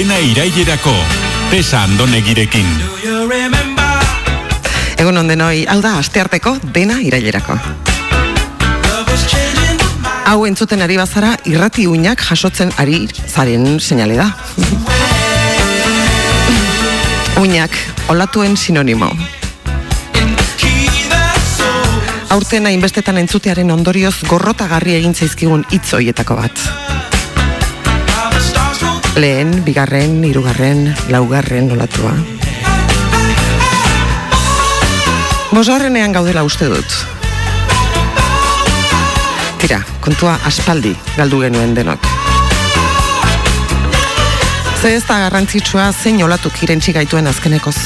dena irailerako. Tesa andonegirekin. Egun ondenoi, hau da, astearteko dena irailerako. Hau entzuten ari bazara, irrati uinak jasotzen ari zaren seinale da. uinak, olatuen sinonimo. Aurten hainbestetan entzutearen ondorioz gorrotagarri egin zaizkigun hitz hoietako bat. Lehen, bigarren, hirugarren, laugarren olatua. Bosgarrenean gaudela uste dut. Tira, kontua aspaldi galdu genuen denok. Ze ez da garrantzitsua zein olatuk irentxi gaituen azkenekoz.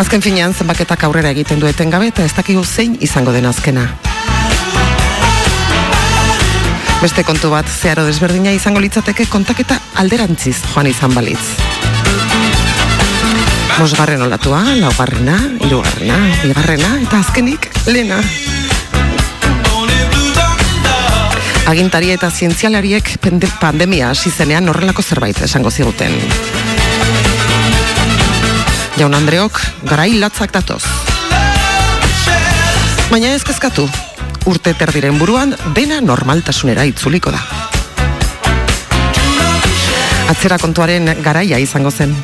Azken finean zenbaketak aurrera egiten dueten gabe eta ez dakigu zein izango den azkena. Beste kontu bat zeharo desberdina izango litzateke kontaketa alderantziz joan izan balitz. Bosgarren olatua, laugarrena, hirugarrena, bigarrena eta azkenik lena. Agintari eta zientzialariek pandemia hasi zenean horrelako zerbait esango ziguten. Jaun Andreok, garai latzak datoz. Baina ez kezkatu, urte terdiren buruan dena normaltasunera itzuliko da. Atzera kontuaren garaia izango zen.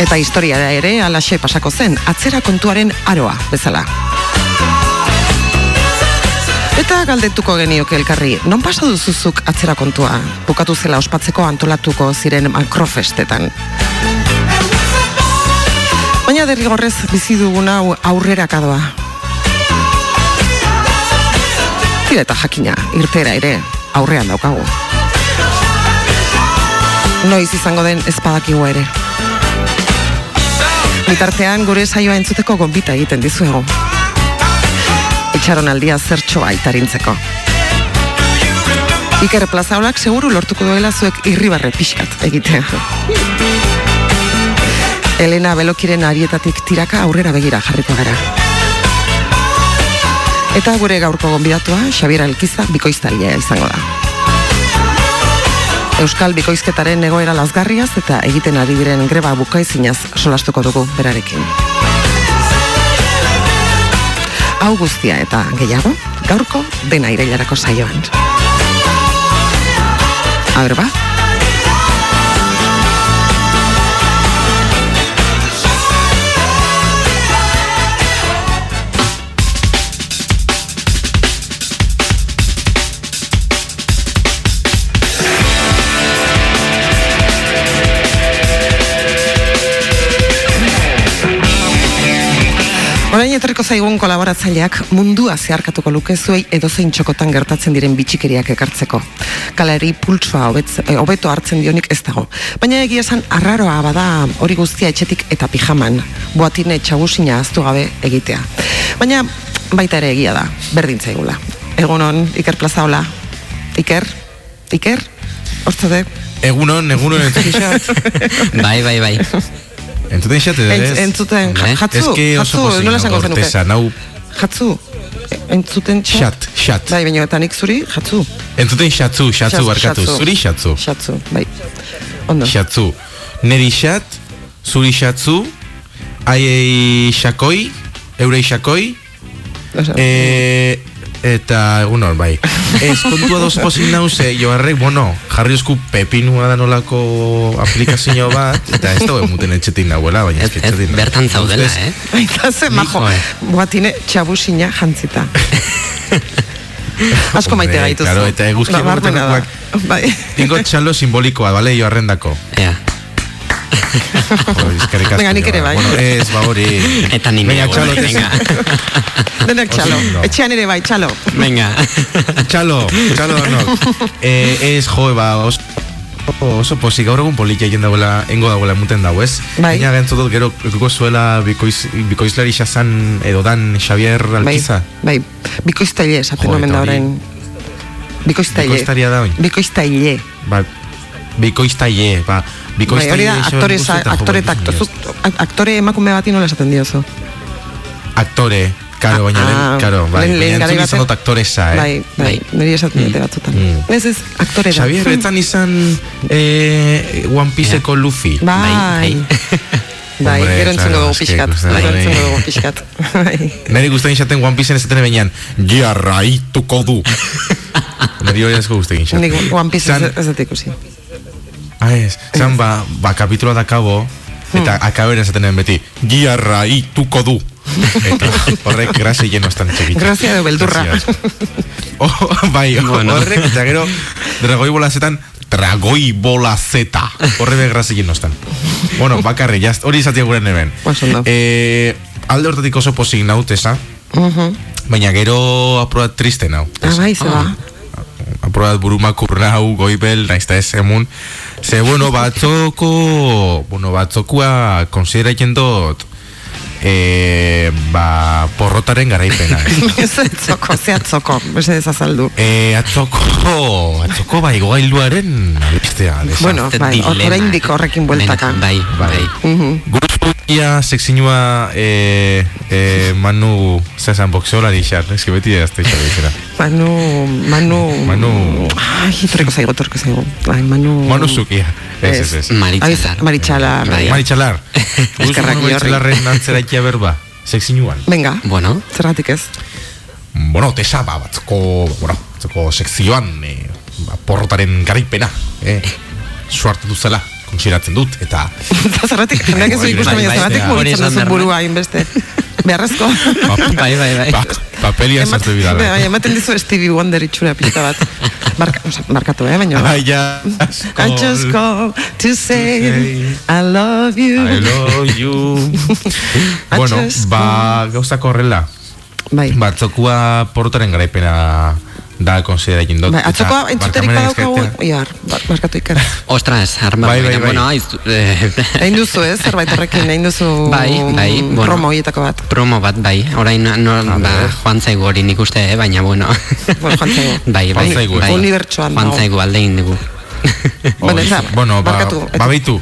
Eta historia da ere alaxe pasako zen, atzera kontuaren aroa bezala. Eta galdetuko genioke elkarri, non pasa duzuzuk atzera kontua? Bukatu zela ospatzeko antolatuko ziren makrofestetan. Baina derrigorrez bizi duguna hau aurrerakadoa. Tira eta jakina, irtera ere, aurrean daukagu. Noiz izango den ezpadakigu ere. Bitartean gure saioa entzuteko gonbita egiten dizuego. Itxaron aldia zertxoa itarintzeko. Iker plazaolak seguru lortuko duela zuek irribarre pixkat egitea. Elena Belokiren arietatik tiraka aurrera begira jarriko gara. Eta gure gaurko gonbidatua Xabier Alkiza bikoiztailea izango da. Euskal bikoizketaren egoera lazgarriaz eta egiten ari diren greba bukaizinaz solastuko dugu berarekin. Hau guztia eta gehiago, gaurko dena irailarako saioan. Aber ba? Etorriko zaigun kolaboratzaileak mundua zeharkatuko luke zuei edozein txokotan gertatzen diren bitxikeriak ekartzeko. Kalari hobetz- eh, hobeto hartzen dionik ez dago. Baina egia esan arraroa bada hori guztia etxetik eta pijaman, boatine txagusina aztu gabe egitea. Baina baita ere egia da, berdin zaigula. Egunon, Iker Plazaola. Iker? Iker? Hortzade? Egunon, egunon. Bai, bai, bai. Entzuten xat, Entz, ez? entzuten, ja- Eh? jatzu, jatzu, nola esango nago zenuke? gorteza, nau Jatzu, entzuten xat, xat. Bai, baina eta nik zuri, jatzu. Entzuten xatzu, xatzu barkatu, zuri xatzu. Xatzu, bai. Ondo. Xatzu. Neri xat, zuri xatzu, aiei xakoi, eurei xakoi, Osa, e, eta egunon, bai. Ez, kontua doz pozik nauze, joarrek, bueno, jarri esku pepinua da nolako aplikazio bat, eta ez dago emuten etxetik nahuela, baina Ez, etxetik bertan zaudela, eh? Aita ze majo, Joe. boatine txabusina jantzita. Asko maite Hombre, gaituzu. claro, eta eguzki da. Bai. Tingo txalo simbolikoa, bale, joarrendako. Ea. Asko, Venga, nik ere bai. Bueno, ez, ba hori. Eta ni Venga, neu, txalo, bai, venga. Denak txalo. Etxean ere bai, txalo. Venga. Txalo, txalo danok. eh, ez, jo, ba, oso, oso pozik, gaur egun politia egin dagoela, engo dagoela emuten dago, ez? Bai. Baina gentzotot gero, ekuko zuela bikoiz, bikoizlari xazan edo dan Xavier Bai, Alkiza. bai. Bikoiztaile esaten Jo, omen eta da orain. Bikoiztaile. Bikoiztaria da orain. Bikoiztaile. Ba, bikoiztaile, ba, Bai, hori da, Xabier aktore, aktore takto. Zuk, ak- aktore emakume bati nola esaten diozu. Aktore, Karo, baina, Ah, karo, bai, lehen- lehen baina izan baten- dut aktoresa, eh? Bai, bai, niri esaten dute batzutan. Mm. Ez ez, aktore da. Xavier, etzan izan eh, One Pieceko Luffy. Bai, bai, Hombre, gero entzungo claro, dugu pixkat. Gero bai. entzungo dugu pixkat. Bai. Neri guztain izaten One Piecen ezaten benean, jarraituko du. Neri hori asko guztain. Nik One Piece ez, ez dut ikusi. Ah, ez. Zan, ba, ba, kapituloa da kabo, eta Hmm. akabera esaten den beti, jarraituko du. Eta horrek grasi lleno estan txekitxo. Grazia edo beldurra. Oh, bai, Bueno. horrek, eta gero, dragoi bolazetan, dragoi bolazeta. Horre be grasi lleno estan. Bueno, bakarri, jast, hori izatea gure neben. Eh, alde hortatik oso posik naut, esa, Mhm. baina gero aprobat triste nau. Ah, bai, ze ba. aprobat burumakur nau, goibel, naizta ez emun. Ze, bueno, batzoko, bueno, batzokua konsideratzen dut, e, ba, porrotaren garaipena. Ez atzoko, ze atzoko, bese azaldu. e, atzoko, atzoko bai, gogailuaren albistea. desa. Bueno, bai, hor- dilema. oraindik horrekin bueltaka. Bai, bai. Mhm. Guruia sexinua e, e, Manu zazan boxeolari xar, ez que beti ez da izan Manu, Manu... Manu. Ai, torreko zaigo, torreko zaigo. Ai, Manu... Manu zukia, ez, ez, ez. Maritxalar. Maritxalar. Bai. Maritxalar. Eskerrak Gustu Maritxalarren antzeraikia berba, sexinuan. Venga, Bueno, zergatik ez? Bueno, tesa, ba, batzeko, bueno, batzeko sekzioan, e, ba, porrotaren garaipena, eh, suartu duzela, konsideratzen dut, eta Eta zergatik, jendeak ez du Bai, ikusten bai, baina bai, zergatik bai, hori mugitzen esan duzu behar, burua hainbeste. Beharrezko. Bai, bai, bai. pa, papelia sartu Bai, bidala. ematen dizu Stevie Wonder itxura pizta bat. Marka, markatu, eh, baina... I just call to say I love you. I love you. Bueno, ba, gauzako horrela, Bai. batzokua porrotaren garaipena da konsideratzen dut. Bai, eta atzoko entzuterik barkamena badaukagu, eskatzea- iar, ba- markatu ikar. Ostras, arma. Bai, bai, bai. Bueno, aiz, eh, Egin duzu, ez, zerbait horrekin, egin duzu Bai, bai, bueno. promo horietako bat. promo bat, bai. Orain, no, ba, joan zaigu hori nik uste, eh, baina, bueno. Bueno, joan zaigu. bai, bai. Joan zaigu, bai. Unibertsoan Joan zaigu alde egin dugu. Bueno, eta, ba, barkatu, eta- ba. Jarriko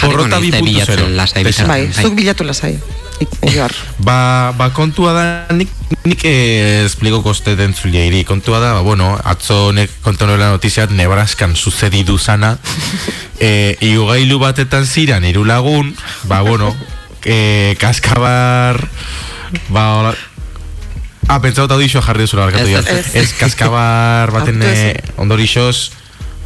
Porrota naiz, 2.0. bilatzen lasai Tesa. bitartean. Bai, Bai. zuk bilatu lasai. I- Iar. Ba, ba kontua da, nik, nik eh, espliko koste den iri. Kontua da, ba, bueno, atzo nek kontu nola notiziat Nebraskan sucedidu zana. e, igogailu batetan ziran hiru lagun, ba, bueno, e, kaskabar, ba, hola, Ah, pentsatu audixo jarri duzula barkatu Ez, jo. ez. Ez kaskabar baten eh, ondorixoz,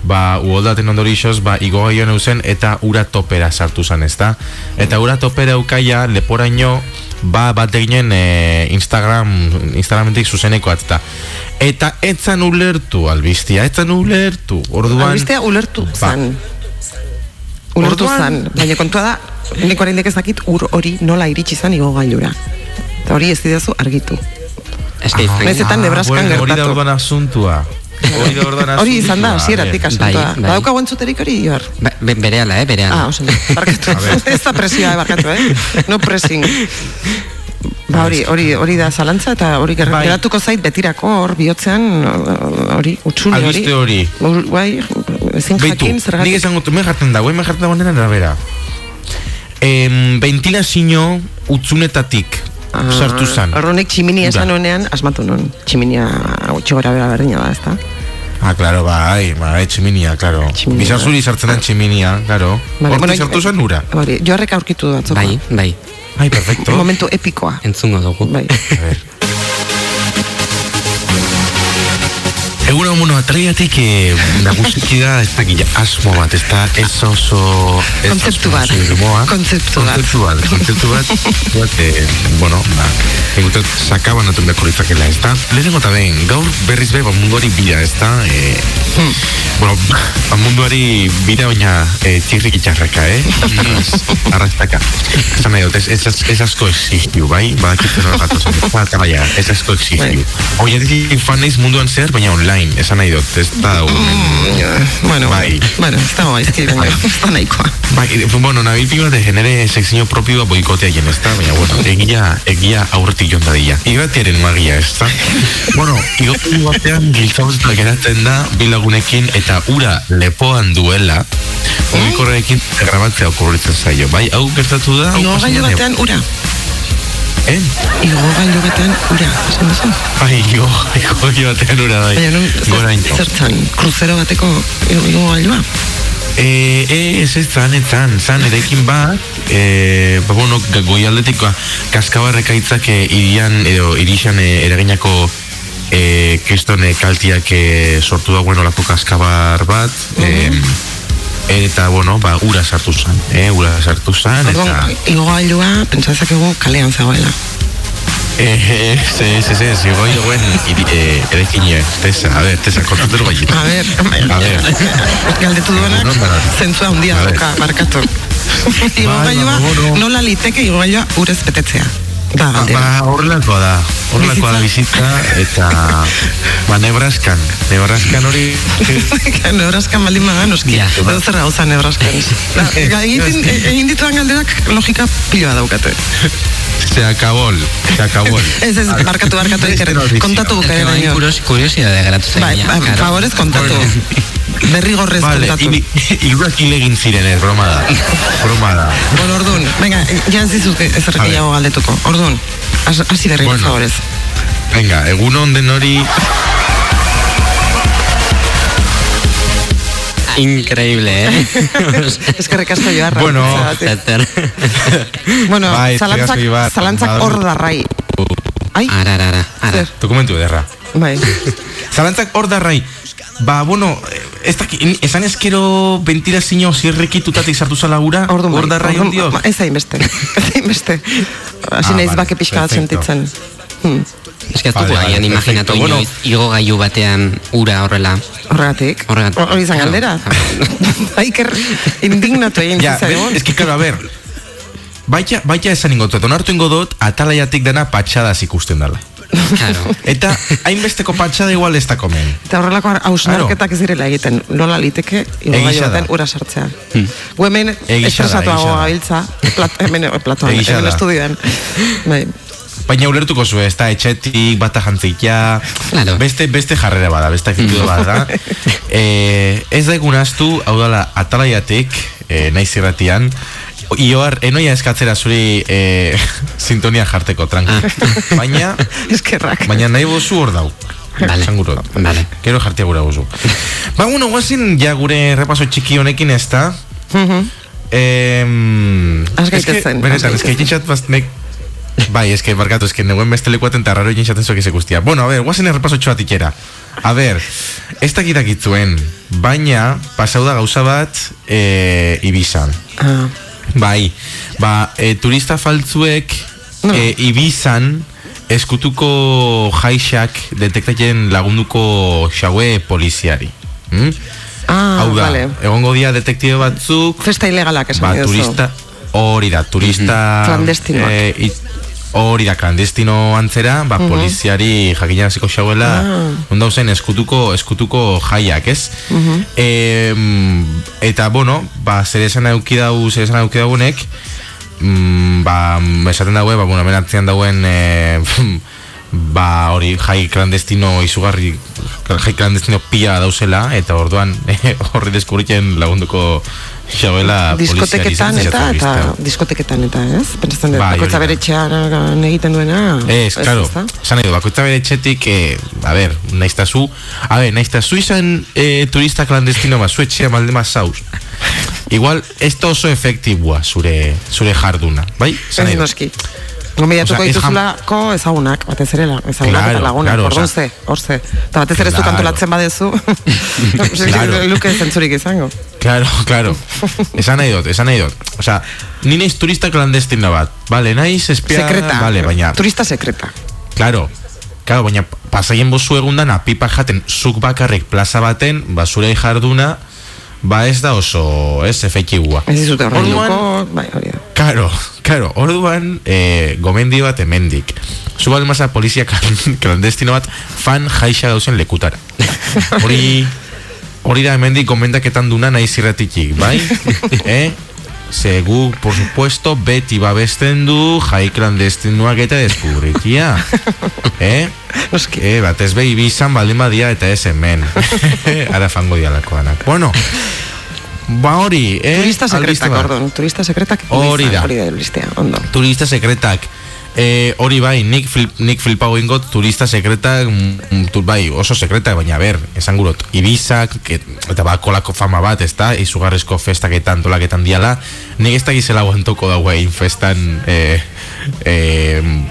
ba, uoldaten ondorixoz, ba, igogaioan eusen eta ura topera sartu zan, ezta? Eta ura topera eukaia, leporaino, ba, bat eginen e, Instagram, Instagramentik zuzeneko atzta. Eta etzan ulertu, albistia, etzan ulertu. Orduan, Albistea ulertu Ba. zan. Ulertu Orduan- zan, baina kontua da, nik oraindik ez dakit ur hori nola iritsi zan igo gailura. Eta hori ez didazu argitu. Ez que eta Nebraskan Ah, bueno, Hori da gertatu. orduan asuntua. Hori da izan da, asuntua. hasieratik asuntoa. Bai, bai. Badaukagu entzuterik hori, Ior? Ba, be, berehala, eh, berehala. Ah, oso, barkatu. ez da presioa, eh, barkatu, eh? No pressing. Ba, hori, hori, hori da zalantza eta hori Bai. geratuko zait betirako hor bihotzean hori, utxune hori. Albiste hori. Bai, ezin jakin, nik zergatik. esan gut, me jartzen dago, me jartzen dago nena arabera. Em, ventilazio utzunetatik sartu zan. Horronek tximinia esan honean, asmatu non. Tximinia gutxi gora bera berdina da, ezta? Ah, claro, bai, bai, tximinia, claro. Bizazuri sartzen den tximinia, claro. Vale, Hortik bueno, sartu zan ura. Hori, joarrek aurkitu du atzoko. Bai, bai. Ai, perfecto. Momentu epikoa. Entzungo dugu. Bai. A ver. Egun hau mono atraiatik e, nagusiki da ez dakila asmo bat, ez da ez oso ez Kontzeptu asmo bat. Kontzeptu bat. Kontzeptu bat, kontzeptu bat, bat e, bueno, ba, egutet sakaban atun beharko litzakela, ez da? Lehenengo eta behin, gaur berriz be, ba, munduari bira, ez da? E, bueno, ba, munduari bira baina e, txirrik itxarraka, eh? Arrastaka. Esan nahi dut, ez, ez, ez asko exigiu, bai? Badakitzen hor gatozen, eta baina, ez asko exigiu. Hoi, aditik fan naiz munduan zer, baina online, esan nahi dut, ez da mm, Bueno, Bai. bueno, ez dago gaizki, baina ez da nahikoa. Bai, e, bueno, nabil pilo bat genere sekzio propioa boikotea jen, ez da? Baina, bueno, egia, egia aurretik joan dadila. Igatiaren magia, ez da? bueno, igatiaren batean giltzauz eta geratzen da bilagunekin eta ura lepoan duela, mugikorrekin grabatzea okurritzen zaio, bai? Hau gertatu da? No, da? batean ura. Eh? Igo gailu batean, ura, esan duzu? Bai, igo, igo, batean ura bai. Baina, nun, Gora zer, into. zertzan, kruzero bateko igo, gailua? Eh, eh, ez ez zan, ez zan, zan, erekin bat, eh, ba, bueno, ga- goialdetik ba, kaskabarrek aitzak irian, edo irixan eh, eraginako eh, kestone kaltiak sortu dagoen olako kaskabar bat, eh, eta, bueno, ba, ura sartu zan, eh, ura sartu zan, eta... Orduan, igo gailua, pentsazakegu kalean zegoela. Eh, ez, ez, ez, ez, igoi dagoen iri- eh, erekine, tesa, a ver, tesa, kontatu dugu egin. A ver, A ver. galdetu duenak, zentzua handia A ver. dauka, barkatu. igo Bai, gailua, ba, bueno. nola liteke igo gailua urez betetzea. Ba, galdera. ba, horrelakoa da, horrelakoa da bizitza, eta, ba, Nebraskan, Nebraskan hori, Nebraskan baldin bada, noski. Ja. Edo zer gauza Nebraskan. Da, egin, egin dituan galderak logika piloa daukate. se acabó, se acabó. Ez, ez, barkatu, barkatu, iker, kontatu Es bai aino. kurios, kuriosidade geratu zen. Bai, bai, claro. favorez kontatu. Derrigorrez Vale, kontatu. iruak hilegin ziren ez, broma da, venga, ja ez dizut ez A gehiago galdetuko. Orduan, has- hasi berri, Bueno. favorez. Venga, egun onden hori, Increíble, eh? Eskerrik asko joarra. Bueno. Zer. bueno, Bai, eskerrik zalantzak, asko, Ibar. zalantzak Badu- hor darrai. Ai, Ara, ara, ara, ara. zer, dokumentu ederra. bai. Zalantzak hor darrai, ba, bueno, ez daki, esan ezkero ventilazio zirrikitutatik sartu zala ura, Orduan, bai, hor darrai orduan, ondioz. ba, Ez hainbeste, ez hainbeste. Hasi Ah, naiz vale, bake pixka bat sentitzen. Hmm, Ez que ez Vale, vale, imaginatu inoiz igo gaiu batean ura horrela. Horregatik. Horregatik. Hor- Hori izan Claro. galdera. Aiker, indignatu egin Ja, be- es que, claro, a ver, baita, baita esan ingo dut, onartu ingo dut, atalaiatik dana patxadaz ikusten dela. Claro. Eta hainbesteko patxada igual ez da komen. Eta horrelako hausnarketak ez direla egiten. Nola liteke, da. baten ura sartzea. Gu hemen Egia da, estresatuago egia da. gabiltza, plat, hemen eh, platoan, hemen da. estudioan. Bai, Baina ulertuko zu, ez da etxetik, bata jantzikia, Claro. beste, beste jarrera bada, beste akitude bada. e, ez da egun astu, hau dala, atalaiatik, e, naiz irratian, Ioar, enoia eskatzera zuri e, sintonia jarteko, tranqui. Baina, eskerrak. baina nahi bozu hor dau. Vale. Esan guro. Vale. Gero jartia gura bozu. ba, bueno, guazin, ja gure repaso txiki honekin ez da. Mhm. Eh, Has gaitezen, Benetan, jintxat baznek... Bai, es que, barkatu, es que neguen beste lekuaten eta raro jintxaten zuek eze guztia. Bueno, a ver, guazen errepaso txoat ikera. A ver, ez dakitak itzuen, baina pasau da gauza bat e, Ibizan. Ah, Bai, ba, e, turista faltzuek No. e, Ibizan eskutuko jaixak detektatzen lagunduko xaue poliziari. Hmm? ah Hau da, vale. egongo dia detektibe batzuk, Festa ilegalak esan ba, turista, hori da, turista... Klandestinoak. eh, it- hori da, klandestino antzera, ba, poliziari jakinaziko xauela, Ah. ondo zen eskutuko, eskutuko jaiak, ez? Em, eta, bueno, ba, zer esan auki dau, zer esan auki daunek, mm, ba, esaten daue, ba, bueno, hemen atzean dauen, e, ba, hori, jai klandestino izugarri, jai klandestino pila dauzela, eta orduan, horri deskubritzen lagunduko xauela diskoteketan eta, eta zatu diskoteketan eta, ez? Pentsatzen dut, Bai, bakoitza hori da. bere etxean egiten duena. Ez, claro, ezta? esan nahi du, bakoitza bere etxetik, eh, a ver, naizta zu, a ver, naizta zu izan eh, turista klandestino ma, zu etxea malde ma zauz. Igual, ez da oso efektibua zure, zure jarduna, bai? Esan Ez noski. Gombiatuko ez jam- dituzulako ezagunak, batez ere ezagunak Claro, eta lagunak, claro, orduan ze, hor ze. Eta batez ere zu Claro. kantolatzen badezu, Claro. luke zentzurik izango. Claro, claro. Esan nahi dut, esan nahi dut. O sea, ni naiz turista klandestino bat. Vale, naiz espia... Sekreta, Vale, baina... turista sekreta. Claro, claro, baina pasaien bozu egundan apipa jaten zuk bakarrik plaza baten, ba zure jarduna, ba ez da oso, ez, efektibua. Ez dizute horrein bai, hori da. Claro, claro, orduan eh, gomendi bat hemendik. Zu balmasa polizia klan- klandestino bat fan jaixa dauzen lekutara. Hori hori da hemendik gomendaketan duna nahi zirratitik, bai? eh? Ze gu, por supuesto, beti babesten du jai klandestinoak eta deskubritia. eh? Noski. Eh, bat ez behi bizan baldin badia eta ez hemen. Ara fango dialako danak. Bueno, ba hori, eh? Turista sekretak, orduan. Turista sekretak. Hori da. Hori da, listea, ondo. turista sekretak E, hori bai, nik, flip, nik flipago ingot turista sekreta, mm, bai, oso sekreta, baina ber, esan gurot, Ibizak, que, eta bakolako fama bat, ez da, izugarrizko festaketan, antolaketan diala, nik ez da gizela guantoko dago egin festan e, e,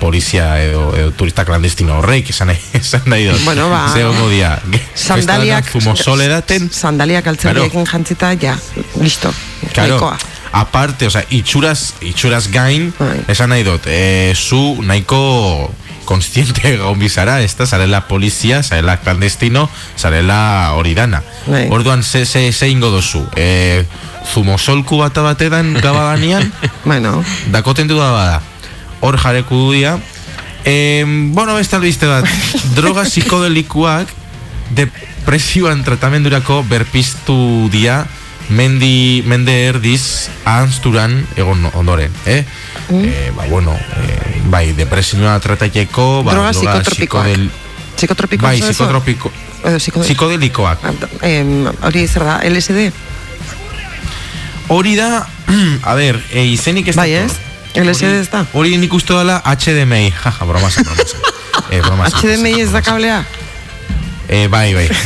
polizia edo, edo turista klandestino horreik, esan esan nahi dut. Bueno, ba, Ze hongo dia, Sandaliak, zumo soledaten, sandaliak altzerriekin jantzita, ja, listo. Claro. nahikoa. Aparte, o sea, itxuraz, itxuraz gain, esan nahi dut, e, zu nahiko konstiente gaun bizara, ez da, zarela polizia, zarela clandestino, zarela hori dana. Bai. Orduan, ze, ze, ze ingo dozu, e, zumosolku bat batedan gabadanean, Bueno, dakoten du da bada, hor jareku dudia, e, bueno, beste albiste bat, droga psikodelikuak depresioan tratamendurako berpiztu dia mendi, mende erdiz ahanzturan egon ondoren, eh? Eh, ba, bueno, eh, bai, depresioa tratateko, ba, droga psikotropikoak. psikodel- Psikotropikoak. bai, eso? psikotropiko, psiko- psikodelikoak. Ah, em, hori zer da, LSD? Hori da, a ber, e, izenik ez Bai, ez? LSD ez da? Hori nik uste dela HDMI, jaja, bromasa, bromasa. Eh, bromasa. HDMI ez da kablea? Eh, bai, bai.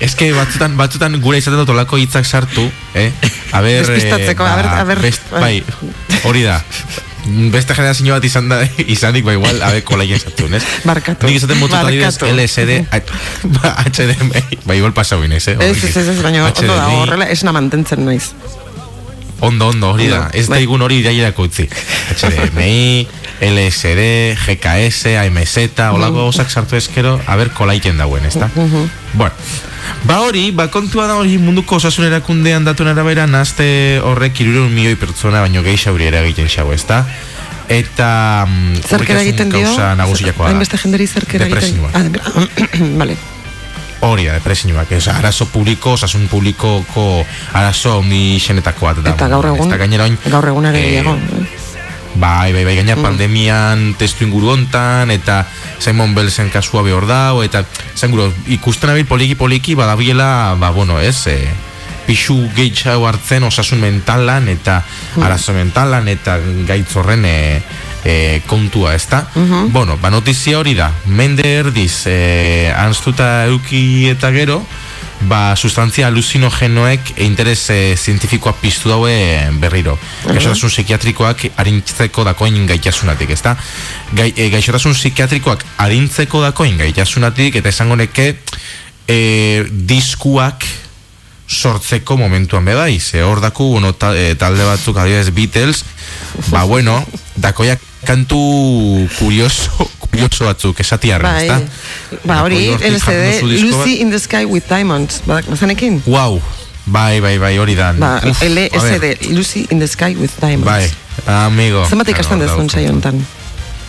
Ez que batzutan, batzutan gure izaten dut olako hitzak sartu, eh? A ber, Despistatzeko, a ber, a ber. best, bai, hori da. Beste generazio bat izan da, izanik, ba igual, a ber, kolaien sartu, ez? Barkatu. Nik izaten adibidez Barkatu. LSD, ba, HDMI, ba igual pasau inez, eh? Ez, ez, ez, baina ondo da, horrela esna mantentzen naiz. Ondo, ondo, hori da. Ez da bai. igun hori irailerako utzi. HDMI, LSD, GKS, AMZ, olako gauzak sartu ezkero, a ber, kolaiten dauen, ez da? Bueno, ba hori, ba kontua da hori munduko osasun erakundean datuen arabera, nazte horrek irureun milioi pertsona baino gehiago hori eragiten xau, ez da? Eta... mm, Zerk horrek eragiten esun dio? Nagusiakoa da. Hainbeste jenderi zerk eragiten Depresioa. Ah, vale. Hori da, depresioak, ez, arazo publiko, osasun publikoko arazo ondi xenetako bat da. Eta gaur egun, da, gainera oin, gaur egun ere eh, gehiago. Bai, bai, bai, gaina pandemian testu inguru hontan, eta Simon Bellsen kasua behor dau, eta zen guro, ikusten abil poliki poliki, badabiela, ba, bueno, ez, e, pixu gehiago hartzen osasun mentalan, eta arazo mentalan, eta gaitz horren e, e, kontua, ezta? Bueno, ba, notizia hori da, mende erdiz, e, anztuta euki eta gero, ba, sustantzia aluzinogenoek interes e, zientifikoa piztu daue berriro. Gaixotasun psikiatrikoak arintzeko dakoin gaitasunatik, ezta? Gai, e, gaixotasun psikiatrikoak arintzeko dakoin gaitasunatik, eta esango neke e, diskuak sortzeko momentuan bedai, ze hor daku, bueno, ta, e, talde batzuk adibidez Beatles, ba bueno, dakoiak kantu kurioso, kurioso batzuk esatiarren, Bai, ezta? ba hori, bat. Lucy in the Sky with Diamonds, ba- bazanekin? Wow, bai, bai, bai, hori da. Ba, Uf, LSD, Lucy in the Sky with Diamonds. Bai, amigo. Zenbat ikasten Claro, dezun saio honetan?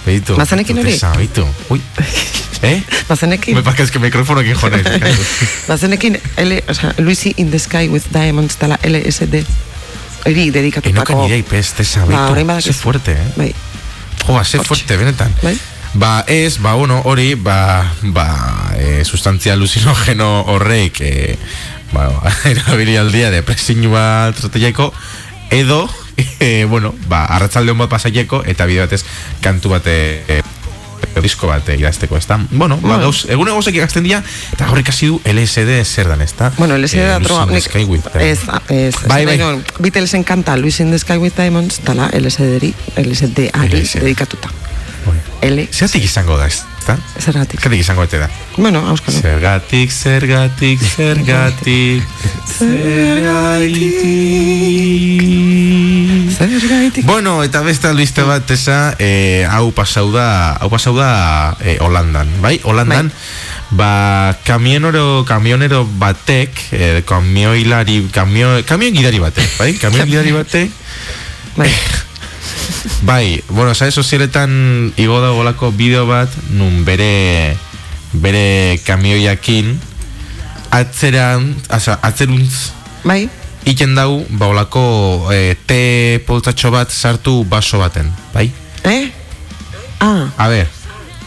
Beitu. Bazenekin hori? Beitu. Ui. Eh? Bazenekin? Me parece que mikrofonokin jonez. Bazenekin, L, o sea, Lucy in the Sky with Diamonds dela LSD. Enokan dedikatutako. idei pez, tesa, Ba, orain beitu. badakizu. Ze fuerte, eh? Bai, Joa, ze fuerte, benetan. bai. Ba, ez, ba, bueno, hori, ba, ba, e, sustantzia alucinogeno horreik, e, ba, erabili aldia depresinua trateiako, edo, e, bueno, ba, arratzalde hon bat pasaieko, eta bide batez, kantu bate, e, disko bat idazteko, ez da? Bueno, ba, Bueno. gauz, egun egozek ikazten dira, eta horrik hasi du LSD zer dan, ez da? Bueno, LSD da Eh, the nik- Sky with Ez, ez. Bai, bai. nahi nuen, Beatlesen kanta Lucy in the Sky with Diamonds, LSD-ri, LSD-ari LSD. dedikatuta. Hori. L, Zergatik izango da, ez da? zergatik. Zergatik izango ete da? Bueno, auskalo. Zergatik, zergatik, zergatik, zergatik. Zergaitik. Bueno, eta beste albiste bat esa, eh, hau pasau da, hau pasau da eh, Holandan, bai? Holandan, ba, kamionero, kamionero batek, eh, kamioilari, kamio, kamion gidari batek, bai? Kamion gidari batek, Bai, Bai, bueno, sare sozialetan igo da golako bideo bat nun bere bere kamioiakin atzeran, asa, atzeruntz bai, iken dau ba olako e, te poltatxo bat sartu baso baten, bai? eh? Ah, A ber,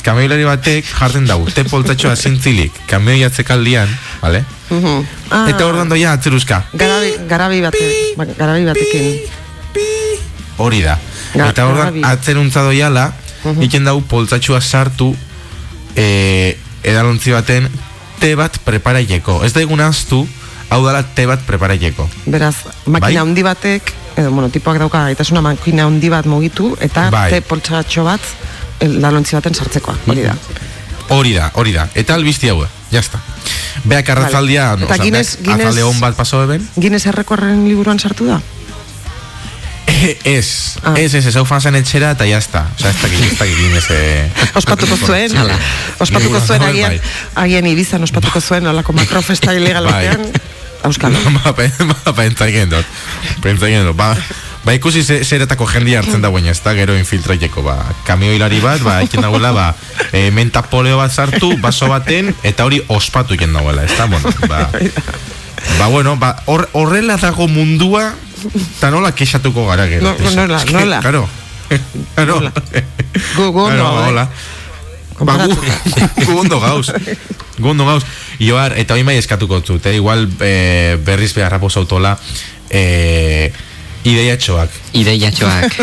kamioilari batek jartzen dau te poltatxoa zintzilik kamioi atzekaldian, vale? mhm. ah. Eta hor dando ja atzeruzka. Garabi, garabi bate, ba, garabi batekin. Hori da. Ga- eta ordan atzeruntza doiala, Mhm. iken dau poltsatxua sartu e, edalontzi baten te bat preparaileko. Ez da egun aztu, hau dala te bat preparaileko. Beraz, makina Bai. handi batek, edo, bueno, tipoak dauka gaitasuna makina handi bat mugitu, eta Bai. te poltsatxo bat lalontzi baten sartzekoa, hori da. Hori da, hori da. Eta albizti hau, jazta. Beak arratzaldia, Vale. no, Eta oza, Guinness- beak Guinness- bat paso eben. Guinness errekorren liburuan sartu da? Ez, Ah. ez, ez, ez, hau fanzan etxera eta jazta. Osa, ez dakit, ez dakit Guinness, eh, Ospatuko zuen, ospatuko zuen dagoen, agien, bai. agien ibizan ospatuko zuen, olako makrofesta ilegal Bai. batean, auskalo. ba, egin dut. Pentsa egin dut. Ba, ba ikusi ze, zeretako jendia hartzen da ez da, gero infiltraiteko, ba, kamioilari bat, ba, iken dagoela, ba, e, menta poleo bat sartu, baso baten, eta hori ospatu iken dagoela, ez da, bueno, ba, ba, bueno, ba, hor- horrela dago mundua, eta nola kexatuko gara gero. No, nola, Eske, nola. Claro. Claro. Nola. Gu, gu, Claro, no, eh? hola. Ba, gu, Konparatuta. gu ondo gauz. Gu ondo gauz. Ioar, eta hori mai eskatuko zut, eh? igual eh, berriz beharra posautola eh, ideiatxoak. Ideiatxoak.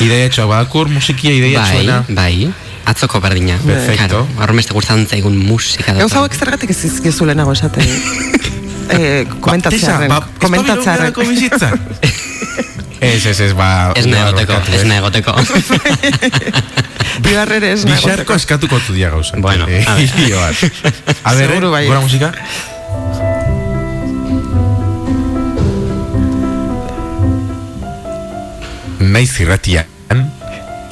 Ideiatxoak, badakur musikia bai, ideiatxoena. bai. Atzoko berdina. Perfecto. Horremeste gustatzen zaigun musika. Gauza hauek zergatik ez izkizu lehenago esaten. Eh, komentatzearen. Ba, Tessa, ba, komentatzearen. ez. Ez, ez, ba... Ez nahi egoteko, barkatu, ez eh. nahi egoteko. Bigarrere ez nahi Bixarko eskatuko zu dia gauza. Bueno, eh, a ver. A ver, Seguru eh, bai. gora musika. Naiz irratian,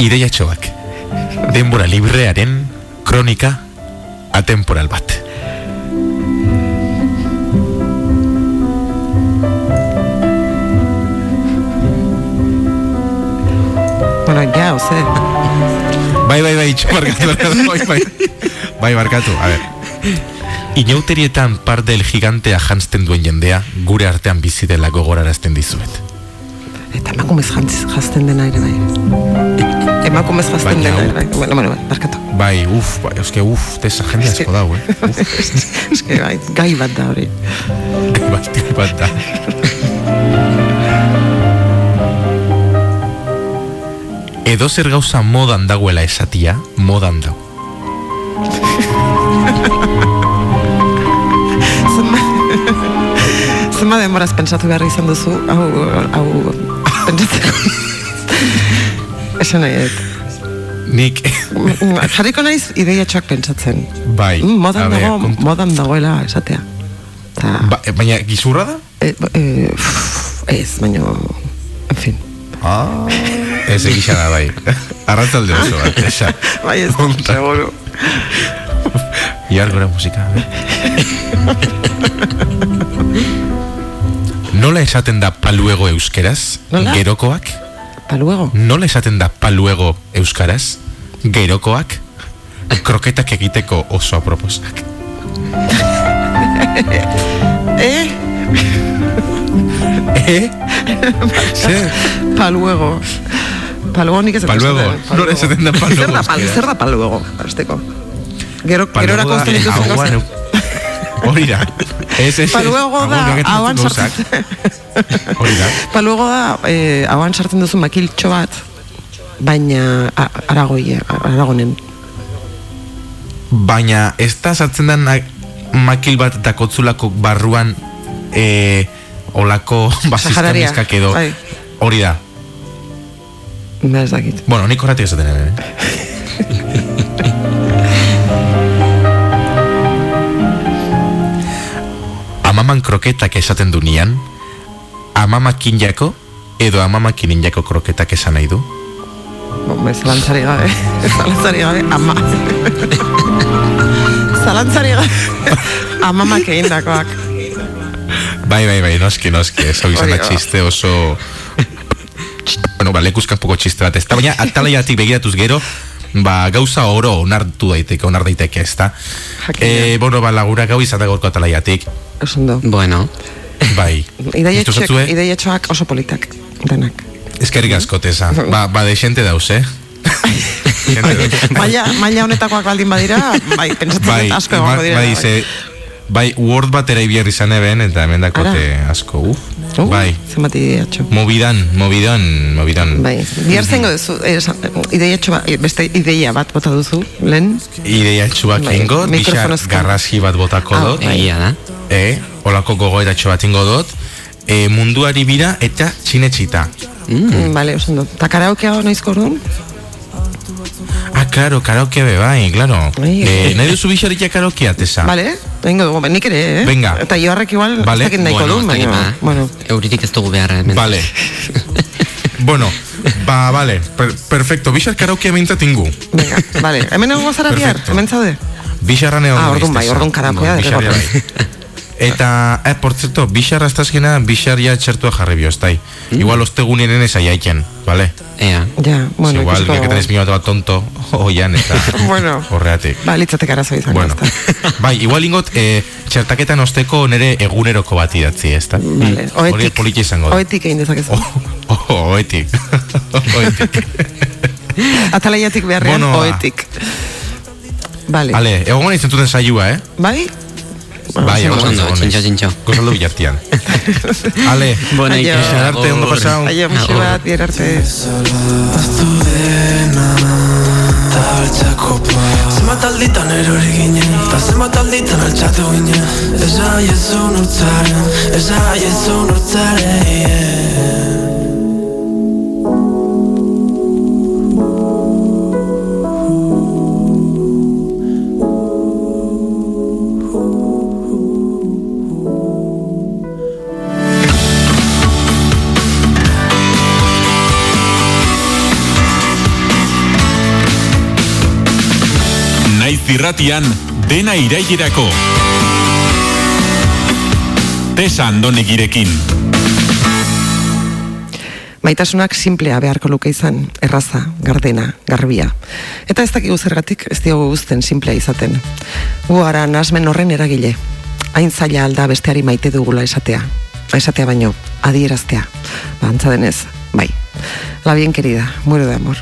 ideiatxoak. Denbora librearen kronika atemporal bat. Ja, oze. Bai, bai, bai, barkatu, bai, bai. Bai, barkatu, a ver. Inauterietan par del gigantea jantzten duen jendea, gure artean bizi dela gogorarazten dizuet. Eta emakumez jazten dena ere bai. Emakumez jazten dena ere bai. Bueno, bueno, bai, barkatu. Bai, uf, bai, eske, uf, tesa jende asko dau, eh? Uf, que bai, gai bat da hori. basti bat da. Edo zer gauza modan dagoela esatia, modan dago. Zenba denboraz pentsatu behar izan duzu, hau, hau, pentsatzeko. Esan nahi dut. Nik, Jarriko naiz ideiatxoak pentsatzen. bai, Mm, modan dago, kontu- modan dagoela esatea. Ta, Ba, eh, baina gizurra da? e, e, uf, ez, baina, en fin. Ah, ez egisa da, bai. Arratzalde oso, bat, esa. Bai, ez, Onta. seguru. Iar gora musika. Nola esaten da paluego euskeraz? Nola? Gerokoak? Pa luego. Nola esaten da paluego euskaraz? Gerokoak? Kroketak egiteko oso aproposak. Eh? Eh? Zer? Pa luego. Pa luego nik ez dut Pa luego. esaten, da pa luego Zer da pa, euskaraz? zer da pa luego, aresteko? Gero, da, eh, dituzun ahoan gauzak. eu- Hori da. Ez, ez, Pa ez. luego Ahoan da, dituzun sartzen. Hori da. Pa luego da, eh, hauan sartzen duzu makiltxo bat, baina a- aragoi, aragonen. Baina ez da sartzen na- makil bat dakotzulako barruan e, olako Sajararia, basistamizkak edo bai. hori da. Ba ez dakit. Bueno, nik horretik esaten ere. eh? Amaman kroketak esaten du nian, amamakin jako edo amamakin jako kroketak esan nahi du. Bombe, zalantzari gabe. zalantzari gabe, ama. zalantzari gabe. Amamak egindakoak. Bai, bai, bai, noski, noski, ez hau izan txiste oso... bueno, ba, lekuzkan poko txiste bat, ez da, baina atalaiatik begiratuz gero, ba, gauza oro onartu daiteke, onar daiteke, ez da. Eh, bueno, ba, lagura gau izan da gorko atalaiatik, Osondo. Bueno, bai. Ideietxoak oso politak, denak. Eskerrik asko, tesa. Ba, ba, de xente dauz, eh? Maila, maila honetakoak baldin badira, bai, pentsatzen bai, asko egongo dira. bai, ze, bai, Word bat ere ibiarri izan eben, eta hemen dakote asko, uf. Uh, Bai. Zenbat ideiatxo. Mobidan, mobidan, mobidan. Bai, bihar zengo duzu, eh, esan- ideiatxo bat, beste ideia bat bota duzu, lehen? Ideia txuak Bai, ingo, bixar garraski bat botako Ah, dut, bai. Egia da. e, olako gogoeratxo bat ingo dut, e, munduari bira eta txinetxita. Mm. Vale, oso ondo. Ta karaokea noizko orduan? Ah, claro, karaoke be, bai, claro. Bai. E, nahi duzu bixarrikia karaokea, tesa? Vale, egingo dugu, nik ere, eh? Venga. Eta joarrek igual, Vale. ez dakit nahiko Bueno, baina, ba. bueno, Euririk ez dugu behar hemen. Vale. bueno, ba, vale, per, perfecto, bixar karaokea mintzat ingu. venga, vale. Hemen egongo zara bihar, Perfecto. hemen zaude? Bixarra neon Ah, orduan bai, orduan karaokea Bueno, derrigorrez. bixarra bai. Eta, eh, por cierto, bixarra astazkena, bixarria txertua jarri bioztai. Igual ostegunien ez aiaiken, vale? Ea. Ja, bueno, Igual, ikusiko que dugu. tenés piña bat tonto, oian, eta Bueno. horreatik. Ba, litzatek arazo izan, Bueno, ezta. bai, igual ingot, eh, txertaketan osteko nere eguneroko bat idatzi, ezta? Vale, Hori oetik. politia izango da. Oetik egin dezakezu. Oh, oh, oetik. oetik. Atalaiatik beharrean, Bueno, oetik. Vale. Ale, egon gona izentuten saioa, eh? Bai? Bai, egon ondo, gona txintxo, txintxo. Gozaldu bilartian. Ale, Bona Aio. Ixen arte, ondo Agur. pasau. Aio, musu Agur. bat, bier arte. Zenbat alditan erori ginen Ta zenbat alditan altxatu ginen Eza jezu nortzaren Eza jezu nortzaren yeah. Irratian, dena irailerako. Tesa andonegirekin. Maitasunak simplea beharko luke izan, erraza, gardena, garbia. Eta ez dakigu zergatik ez diogu guzten simplea izaten. Gu gara nasmen horren eragile. Hain zaila alda besteari maite dugula esatea. Esatea baino, adieraztea. Ba, antza denez, bai. La bien querida, muero de amor.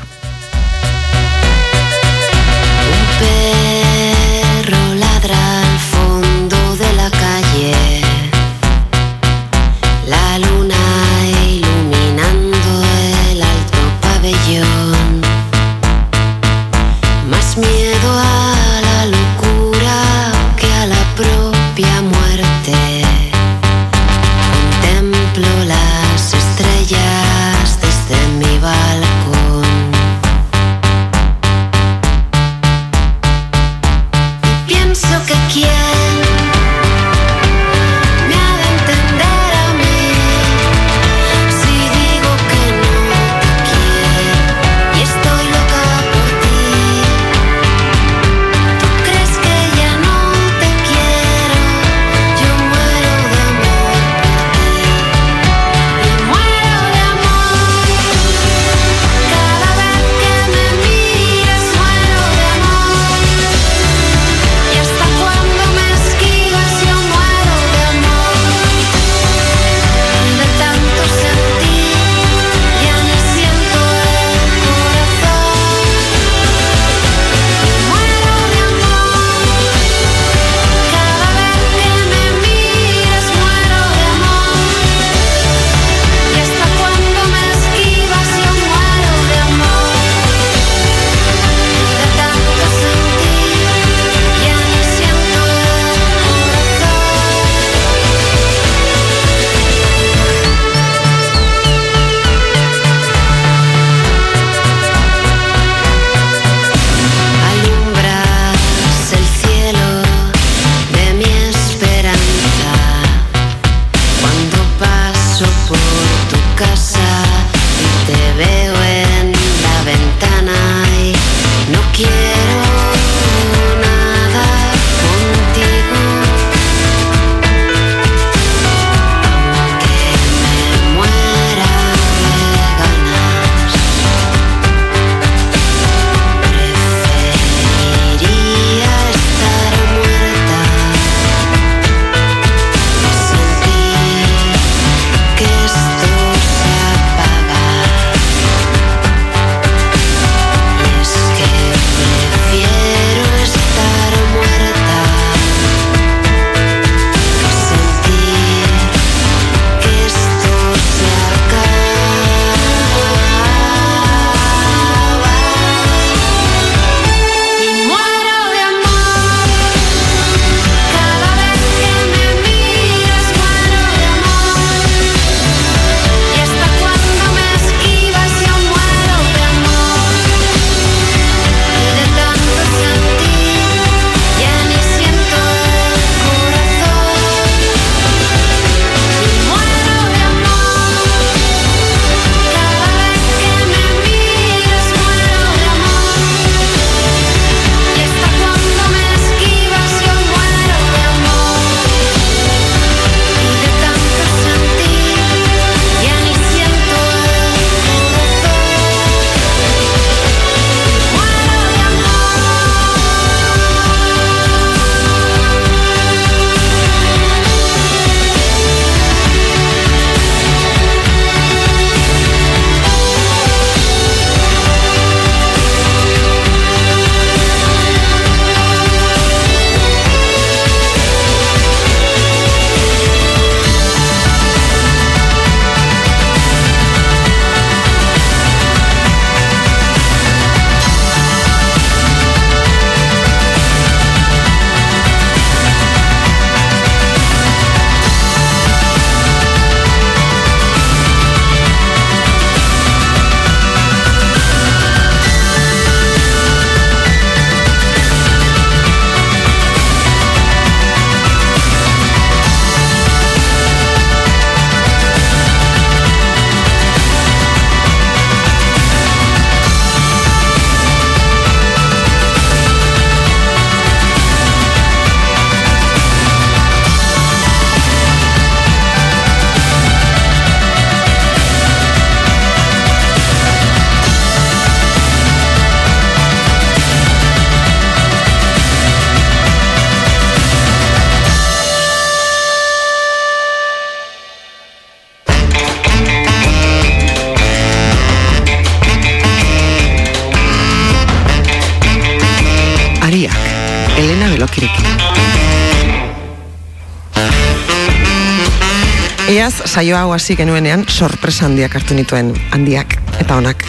Saio hau hasi genuenean sorpresa handiak hartu nituen, handiak eta onak.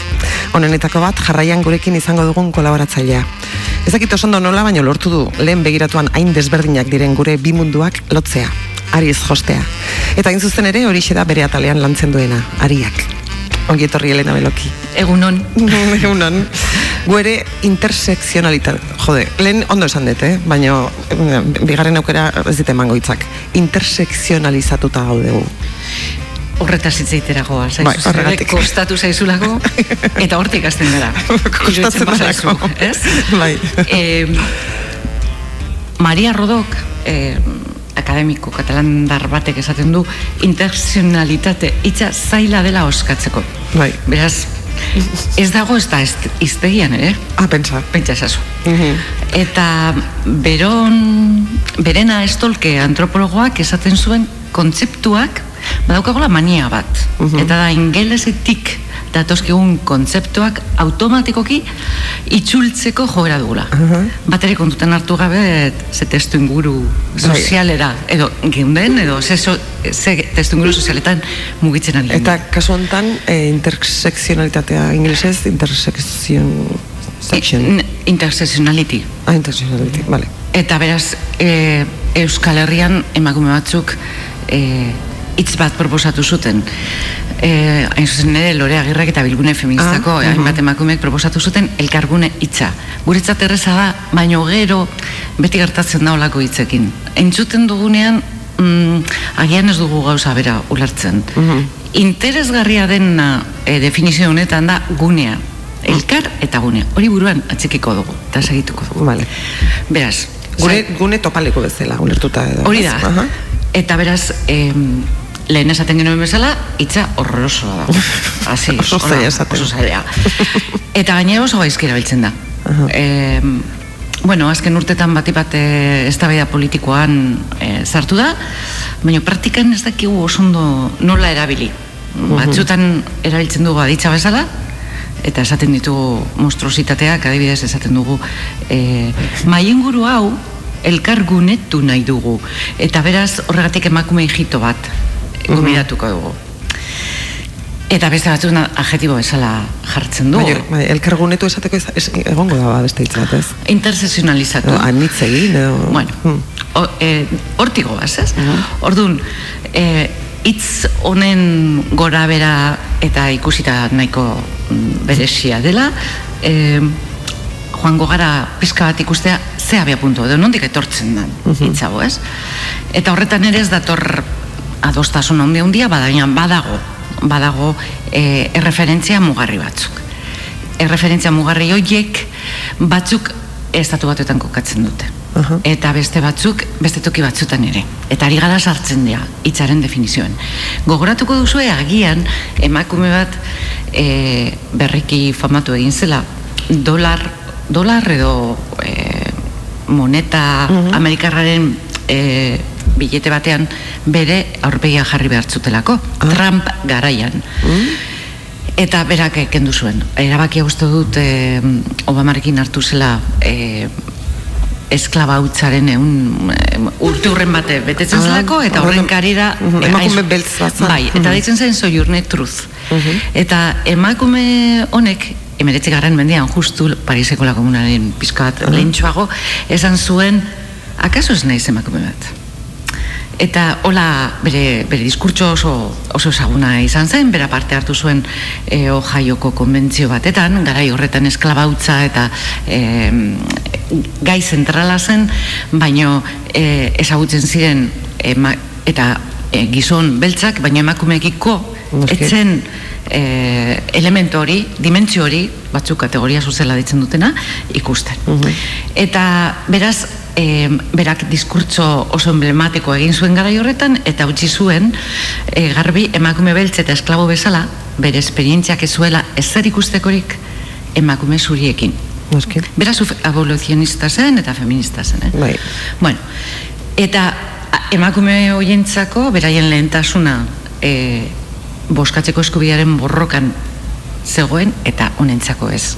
Honenetako bat, jarraian gurekin izango dugun kolaboratzailea. Ezakit oso ondo nola, baino lortu du lehen begiratuan hain desberdinak diren gure bi munduak lotzea, ariz jostea. Eta hain zuzen ere horixe da bere atalean lantzen duena, ariak. Ongi etorri Elena Beloki. Egunon. Egunon. Gu ere intersekzionalitate, jode, lehen ondo esan dut, eh? baina eh, bigarren aukera ez dit emango hitzak. Intersekzionalizatuta gaudegu. Horretaz hitz egitera goa, Bai, horregatik. kostatu zaizulako, eta hortik hasten gara. Kostatzen bazaizu, ez? Bai. Eh, Maria Rodok, eh, akademiko katalandar batek esaten du, intersekzionalitate hitza zaila dela oskatzeko. Bai. Beraz, ez dago ez da iztegian ere, Ah, pentsa. pentsa esazu. Mhm. Eta beron, berena estolke antropologoak esaten zuen kontzeptuak badaukagola mania bat. Eta da ingelesetik datozkigun kontzeptuak automatikoki itzultzeko joera dugula. Bat ere kontutan hartu gabe ze testu inguru sozialera, edo geunden, edo ze, so, ze testu inguru sozialetan mugitzen ari. Eta kasu honetan, e, intersekzionalitatea ingelesez, intersekzion... Section. In- Intersectionality. Ah, intersekzionality, vale. Eta beraz, e, Euskal Herrian emakume batzuk e, hitz bat proposatu zuten. E, hain zuzen ere, Lore Agirrek eta Bilgune Feministako Ah, hainbat emakumeek proposatu zuten elkargune hitza. Guretzat erreza da, baino gero beti gertatzen da olako hitzekin. Entzuten dugunean, mm, agian ez dugu gauza bera ulertzen. Interesgarria dena e, definizio honetan da gunea. Elkar eta gune. Hori buruan atxikiko dugu, eta segituko dugu. Vale. Beraz, Gure, gune topaleko bezala, ulertuta edo. Hori da. Aha. Eta beraz, em, lehen esaten genuen bezala, hitza horrorosoa da. Asi, Oso zaila esaten. Oso zaila. Eta gainera oso gaizki erabiltzen da. Aha. Em, bueno, azken urtetan bati bat e, eztabaida politikoan e, sartu da, baina praktikan ez dakigu oso ondo nola erabili. Batzutan erabiltzen dugu aditza bezala, eta esaten ditugu monstruositateak, adibidez esaten dugu e, mainguru hau elkar gunetu nahi dugu eta beraz horregatik emakume hijito bat gomidatuko dugu eta beste batzuk adjetibo bezala jartzen du Baina, bai, elkargunetu esateko ez, ez, egongo da ba, beste hitz bat, ez? interseksionalizatu Edo, anitz egin, edo... Bueno, Hmm. o, e, hortik goaz, ez? Orduan, e, hitz honen gora bera eta ikusita nahiko mm, beresia dela, e, joango gara pizka bat ikustea ze abia puntu, edo nondik etortzen den hitz hau, ez? Eta horretan ere ez dator adostasun handia handia, baina badago, badago e, erreferentzia mugarri batzuk. Erreferentzia mugarri horiek batzuk estatu batuetan kokatzen dute. Aha. Eta beste batzuk, beste toki batzutan ere. Eta ari gara sartzen dira, hitzaren definizioen. Gogoratuko duzue agian, emakume bat e, berriki famatu egin zela, dolar, dolar edo e, moneta amerikarraren e, bilete batean bere aurpegia jarri behar zutelako, Trump garaian. Eta berak eh, kendu zuen. Erabakia uste dut e, Obamarekin hartu zela e, esklaba hutsaren eun urte hurren bate betetzen Ah, zelako eta horren karira Mhm, eh, emakume beltz bat bai, eta Mhm. deitzen zen Sojourner Truth. Eta emakume honek emeretzi garren mendian justu Pariseko la komunaren pizkat lehentxoago esan zuen akaso ez naiz emakume bat eta hola bere, bere diskurtso oso, oso ezaguna izan zen, bera parte hartu zuen e, Ohioko konbentzio batetan, garai horretan esklabautza eta e, gai zentrala zen, baino e, ezagutzen ziren ema, eta e, gizon beltzak, baina emakumeekiko etzen e, elemento hori, dimentsio hori, batzuk kategoria zuzela ditzen dutena, ikusten. Eta beraz, e, berak diskurtso oso emblematiko egin zuen garai horretan, eta utzi zuen, e, garbi emakume beltz eta esklabo bezala, bere esperientziak ez zuela ezer ikustekorik emakume zuriekin. Noski. Beraz, abolizionista zen eta feminista zen, eh? Bai. Bueno, eta emakume hoientzako beraien lehentasuna e, boskatzeko eskubidearen borrokan zegoen eta honentzako ez.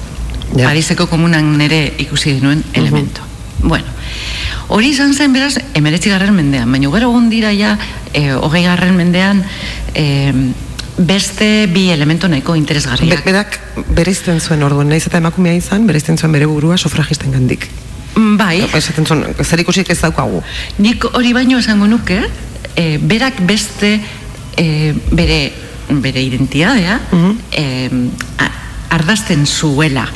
Ja. Pariseko komunan nere ikusi genuen elemento. Bueno, Hori izan zen beraz, emeretzi garren mendean, baina gero egon dira ja, e, hogei garren mendean, e, beste bi elemento nahiko Be, interesgarriak. berak bereizten zuen orduan, naiz eta emakumea izan, bereizten zuen bere burua sufragisten gandik. Mm, Bai, Esaten zuen, zer ikusik ez daukagu. nik hori baino esango nuke, e, berak beste e, bere, bere identidadea Mhm. e, a- ardazten zuela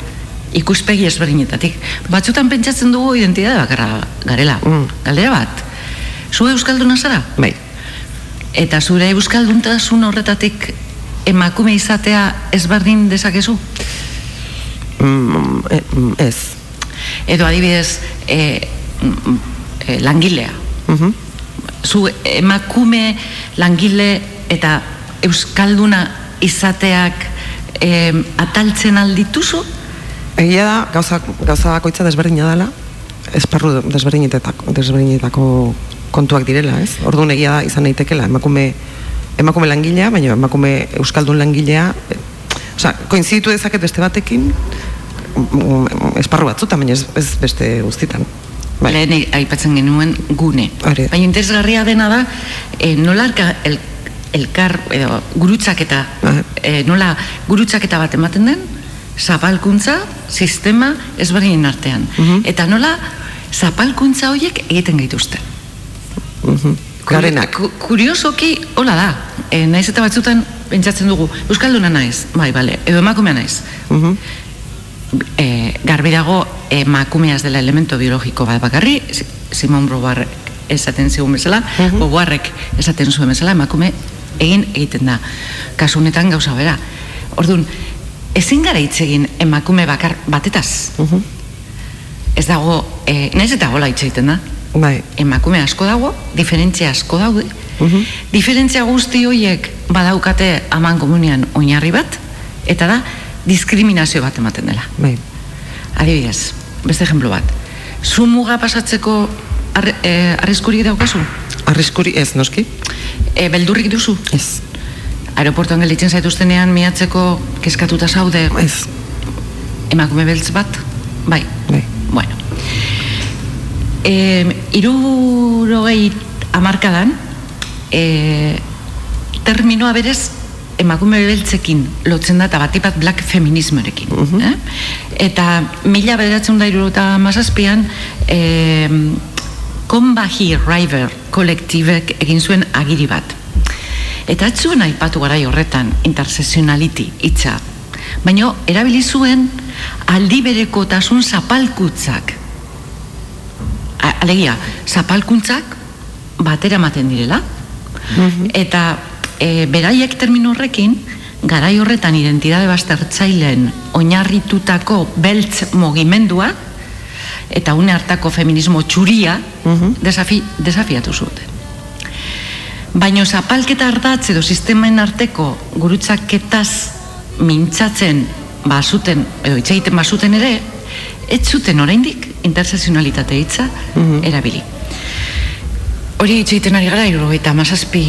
ikuspegi ezberdinetatik. Batzutan pentsatzen dugu identitate bakarra garela. Mm. Galdera bat, zu euskalduna zara? Bai. Eta zure euskalduntasun horretatik emakume izatea ezberdin dezakezu? Mm, eh, mm, ez. Edo adibidez, e, mm, e, langilea. Mhm. Zu emakume langile eta euskalduna izateak e, ataltzen aldituzu? Egia da, gauza, gauza bakoitza desberdina dela, esparru desberdinetako, desberdinetako kontuak direla, ez? Orduan egia da izan daitekela emakume emakume langilea, baina emakume euskaldun langilea, e, osea, koinziditu dezaket beste batekin esparru batzutan, baina ez, ez beste guztitan. Bai. Lehen aipatzen genuen gune. Hori. Baina interesgarria dena da, e, nola el, elkar, edo, gurutzaketa, Aha. e, nola gurutzaketa bat ematen den, zapalkuntza, sistema ezberdinen artean. Mhm. Eta nola zapalkuntza horiek egiten gaituzte. Mhm. Garenak. Ku- kuriosoki, hola da. E, naiz eta batzutan pentsatzen dugu, Euskalduna naiz, bai, bale, edo emakumea naiz. Mhm. E, garbi dago emakumeaz dela elemento biologiko bat bakarri, Si- Simon Beauvoir esaten zigun bezala, Mhm. Beauvoirrek esaten zuen bezala, emakume egin egiten da. Kasu honetan gauza bera. Orduan, ezin gara hitz egin emakume bakar batetaz. Mhm. Ez dago, e, naiz eta gola hitz egiten da. Bai. emakume asko dago, diferentzia asko daude. Mhm. Diferentzia guzti horiek badaukate aman komunian oinarri bat, eta da diskriminazio bat ematen dela. Bai. Adibidez, beste ejemplo bat. Zu muga pasatzeko arri, eh, arriskurik daukazu? Arriskuri ez, noski? E, beldurrik duzu? Ez. Aeroportuan gelditzen zaituztenean miatzeko kezkatuta zaude Ez. emakume beltz bat? Bai. Bai. Bueno. E, irurogei amarkadan, e, terminoa berez emakume beltzekin lotzen da eta batipat black feminismorekin. eh? Eta mila bederatzen da irurota mazazpian, e, Kombahi River kolektibek egin zuen agiri bat. Eta ez zuen aipatu garai horretan interseksionality hitza. Baina erabili zuen aldi berekotasun zapalkutzak. A- Alegia, zapalkuntzak batera ematen direla. Eta e, beraiek termino horrekin, garai horretan identitate baztertzaileen oinarritutako beltz mogimendua eta une hartako feminismo txuria desafi, desafiatu zuten. Baina zapalketa ardatz edo sistemen arteko gurutzaketaz mintzatzen bazuten, edo hitz egiten bazuten ere, ez zuten oraindik interseksionalitate hitza erabili. Hori hitz egiten ari gara, irurogeita amazazpi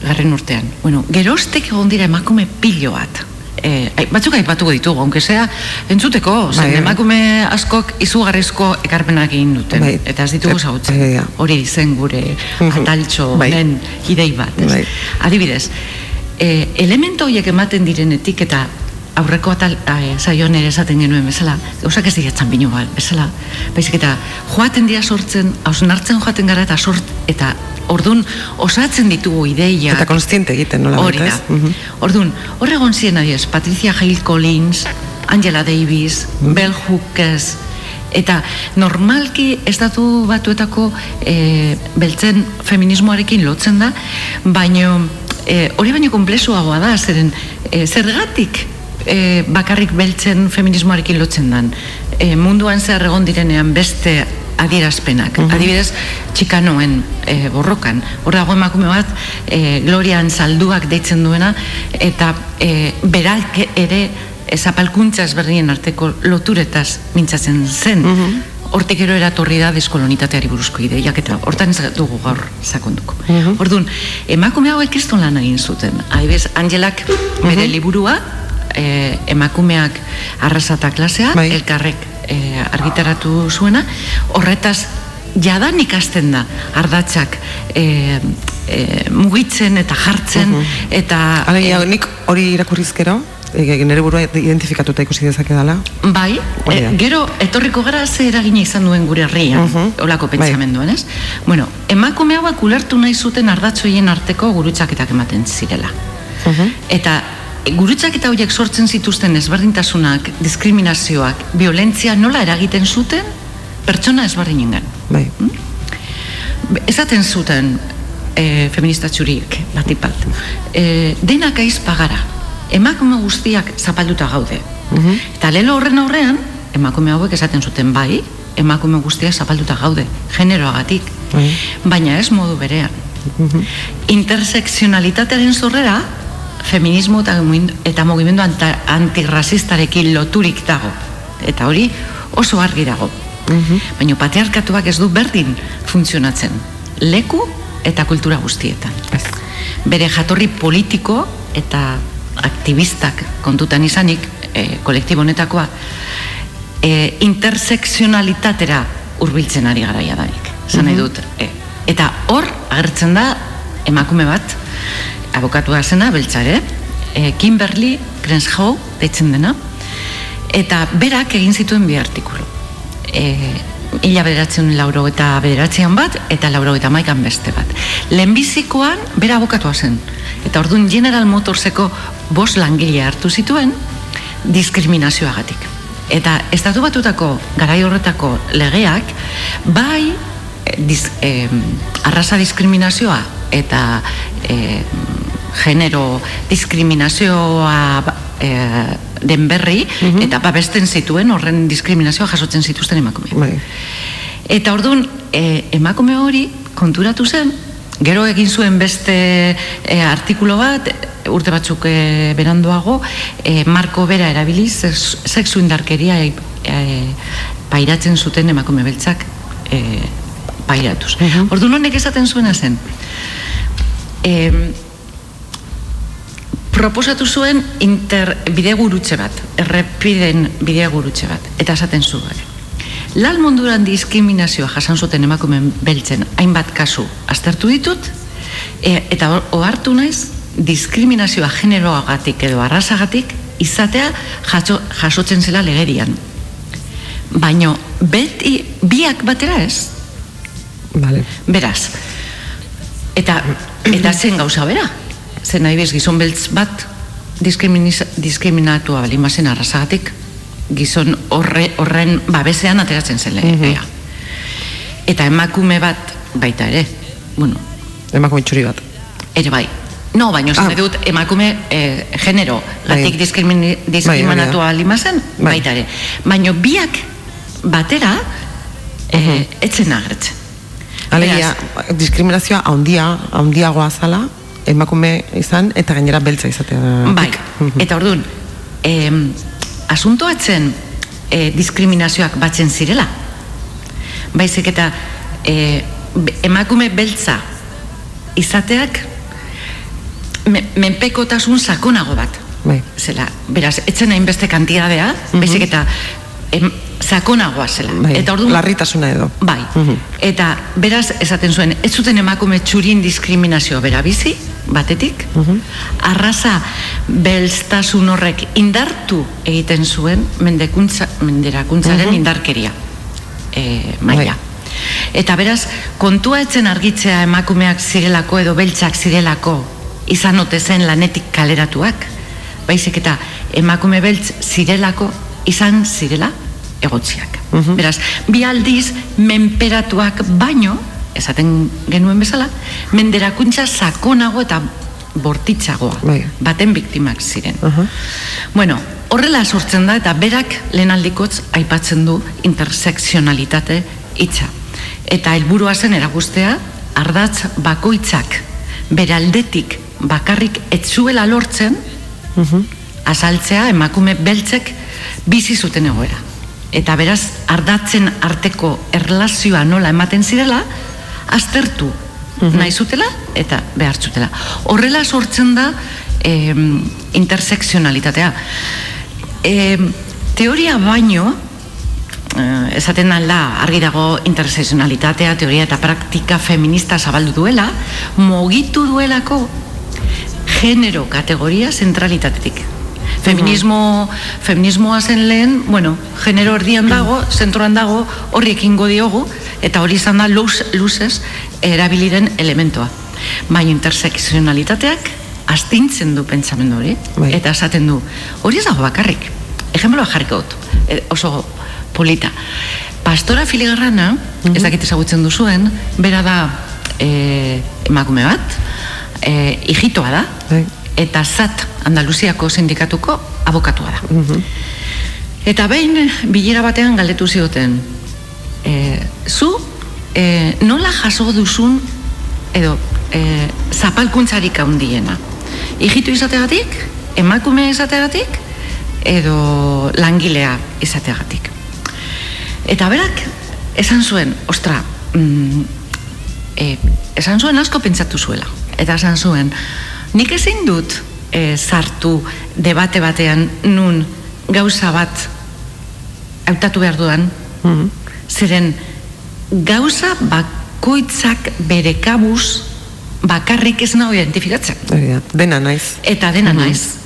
garren urtean. Bueno, geroztek egon dira emakume pilo bat. E, ai, batzuk aipatuko ditugu, aunque sea entzuteko, zen Bai. emakume askok izugarrizko ekarpenak egin duten. Bai. Eta ez ditugu zautzen. e. Hori zen gure ataltxo Bai. honen idei bat. Ez? Bai. Adibidez, e, elemento horiek ematen direnetik eta aurreko atal e, zaion ere esaten genuen bezala, gauzak ez dira txanbino bat, bezala, baizik eta joaten dira sortzen, hausnartzen joaten gara eta sort, eta ordun osatzen ditugu ideia. Eta konstiente egiten, nola Hori da. Mhm. Orduan, horre egon ziren adiez, Patricia Hale Collins, Angela Davis, Bell Hooks, eta normalki estatu batuetako e, beltzen feminismoarekin lotzen da, baino e, hori baino komplexuagoa da, zeren e, zergatik e, bakarrik beltzen feminismoarekin lotzen dan. E, munduan zer egon direnean beste adierazpenak. Adibidez, txikanoen e, borrokan. Hor dago emakume bat, e, glorian salduak deitzen duena, eta e, berak ere e, zapalkuntza ezberdinen arteko loturetaz mintzatzen zen. Hortik gero eratorri da deskolonitateari buruzko ideiak eta hortan ez dugu gaur sakonduko. Orduan, emakume hauek ez lan egin zuten. Adibidez, Angelak bere liburua, e, emakumeak arrasata klasea, Bai. elkarrek e, argitaratu zuena, horretaz jadan ikasten da ardatzak e, e, mugitzen eta jartzen eta Alegia, nik hori irakurrizkero, nire burua identifikatuta ikusi dezake dela. Bai, e, gero etorriko gara ze eragina izan duen gure herrian, Mhm. olako Bai. pentsamenduen, ez? Bueno, emakume hauak ulertu nahi zuten ardatzoien arteko gurutzaketak ematen zirela. Eta e, gurutzaketa horiek sortzen zituzten ezberdintasunak, diskriminazioak, violentzia nola eragiten zuten pertsona ezberdinengan. Bai. Be- Esaten zuten e, feminista txuriek, batik bat. E, denak aiz pagara. Emakume guztiak zapalduta gaude. Eta lelo horren aurrean, emakume hauek esaten zuten bai, emakume guztiak zapalduta gaude, generoagatik. Bai. Baina ez modu berean. Interseksionalitatearen zorrera, feminismo eta, eta mugimendu antirrasistarekin loturik dago. Eta hori oso argi dago. Baina patriarkatuak ez du berdin funtzionatzen. Leku eta kultura guztietan. Ez. Bere jatorri politiko eta aktivistak kontutan izanik, e, kolektibo honetakoa, e, interseksionalitatera hurbiltzen ari garaia danik. Zan nahi dut. E, eta hor agertzen da emakume bat, abokatua zena, beltzare, e, Kimberly Crenshaw, deitzen dena, eta berak egin zituen bi artikulu. E, Ila bederatzen lauro eta bederatzean bat, eta lauro eta maikan beste bat. Lehenbizikoan, bera abokatua zen. Eta orduan General Motorseko bos langile hartu zituen, diskriminazioagatik. Eta estatu batutako garai horretako legeak, bai eh, diz, eh, arraza diskriminazioa eta eh, genero diskriminazioa ba- eh, den berri eta babesten zituen horren diskriminazioa jasotzen zituzten emakumeak. Bai. Eta orduan, e, emakume hori konturatu zen, gero egin zuen beste e, artikulo bat, e, urte batzuk e, beranduago, e, marko bera erabiliz, sex- sexu indarkeria e, e, pairatzen zuten emakume beltzak e, pairatuz. Orduan honek esaten zuena zen, e, proposatu zuen inter bidegurutze bat, errepiden bidegurutze bat, eta esaten zuen. Lal munduran diskriminazioa jasan zuten emakumeen beltzen hainbat kasu aztertu ditut, e, eta ohartu naiz diskriminazioa generoagatik edo arrasagatik izatea jaso, jasotzen zela legerian. Baino beti biak batera ez, Vale. Beraz, eta, eta zen gauza bera. Zen nahi gizon beltz bat diskriminatua bali mazen arrasagatik, gizon horre, horren babesean ateratzen zen legea. Eta emakume bat baita ere, bueno, Emakume txuri bat. ere bai. No, baina Ah. dut emakume eh, genero Bai. gatik diskrimini, diskriminatua Bai, hori bali mazen, Bai. baita ere. Baina biak batera eh, etzen agertzen. Alegia, diskriminazioa haundia, haundiagoa zala, emakume izan, eta gainera beltza izatea. Bai, eta orduan, em, asuntoa etzen e, diskriminazioak batzen zirela. Baizik eta e, emakume beltza izateak me, menpekotasun sakonago bat. Bai. Zela, beraz, etzen hainbeste kantidadea, baizik eta em, sakonagoa zela. Bai. Eta orduan, Larritasuna edo. Bai. Mhm. Eta beraz esaten zuen, ez zuten emakume txurin diskriminazio bera bizi, batetik, arraza belztasun horrek indartu egiten zuen mendekuntza, menderakuntzaren indarkeria e, maila. Bai. Eta beraz, kontua etzen argitzea emakumeak zirelako edo beltzak zirelako izan ote zen lanetik kaleratuak, baizik eta emakume beltz zirelako izan zirela egotziak. Beraz, bi aldiz menperatuak baino, esaten genuen bezala, menderakuntza sakonago eta bortitzagoa, Bai. baten biktimak ziren. Bueno, horrela sortzen da eta berak lehenaldikotz aipatzen du interseksionalitate hitza. Eta helburua zen erakustea ardatz bakoitzak bere aldetik bakarrik etzuela lortzen azaltzea emakume beltzek bizi zuten egoera. Eta beraz, ardatzen arteko erlazioa nola ematen zirela, aztertu nahi zutela eta behar zutela. Horrela sortzen da em, interseksionalitatea. Em, teoria baino, eh, esaten da argi dago interseksionalitatea, teoria eta praktika feminista zabaldu duela, mugitu duelako genero kategoria zentralitatetik. Feminismo, feminismoa zen lehen, bueno, genero erdian dago, zentroan dago, horri ekingo diogu, eta hori izan da luz, luzez erabiliren elementoa. Baina interseksionalitateak astintzen du pentsamendu hori, Bai. eta esaten du, hori ez dago bakarrik. Ejemploa jarriko dut, e, oso polita. Pastora filigarrana, ez dakit ezagutzen duzuen, bera da e, emakume bat, e, hijitoa da, Bai. Eta zat Andaluziako sindikatuko abokatua da. Eta behin bilera batean galdetu zioten, e, zu e, nola jaso duzun edo e, zapalkuntzarik handiena? Hijitu izateagatik, emakume izateagatik, edo langilea izateagatik. Eta berak, esan zuen, ostra, mm, e, esan zuen asko pentsatu zuela. Eta esan zuen, nik ezin dut e, sartu debate batean nun gauza bat hautatu behar duan, zeren gauza bakoitzak bere kabuz bakarrik ez nago identifikatzen. Da, dena naiz. Eta dena naiz.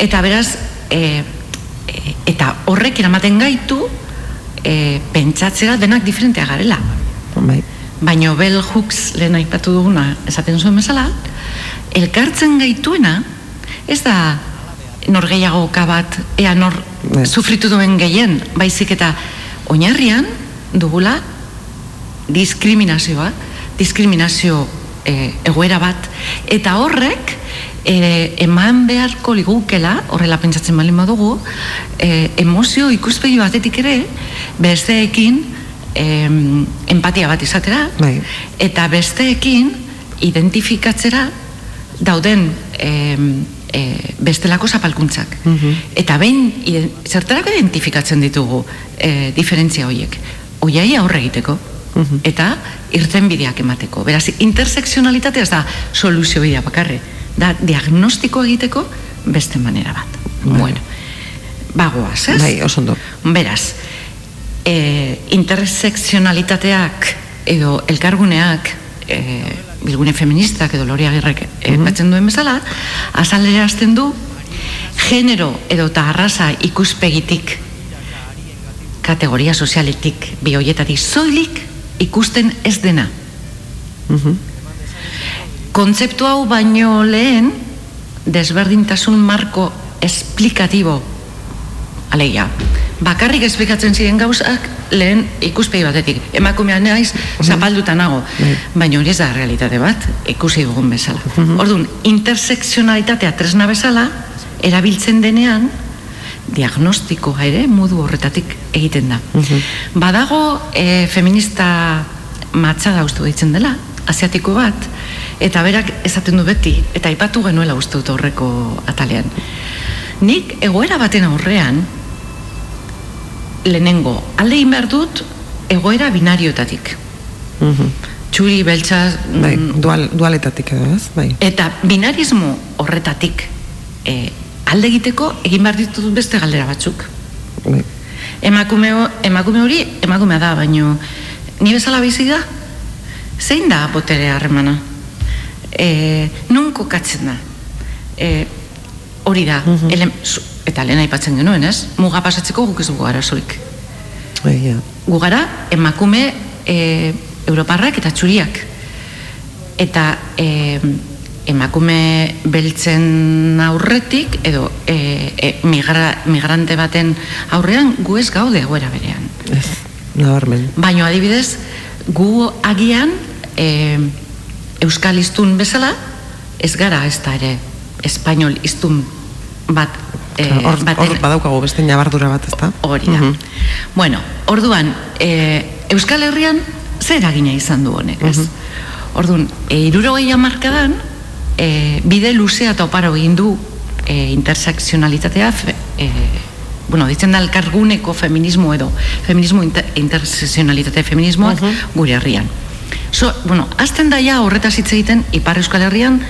Eta beraz, e, e, eta horrek eramaten gaitu e, pentsatzera denak diferentea garela. Bai. Baina Bell Hooks lehen aipatu duguna esaten zuen bezala, elkartzen gaituena ez da nor gehiagoka bat, ea nor Ez. sufritu duen gehien, baizik eta oinarrian dugula diskriminazioa, diskriminazio e, egoera bat, eta horrek e, eman beharko ligukela, horrela pentsatzen balin badugu, e, emozio ikuspegi batetik ere, besteekin em, empatia bat izatera, Bai. eta besteekin identifikatzera dauden em, e, bestelako zapalkuntzak. Eta behin zertarako identifikatzen ditugu e, diferentzia horiek. Oiai aurre egiteko. Eta irten bideak emateko. Beraz, interseksionalitatea ez da soluzio bidea bakarre. Da diagnostiko egiteko beste manera bat. Bueno, bagoaz, ez? Bai, oso ondo. Beraz, e, interseksionalitateak edo elkarguneak e, bilgune feministak edo lori agirrek batzen duen bezala, azalera hasten du genero edo eta arraza ikuspegitik kategoria sozialetik bi hoietatik soilik ikusten ez dena. Kontzeptu hau baino lehen desberdintasun marko esplikatibo alegia. Bakarrik esplikatzen ziren gauzak lehen ikuspegi batetik. Emakumea naiz, zapalduta nago. Baina hori ez da realitate bat, ikusi dugun bezala. Orduan, interseksionalitatea tresna bezala, erabiltzen denean, diagnostikoa ere modu horretatik egiten da. Badago e, feminista matxada uste ditzen dela, asiatiko bat, eta berak esaten du beti, eta aipatu genuela uste dut horreko atalean. Nik egoera baten aurrean, lehenengo, alde behar dut egoera binarioetatik. Txuri, beltza, Bai, mm, dual, dualetatik edo, ez? Bai. Eta binarismo horretatik e, alde egiteko egin behar ditut beste galdera batzuk. bai. Emakume, emakume hori emakumea da, baino ni bezala bizi da? Zein da botere harremana? E, non kokatzen da? E, hori da, ele, zu- eta lehen aipatzen genuen, ez? Muga pasatzeko guk ez dugu arazorik. Bai, ja. Gu gara emakume e, europarrak eta txuriak. Eta e, emakume beltzen aurretik edo e, e, migra, migrante baten aurrean gu ez gaude egoera berean. Ez, nabarmen. Baina adibidez, gu agian e, euskal iztun bezala ez gara ez da ere espainol iztun bat e, Hor, baten- hor badaukagu beste nabardura bat, ezta? Hori da. Bueno, orduan, e, Euskal Herrian zer eragina izan du honek, ez? Orduan, e, irurogei hamarkadan, e, bide luzea eta oparo egin du e, interseksionalitatea, fe, e, bueno, ditzen da elkarguneko feminismo edo, feminismo inter, interseksionalitate feminismoak gure herrian. So, bueno, azten daia horretaz hitz egiten Ipar Euskal Herrian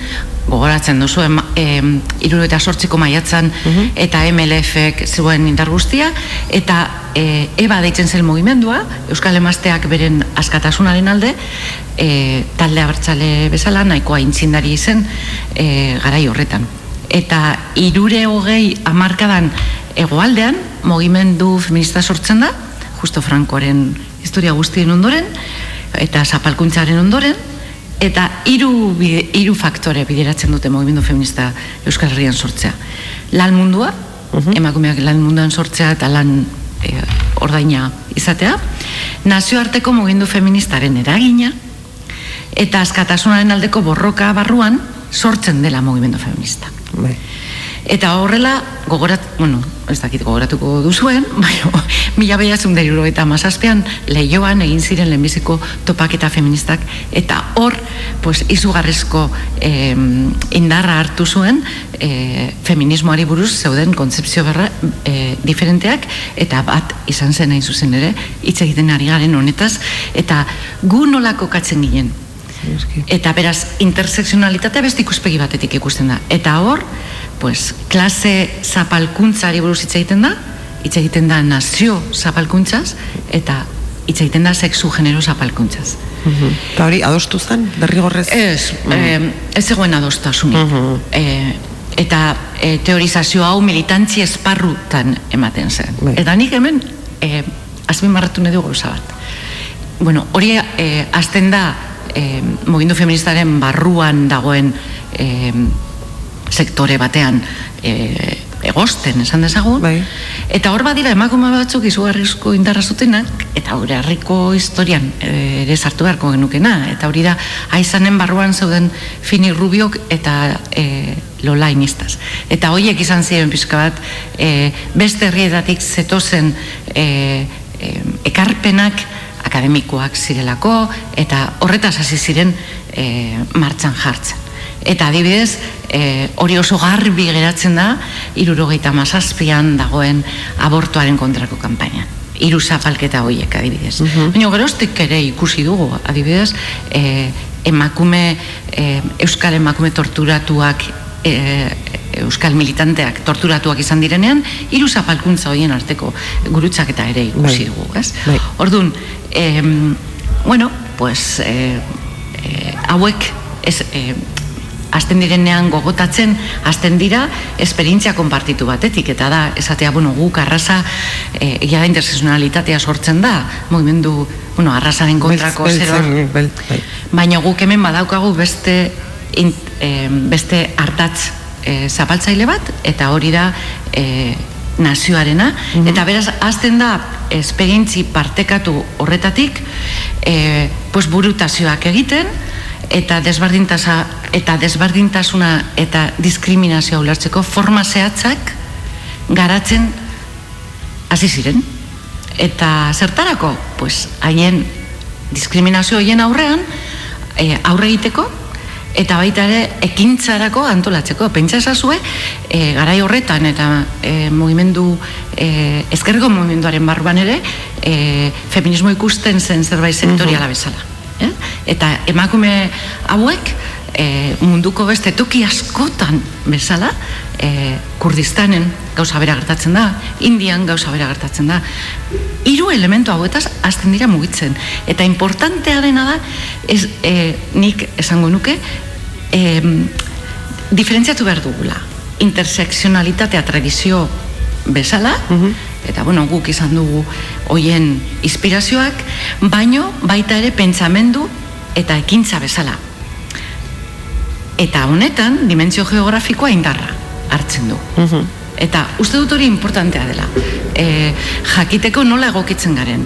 gogoratzen duzu, em, em, iru eta sortziko maiatzan eta MLF-ek zuen indar guztia, eta e, EBA deitzen zen mugimendua, Euskal Emazteak beren askatasunaren alde, e, talde abertzale bezala, nahikoa intzindari zen e, garai horretan. Eta irure hogei amarkadan egoaldean, mugimendu feminista sortzen da, justo Frankoren historia guztien ondoren, eta zapalkuntzaren ondoren, eta hiru hiru faktore bideratzen dute mugimendu feminista Euskal Herrian sortzea. Lan mundua, emakumeak lan munduan sortzea eta lan e, ordaina izatea, nazioarteko mugimendu feministaren eragina, eta askatasunaren aldeko borroka barruan sortzen dela mugimendu feminista. Bai. Eta horrela, gogorat, bueno, ez dakit gogoratuko duzuen, baina mila behatzen deriro eta mazazpean lehioan egin ziren lehenbiziko topaketa feministak, eta hor, pues, izugarrizko eh, indarra hartu zuen eh, feminismoari buruz zeuden kontzepzio berra eh, diferenteak, eta bat izan zen hain zuzen ere, hitz egiten ari garen honetaz, eta gu nola kokatzen ginen, Eta beraz, interseksionalitatea beste ikuspegi batetik ikusten da. Eta hor, pues, klase zapalkuntzari buruz hitz egiten da, hitz egiten da nazio zapalkuntzaz, eta hitz egiten da sexu genero zapalkuntzaz. Eta hori, adostu zen, derrigorrez? Ez, eh, ez zegoen adostasunik. Eh, eta eh, teorizazio hau militantzi esparrutan ematen zen. Bai. Eta nik hemen eh, azpimarratu nahi dugu gauza bat. Bueno, hori eh, azten da eh, mugindu feministaren barruan dagoen eh, sektore batean eh, egosten esan dezagun. Bai. Eta hor badira emakume batzuk izugarrizko indarra zutenak, eta hori harriko historian eh, ere sartu beharko genukena. Eta hori da, aizanen barruan zeuden Fini Rubiok eta e, Lola Inistaz. Eta horiek izan ziren pixka bat, e, beste herrietatik zetozen e, e, ekarpenak akademikoak zirelako, eta horretaz hasi ziren e, martxan jartzen. Eta adibidez, e, hori oso garbi geratzen da, irurogeita mazazpian dagoen abortuaren kontrako kanpainan. Hiru zapalketa horiek adibidez. Baina geroztik ere ikusi dugu, adibidez, e, emakume, e, euskal emakume torturatuak e, euskal militanteak torturatuak izan direnean, hiru zapalkuntza horien arteko gurutzak eta ere ikusi Bai. dugu, ez? Bai. Orduan, em, bueno, pues, eh, eh, hauek ez, eh, azten direnean gogotatzen, azten dira esperientzia konpartitu batetik, eta da, esatea, bueno, guk arrasa, eh, egia da interseksionalitatea sortzen da, mugimendu, bueno, arrasaren kontrako bel- bai. baina guk hemen badaukagu beste in, eh, beste hartatz eh, zapaltzaile bat eta hori da eh, nazioarena. Eta beraz hasten da esperientzi partekatu horretatik eh, pues burutazioak egiten eta desberdintasa eta desberdintasuna eta diskriminazioa ulertzeko forma zehatzak garatzen hasi ziren eta zertarako pues haien diskriminazio hoien aurrean e, aurre egiteko eta baita ere ekintzarako antolatzeko. Pentsa ezazue, e, garai horretan eta e, mugimendu, e, ezkerreko mugimenduaren barruan ere, e, feminismo ikusten zen zerbait sektoriala bezala. Eh? Eta emakume hauek e, munduko beste toki askotan bezala, e, Kurdistanen gauza bera gertatzen da, Indian gauza bera gertatzen da. Hiru elementu hauetaz hasten dira mugitzen. Eta importantea dena da, ez, e, nik esango nuke, e, diferentziatu behar dugula. Interseksionalitatea tradizio bezala, eta bueno, guk izan dugu hoien inspirazioak, baino baita ere pentsamendu eta ekintza bezala. Eta honetan, dimentsio geografikoa indarra hartzen du. Eta uste dut hori importantea dela. E, jakiteko nola egokitzen garen.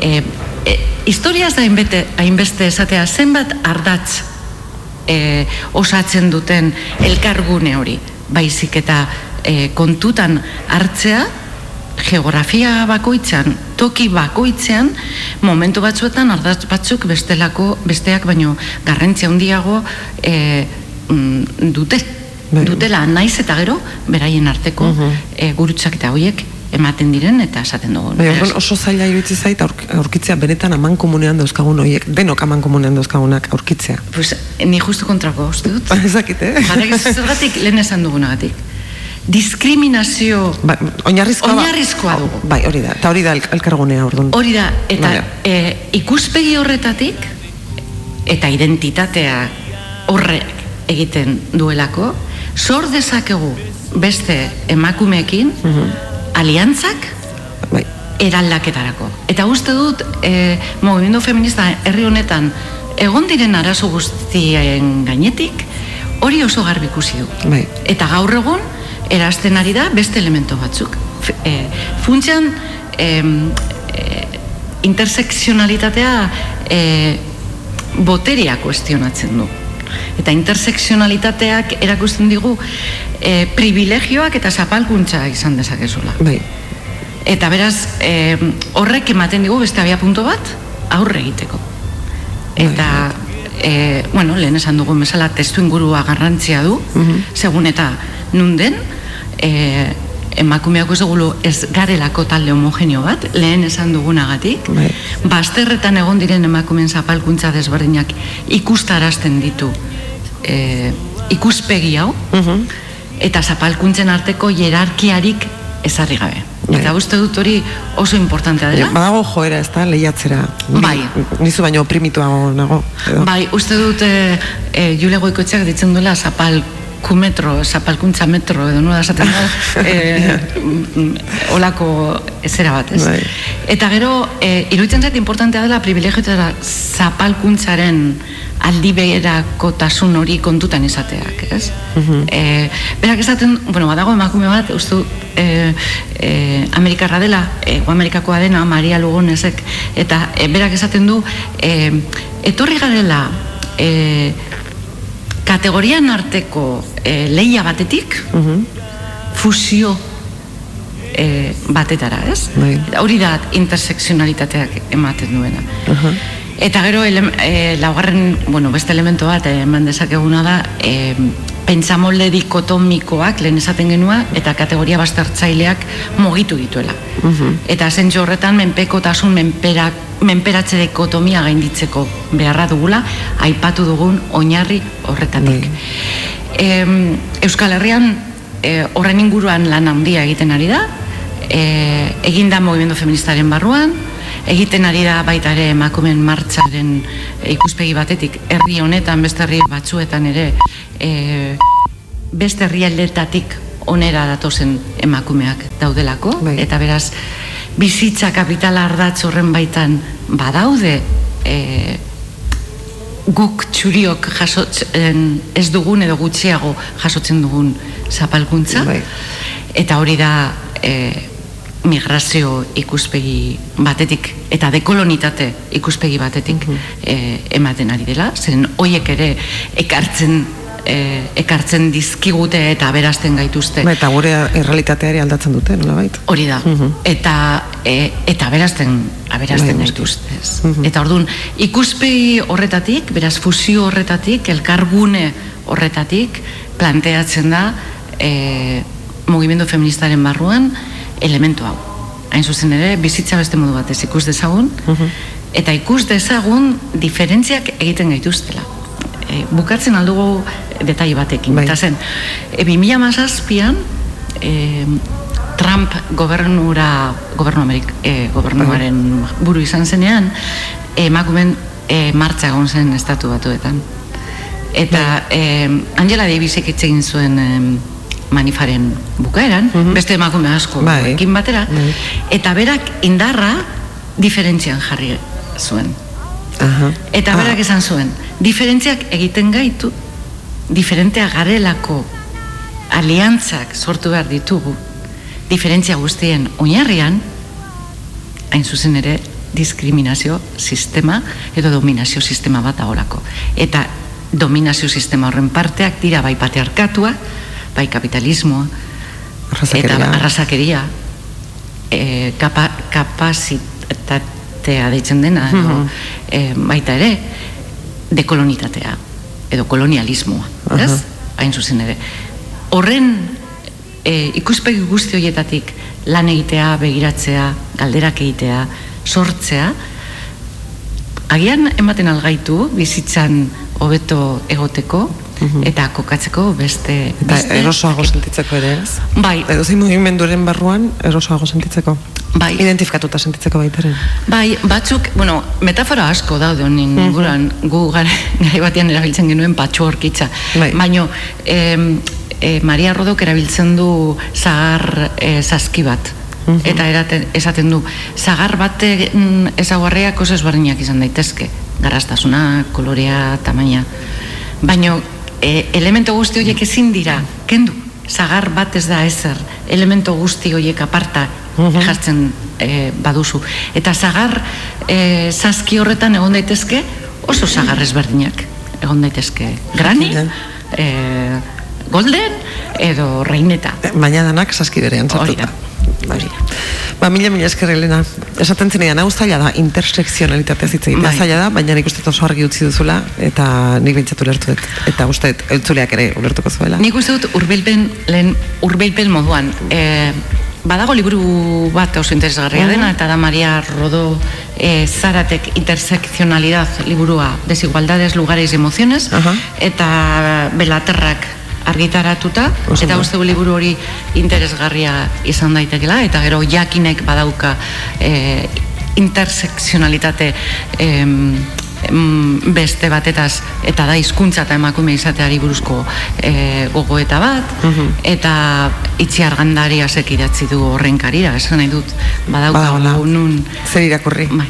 E, e, historiaz da hainbete, hainbeste esatea zenbat ardatz e, osatzen duten elkargune hori. Baizik eta e, kontutan hartzea geografia bakoitzean, toki bakoitzean, momentu batzuetan ardatz batzuk bestelako, besteak baino garrantzia handiago e, dute. Bai. Dutela naiz eta gero, beraien arteko e, gurutzak eta horiek ematen diren eta esaten dugu. Bai, orduan oso zaila iruditzen zait aurk- aurkitzea benetan aman komunean dauzkagun horiek, denok aman komunean dauzkagunak aurkitzea. Pues, ni justu kontrako uste dut. Ezakit, eh? Zergatik lehen esan dugunagatik. Diskriminazio Ba, oinarrizkoa, ba- Oinarrizkoa dugu. Bai, hori da. Eta hori da elk- elkargunea orduan. hori da, eta e, ikuspegi horretatik eta identitatea horrek egiten duelako, sor dezakegu beste emakumeekin aliantzak Bai. eraldaketarako. Eta uste dut, e, movimendu feminista herri honetan egon diren arazo guztien gainetik, hori oso garbi ikusi du. Bai. Eta gaur egun, erazten ari da beste elemento batzuk. F- E, funtsean, em, e, interseksionalitatea e, boteria kuestionatzen du. Eta interseksionalitateak erakusten digu e, privilegioak eta zapalkuntza izan dezakezula. Bai. Eta beraz, eh, horrek ematen digu beste abia punto bat, aurre egiteko. Eta, eh, bueno, lehen esan dugun bezala testu ingurua garrantzia du, segun eta nun den, eh, emakumeak ez dugulu ez garelako talde homogeneo bat, lehen esan dugunagatik, Bai. bazterretan egon diren emakumeen zapalkuntza desberdinak ikustarazten ditu eh, ikuspegi hau, eta zapalkuntzen arteko hierarkiarik ezarri gabe. Bai. Eta uste dut hori oso importantea Ja, dela. badago joera, ez da, lehiatzera. Bai. Nizu baino oprimituago nago. edo. Bai, uste dut e, e, Jule Goikoetxeak ditzen duela zapalkumetro, zapalkuntza metro, edo nola esaten da, e, mm, olako zera bat, ez? Bai. Eta gero, e, iruditzen zait importantea dela privilegioetara zapalkuntzaren aldiberakotasun hori kontutan izateak, ez? e, berak esaten, bueno, badago emakume bat, uste dut, e, e, Amerikarra dela, e, Amerikakoa dena, Maria Lugonesek, eta e, berak esaten du, e, etorri garela, e, kategorian arteko e, leia batetik, fusio e, batetara, ez? Bai. Hori da interseksionalitateak ematen duena. Eta gero, ele, e, laugarren, bueno, beste elemento bat eh, eman dezakeguna da, e, pentsamolde dikotomikoak lehen esaten genua, eta kategoria bastartzaileak mugitu dituela. Eta zentzu horretan, menpekotasun, menperak, menperatze dikotomia gainditzeko beharra dugula, aipatu dugun oinarri horretatik. Em, Euskal Herrian e, horren inguruan lan handia egiten ari da, e, egin da movimendu feministaren barruan, egiten ari da baita ere emakumen martxaren ikuspegi batetik herri honetan, beste herri batzuetan ere e, beste herrialdetatik onera datozen emakumeak daudelako, Bai. eta beraz bizitza kapitala ardatz horren baitan badaude e, guk txuriok jasotzen ez dugun edo gutxiago jasotzen dugun zapalkuntza Bai. eta hori da e, migrazio ikuspegi batetik eta dekolonitate ikuspegi batetik e, ematen ari dela zen hoiek ere ekartzen e, ekartzen dizkigute eta berazten gaituzte Ba, Eta gure errealitateari aldatzen dute, nola bait? Hori da. Eta e, eta aberazten aberasten Bai, gaituzte. ez. Eta ordun ikuspegi horretatik, beraz fusio horretatik, elkargune horretatik planteatzen da e, mugimendu feministaren barruan elementu hau. Hain zuzen ere, bizitza beste modu batez ikus dezagun, eta ikus dezagun diferentziak egiten gaituztela. E, bukatzen aldugu detai batekin. Bai. Eta zen, e, 2007an, e, Trump gobernura, gobernu Amerik, e, gobernuaren buru izan zenean, emakumen e, martxa egon zen estatu batuetan. Eta e, Angela Davisek hitz egin zuen manifaren bukaeran, beste emakume asko Bai. ekin batera, Bai. eta berak indarra diferentzian jarri zuen. Aha. Eta berak esan zuen, diferentziak egiten gaitu, diferentea garelako aliantzak sortu behar ditugu, diferentzia guztien oinarrian, hain zuzen ere, diskriminazio sistema edo dominazio sistema bat dagoelako. Eta dominazio sistema horren parteak dira bai patriarkatua, bai kapitalismoa, Arrazakeria. eta arrasakeria, e, kapa, kapazitatea deitzen dena, edo, e, baita ere, dekolonitatea, edo kolonialismoa, ez? Aha. Hain zuzen ere. Horren e, ikuspegi guzti horietatik lan egitea, begiratzea, galderak egitea, sortzea, agian ematen algaitu bizitzan hobeto egoteko eta kokatzeko beste Eta beste erosoago sentitzeko ere, ez? Bai. Edo zein mugimenduren barruan erosoago sentitzeko. Bai. Identifikatuta sentitzeko baitaren. Bai, batzuk, bueno, metafora asko daude honen inguruan, gu gara, gai batean erabiltzen genuen patchwork hitza. Bai. Baino, em, e, Maria Rodok erabiltzen du zagar e, saski bat. Eta eraten, esaten du, zagar bate ezaguarriak oso ezberdinak izan daitezke. Garaztasuna, kolorea, tamaina. Baino, e, elemento guzti horiek ezin dira, kendu. Zagar bat ez da ezer, elemento guzti horiek aparta jartzen e, baduzu. Eta zagar e, saski horretan egon daitezke oso zagar ezberdinak. Egon daitezke grani, e, golden edo reineta. E, Baina danak saski berean Hori sartuta. da. Bai. Ba, mila mila esker Elena. Esaten zenean, hau zaila da, intersekzionalitatea egitea Bai. zaila da, baina nik uste oso argi utzi duzula, eta nik bintzatu ulertu dut. Eta uste dut, entzuleak ere ulertuko zuela. Nik uste dut urbilpen, lehen urbilpen moduan. E, badago liburu bat oso interesgarria dena, eta da Maria Rodó e, Zaratek intersekzionalidad liburua, desigualdades, lugares emociones, Aha. eta Belaterrak argitaratuta, Oso eta ondo. uste liburu hori interesgarria izan daitekela, eta gero jakinek badauka e, intersekzionalitate em, em, beste batetaz eta da hizkuntza eta emakume izateari buruzko e, gogoeta bat eta itzi argandari asek idatzi du horren karira esan nahi dut Badagoela. badaukagu nun Zer irakurri. Bai.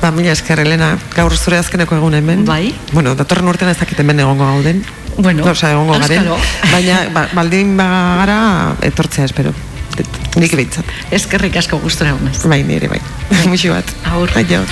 Ba, mila esker, Elena, gaur zure azkeneko egun hemen. Bai. Bueno, datorren urtean ez dakit hemen egongo gauden. Bueno, Osa, egongo garen. Baina, ba, baldin bagara, etortzea espero. Nik behintzat. eskerrik asko gustora honez Bai, nire bai. Muxi bat. Agur. Aio.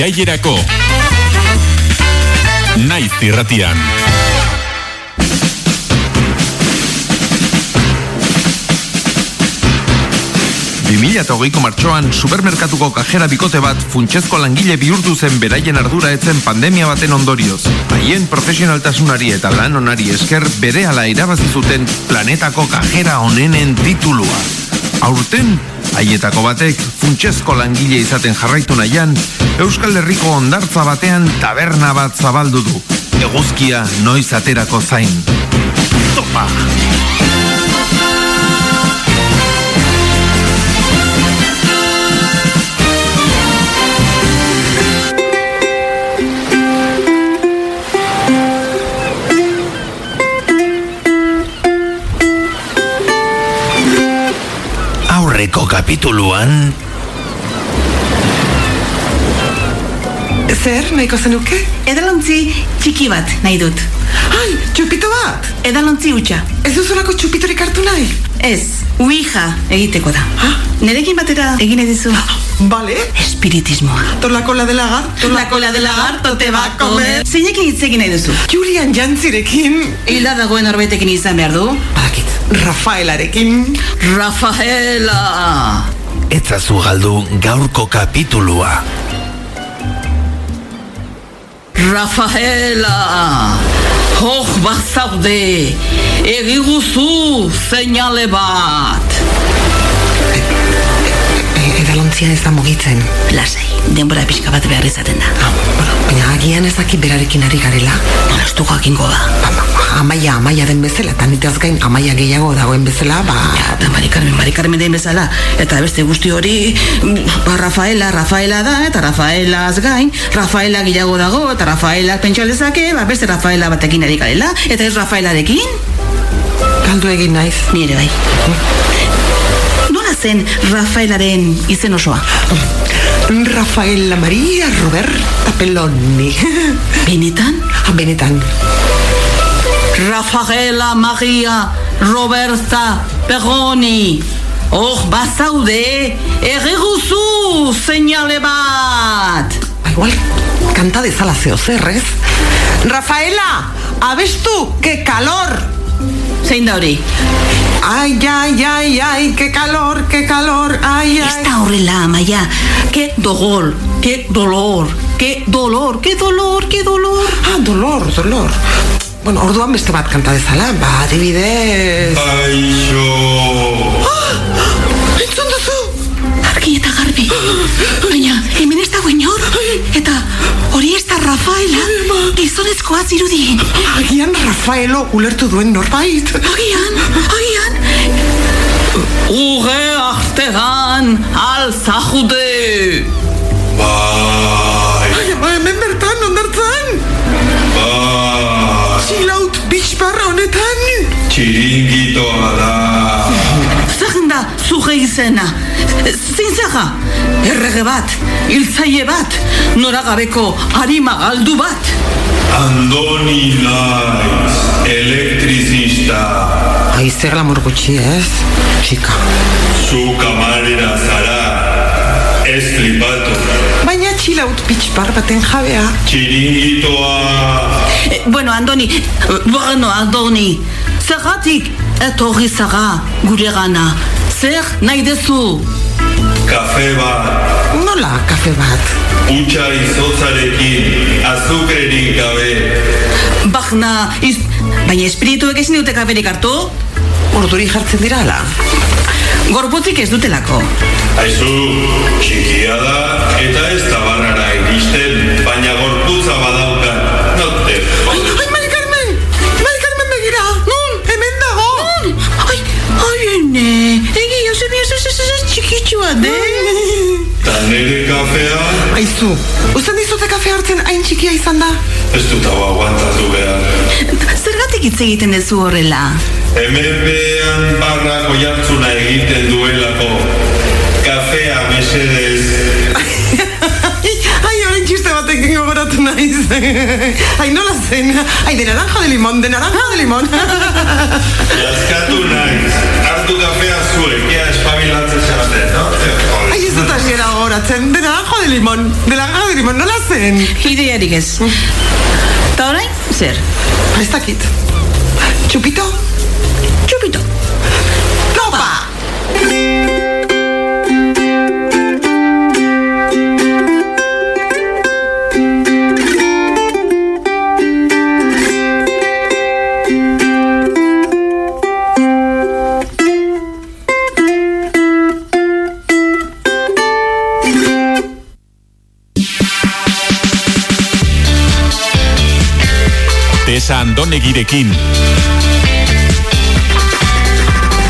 Irailerako. Naiz irratian. 2008ko martxoan supermerkatuko kajera bikote bat funtsezko langile bihurtu zen beraien ardura etzen pandemia baten ondorioz. Haien profesionaltasunari eta lan onari esker bere ala irabazi zuten planetako kajera onenen titulua. Aurten, haietako batek funtsezko langile izaten jarraitu nahian, Euskal Herriko ondartza batean taberna bat zabaldu du. Eguzkia noiz aterako zain. Topa! Aurreko kapituluan Zer, nahiko zenuke? Edalontzi txiki bat nahi dut. Ai, txupito bat! Edalontzi utxa. Ez duzulako txupitorik hartu nahi? Ez, uija egiteko da. Ha? Nerekin batera egin edizu. Bale? Espiritismoa. Tola cola de lagarto. La cola de lagarto te va a comer. Zeinekin hitz egin nahi duzu? Julian Jantzirekin. Hilda dagoen norbetekin izan behar du. Badakit, Rafaelarekin. Rafaela! etzazu galdu gaurko kapitulua. Rafaela! Hor bazaude! Egiguzu seinale bat! Edalontzia ez da mugitzen. Lasai, denbora pixka bat behar izaten da. Ah, bueno, baina agian ez dakit berarekin ari garela. Du jakingo da. Ba, amaia, amaia den bezala, eta nitaz gain amaia gehiago dagoen bezala, ba... Eta Mari Carmen, Mari Carmen den bezala. Eta beste guzti hori, mm, ba, Rafaela, Rafaela da, eta Rafaelaz gain, Rafaela gehiago dago, eta Rafaela pentsa lezake, ba, beste Rafaela batekin ari garela, eta ez Rafaelarekin, Galdu egin naiz. nire bai. Nola zen Rafaelaren izen osoa? Rafaela Maria Roberta Peloni. Benetan? Ah, Benetan. Rafaela Maria Roberta Perroni. Oh, bazaude, erreguzu seinale bat. Ba, igual, kanta dezala zeo zer, ez? Rafaela, abestu, que calor! Zein da hori? Ai, ai, ai, ai, que calor, que calor, ai, Ez ai. da horrela, Amaia. Ke dogol, ke dolor, ke dolor, ke dolor, ke dolor. Ah, dolor, dolor. Bueno, orduan beste bat kanta dezala, ba, adibidez... Aixo. Entzun duzu? Argi eta garbi. Baina, hemen ez dago inor. Eta hori ez da Rafaela, gizonezkoa zirudien. Agian Rafaelo ulertu duen norbait. Agian, agian. Uge artean alzajude. Bai, Ai, ama, hemen bertan, ondartzan. bai. Chilaut bitxparra honetan. Txiringitoa da. Zuge izena? Zein zerra? Errege bat, hiltzaile bat, noragabeko harima galdu bat. Andoni naiz, elektrizista. Ai, zer lamur gutxi, ez? Txika. Zu kamarera zara. Ez flipatu. Baina chilaut bitxpar baten jabea. Txiringitoa. Eh, bueno, Andoni, eh, bueno, Andoni, zergatik etorri zara gure gana. Zer nahi dezu? Kafe bat. Nola, kafe bat? Utsa izotzarekin. Azukrerik gabe. Bagna, iz... baina espirituek ezin dute kaferik hartu? Urduri jartzen dira, ala? Gorputzik ez dutelako. Aizu, txikia da eta ez da barrara iristen, baina gorputza Aizu, usten dizute kafe hartzen hain txikia izan da? ez dut hau aguantatu behar. Zergatik hitz egiten dezu horrela? Hemen behan barrako jartzuna egiten duelako. Kafea mesedez. Gogoratu naiz. Ai, nola zen? Ai, de naranja de limón, de naranja de limón. Jaskatu naiz. Hartu kafea zuek, ea espabilatzen no? Jodes. Ai, ez dut asiera gogoratzen, de naranja de limón, de naranja de limón, nola zen? Ideiarik ez. Eta orain, zer? Ez dakit. Txupito? Txupito. Topa! Betirekin.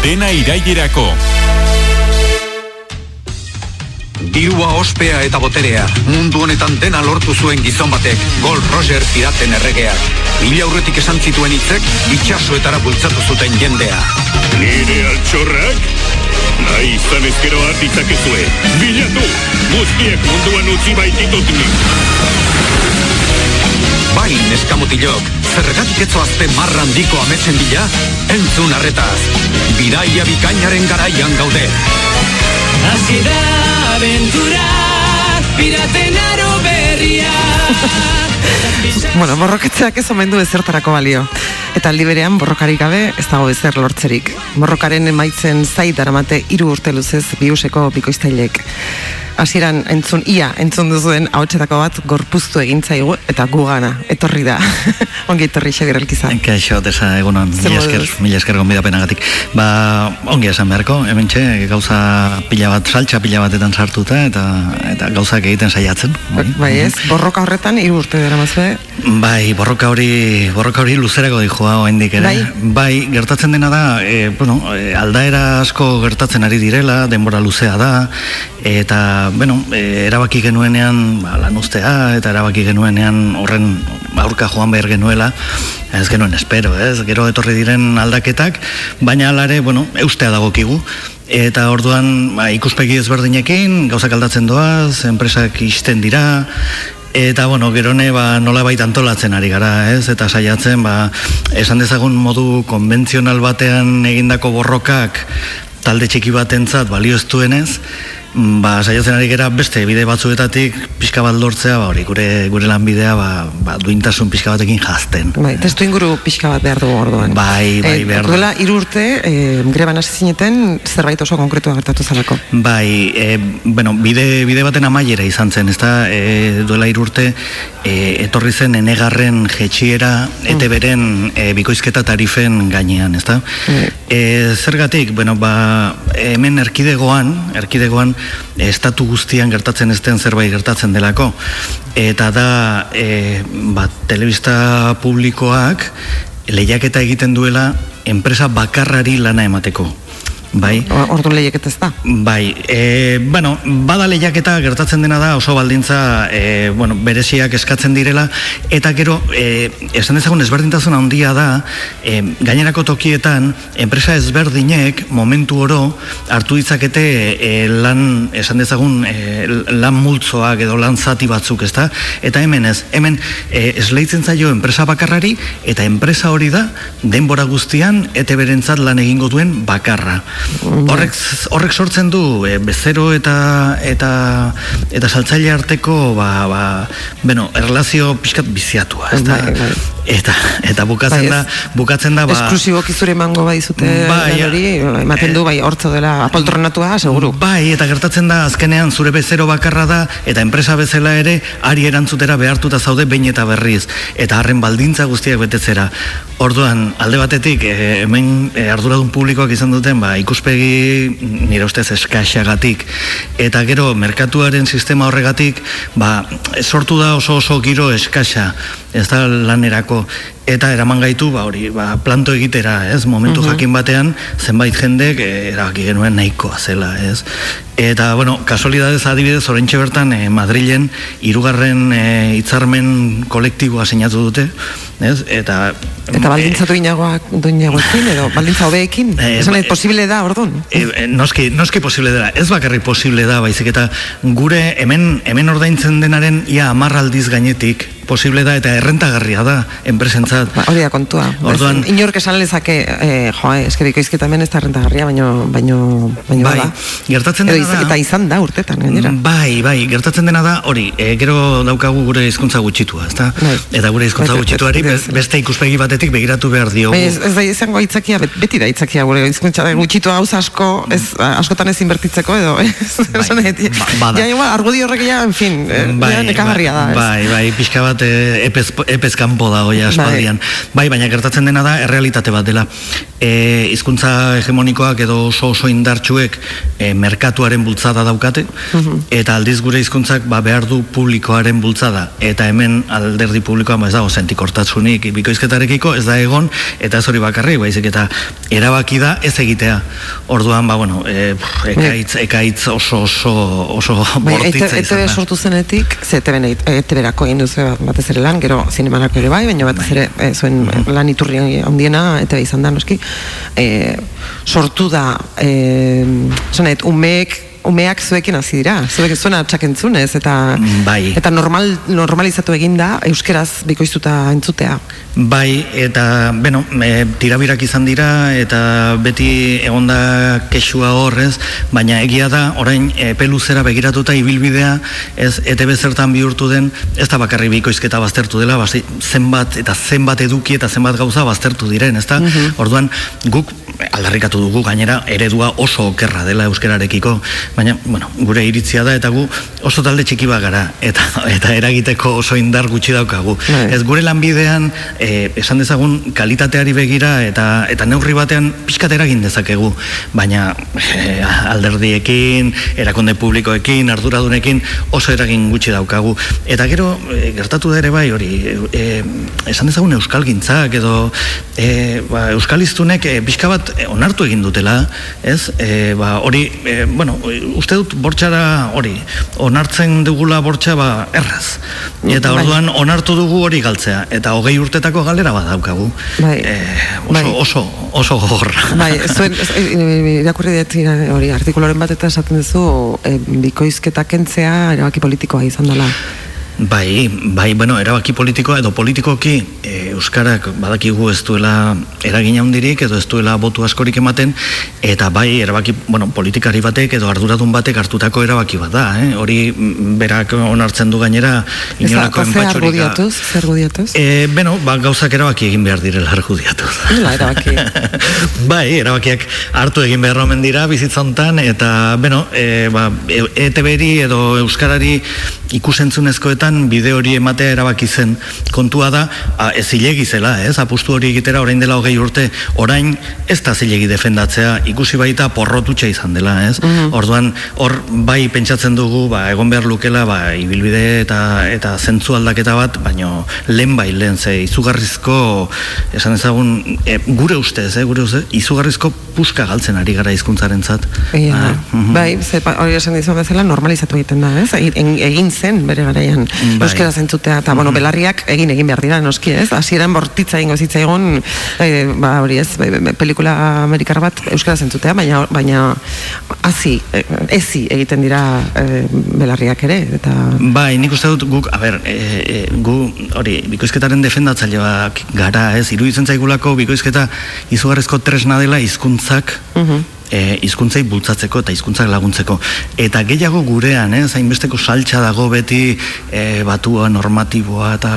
Dena irailerako. Dirua ospea eta boterea, mundu honetan dena lortu zuen gizon batek, Gold Roger piraten erregeak. Mila aurretik esan zituen hitzek, itxasoetara bultzatu zuten jendea. Nire altxorrak? Nahi izan ezkero hartitzakezue. Bilatu! Guztiek munduan utzi baititut. Bai, neskamutilok, zergatik etzoazte marra handiko ametzen bila, entzun arretaz. Bidaia bikainaren garaian gaude. Hasi da aventura, piraten aro berria. Bueno, borroketzeak ez omen du ezertarako balio. Eta aldi berean borrokarik gabe ez dago ezer lortzerik. Borrokaren emaitzen zait daramate hiru urte luzez biuseko bikoiztailek. Hasieran entzun ia entzun duzuen ahotsetako bat gorpuztu egin zaigu eta gugana etorri da. ongi etorri Xabier Elkiza. Kaixo, desa egunon, mila esker, mila esker gonbidapenagatik. Ba, ongi esan beharko, hemen txe, gauza pila bat, saltxa pila batetan sartuta, eta eta gauzak egiten saiatzen. Bai, ez, borroka horretan hiru urte dara mazue. Bai, borroka hori, borroka hori luzerako dijoa oraindik ere. Bai. gertatzen dena da, e, bueno, e, aldaera asko gertatzen ari direla, denbora luzea da, eta, bueno, e, erabaki genuenean ba, lan ustea, eta erabaki genuenean horren aurka joan behar genuela, ez genuen espero, ez? Gero etorri diren aldaketak, baina alare, bueno, eustea dagokigu, Eta orduan ba, ikuspegi ezberdinekin, gauzak aldatzen doaz, enpresak isten dira, Eta, bueno, gerone, ba, nola baita antolatzen ari gara, ez? Eta saiatzen, ba, esan dezagun modu konbentzional batean egindako borrokak talde txiki batentzat balio ez ba, saiatzen ari gara beste bide batzuetatik pixka bat lortzea, ba, hori, gure, gure lanbidea, ba, ba, duintasun pixka batekin jazten. Bai, testu inguru pixka bat behar dugu orduan. Bai, bai, Eh, behar du. Duela hiru urte, eh, greban hasi zineten zerbait oso konkretua gertatu zelako. Bai, e, bueno, bide, bide baten amaiera izan zen, ezta? E, duela irurte e, etorri zen enegarren jetxiera ete beren e, bikoizketa tarifen gainean, ezta? E, zergatik, bueno, ba, hemen erkidegoan, erkidegoan estatu guztian gertatzen ez den zerbait gertatzen delako. Eta da, e, ba, telebista publikoak lehiaketa egiten duela enpresa bakarrari lana emateko. Bai. Ordu lehiaketa ez da. Bai, e, bueno, bada lehiaketa gertatzen dena da oso baldintza e, bueno, bereziak eskatzen direla eta gero e, esan dezagun ezberdintasun handia da e, gainerako tokietan enpresa ezberdinek momentu oro hartu ditzakete e, lan esan dezagun e, lan multzoak edo lan zati batzuk, ezta? Eta hemen ez, hemen e, esleitzen zaio enpresa bakarrari eta enpresa hori da denbora guztian ete berentzat lan egingo duen bakarra. Horrek, horrek sortzen du e, bezero eta eta eta saltzaile arteko ba, ba, bueno, erlazio pixkat biziatua, ez da? Eta, eta bukatzen Bai, da, bukatzen da, ba, Esklusiboki zure emango bai zute Bai, hori, ematen du bai hortzo dela apoltronatua, seguru. Bai, eta gertatzen da azkenean zure bezero bakarra da eta enpresa bezala ere ari erantzutera behartuta zaude behin eta berriz eta harren baldintza guztiak betetzera. Orduan, alde batetik, eh, hemen eh, arduradun publikoak izan duten, ba, ikuspegi nire ustez eskaxagatik eta gero merkatuaren sistema horregatik, ba, sortu da oso oso giro eskaxa ez da lanerako eta eraman gaitu ba hori ba, planto egitera ez? Momentu Mhm. jakin batean zenbait jendek eh, erabaki genuen nahikoa zela ez? Eta bueno kasualidadez adibidez oraintxe bertan eh, Madrilen hirugarren eh, hitzarmen kolektiboa sinatu dute ez eta Eta baldintza duinagoak, duinagoekin edo baldintza hobeekin, Eh, esan nahi, eh, posible da, orduan. E, e, noski, noski posible dela, ez bakarrik posible da, baizik eta gure hemen hemen ordaintzen denaren ia hamar aldiz gainetik posible da eta errentagarria da enpresentzat. Ba, hori da kontua. Orduan- Ez, inork esan lezake, eh, jo, eh, eske bikoizketa hemen ez da rentagarria, baino, baino, baino Bai, bada. gertatzen dena da- Eta izan da urtetan, gainera. Bai, bai, gertatzen dena da, hori, e, gero daukagu gure hizkuntza gutxitua, ezta? Eta gure hizkuntza Bai, gutxituari bai, be- beste ikuspegi batetik begiratu behar diogu. Bai, ez, ez da izango aitzakia, bet- beti da aitzakia gure hizkuntza da gutxitu hauza asko, ez, askotan ez inbertitzeko edo, ez? Esan nahi, bada. Ja, igual, argudio horrek ja, en fin, eh, ja, nekagarria da, ez? Bai, bai, pixka bat, bat e, epez, epez kanpo dago ja espaldian. Bai. baina gertatzen dena da errealitate bat dela. E, hizkuntza hegemonikoak edo oso oso indartsuek e, merkatuaren bultzada daukate, eta aldiz gure hizkuntzak ba, behar du publikoaren bultzada. Eta hemen alderdi publikoa ba, ez dago sentikortatzunik bikoizketarekiko, ez da egon, eta ez hori bakarri, baizik eta erabaki da ez egitea. Orduan, ba, bueno, e, pff, ekaitz, ekaitz oso oso oso Bai, bortitza izan da. sortu zenetik, ze ETB-erako egin duzu batez ere lan, gero zinemarako ere bai, baina batez ere e, zuen lan iturri handiena ETB izan da, noski, e, sortu da, e, zonet, umeek umeak zuekin hasi dira, zuek zuena txakentzunez, eta Bai. eta normal, normalizatu egin da euskeraz bikoiztuta entzutea. Bai, eta, beno, e, tirabirak izan dira, eta beti egonda kexua horrez, baina egia da, orain epe luzera begiratuta ibilbidea, ez ETB zertan bihurtu den, ez da bakarri bikoizketa baztertu dela, basi, zenbat eta zenbat eduki eta zenbat gauza baztertu diren, ez da? Orduan, guk aldarrikatu dugu gainera eredua oso okerra dela euskararekiko, baina, bueno, gure iritzia da, eta gu oso talde txiki bat gara, eta, eta eragiteko oso indar gutxi daukagu. Bai. Ez gure lanbidean, e, esan dezagun, kalitateari begira eta eta neurri batean pixkat eragin dezakegu, baina e, alderdiekin, erakunde publikoekin, arduradunekin oso eragin gutxi daukagu. Eta gero, e, gertatu da ere bai, hori, e, esan dezagun euskalgintzak edo e, ba, euskaliztunek e, pixka bat e, onartu egin dutela, ez? E, ba, hori, e, bueno, uste dut bortxara hori, onartzen dugula bortxa ba, erraz. Eta Bai. orduan onartu dugu hori galtzea, eta hogei urtetako galera bat daukagu. Bai. E, oso, Bai. oso, oso gogorra. Bai, zuen, irakurri dut hori artikuluaren bat eta esaten duzu e, bikoizketa kentzea erabaki politikoa izan dela. Bai, bai, bueno, erabaki politikoa edo politikoki e, Euskarak badakigu ez duela eragin handirik edo ez duela botu askorik ematen eta bai, erabaki, bueno, politikari batek edo arduradun batek hartutako erabaki bat da, eh? hori berak onartzen du gainera inolako enpatxorik argudiatuz, zer argudiatuz? E, beno, ba, gauzak erabaki egin behar direla argudiatuz. Nola erabaki? bai, erabakiak hartu egin behar omen dira bizitza hontan eta, beno, e, ba, e, ETB-ri edo Euskarari ikusentzunezkoetan bide hori ematea erabaki zen. Kontua da, a, ez zilegi zela, ez, apustu hori egitera orain dela hogei urte, orain ez da zilegi defendatzea, ikusi baita porrotutxa izan dela, ez? Orduan, hor bai pentsatzen dugu, ba, egon behar lukela, ba, ibilbide eta eta zentzu aldaketa bat, baino lehen bai lehen, ze izugarrizko, esan ezagun, e, gure ustez, eh, gure ustez, izugarrizko puska galtzen ari gara hizkuntzaren zat. Ia, bai, ze, pa- hori esan dizu bezala normalizatu egiten da, ez? Egin, zen bere garaian Bai. euskera zentzutea, eta, bueno, belarriak egin egin behar dira, noski, ez? Hasieran bortitza egingo zitzaigun, e, ba, hori ez, be- be- pelikula amerikar bat euskera zentzutea, baina, baina hazi, e, ezi egiten dira e, belarriak ere, eta... Bai, nik uste dut guk, a ber, e, e, gu, hori, bikoizketaren defendatzaileak gara, ez, iruditzen zaigulako bikoizketa izugarrizko tresna dela hizkuntzak e, hizkuntzai bultzatzeko eta hizkuntzak laguntzeko. Eta gehiago gurean, ez, hainbesteko saltxa dago beti e, batua, normatiboa, eta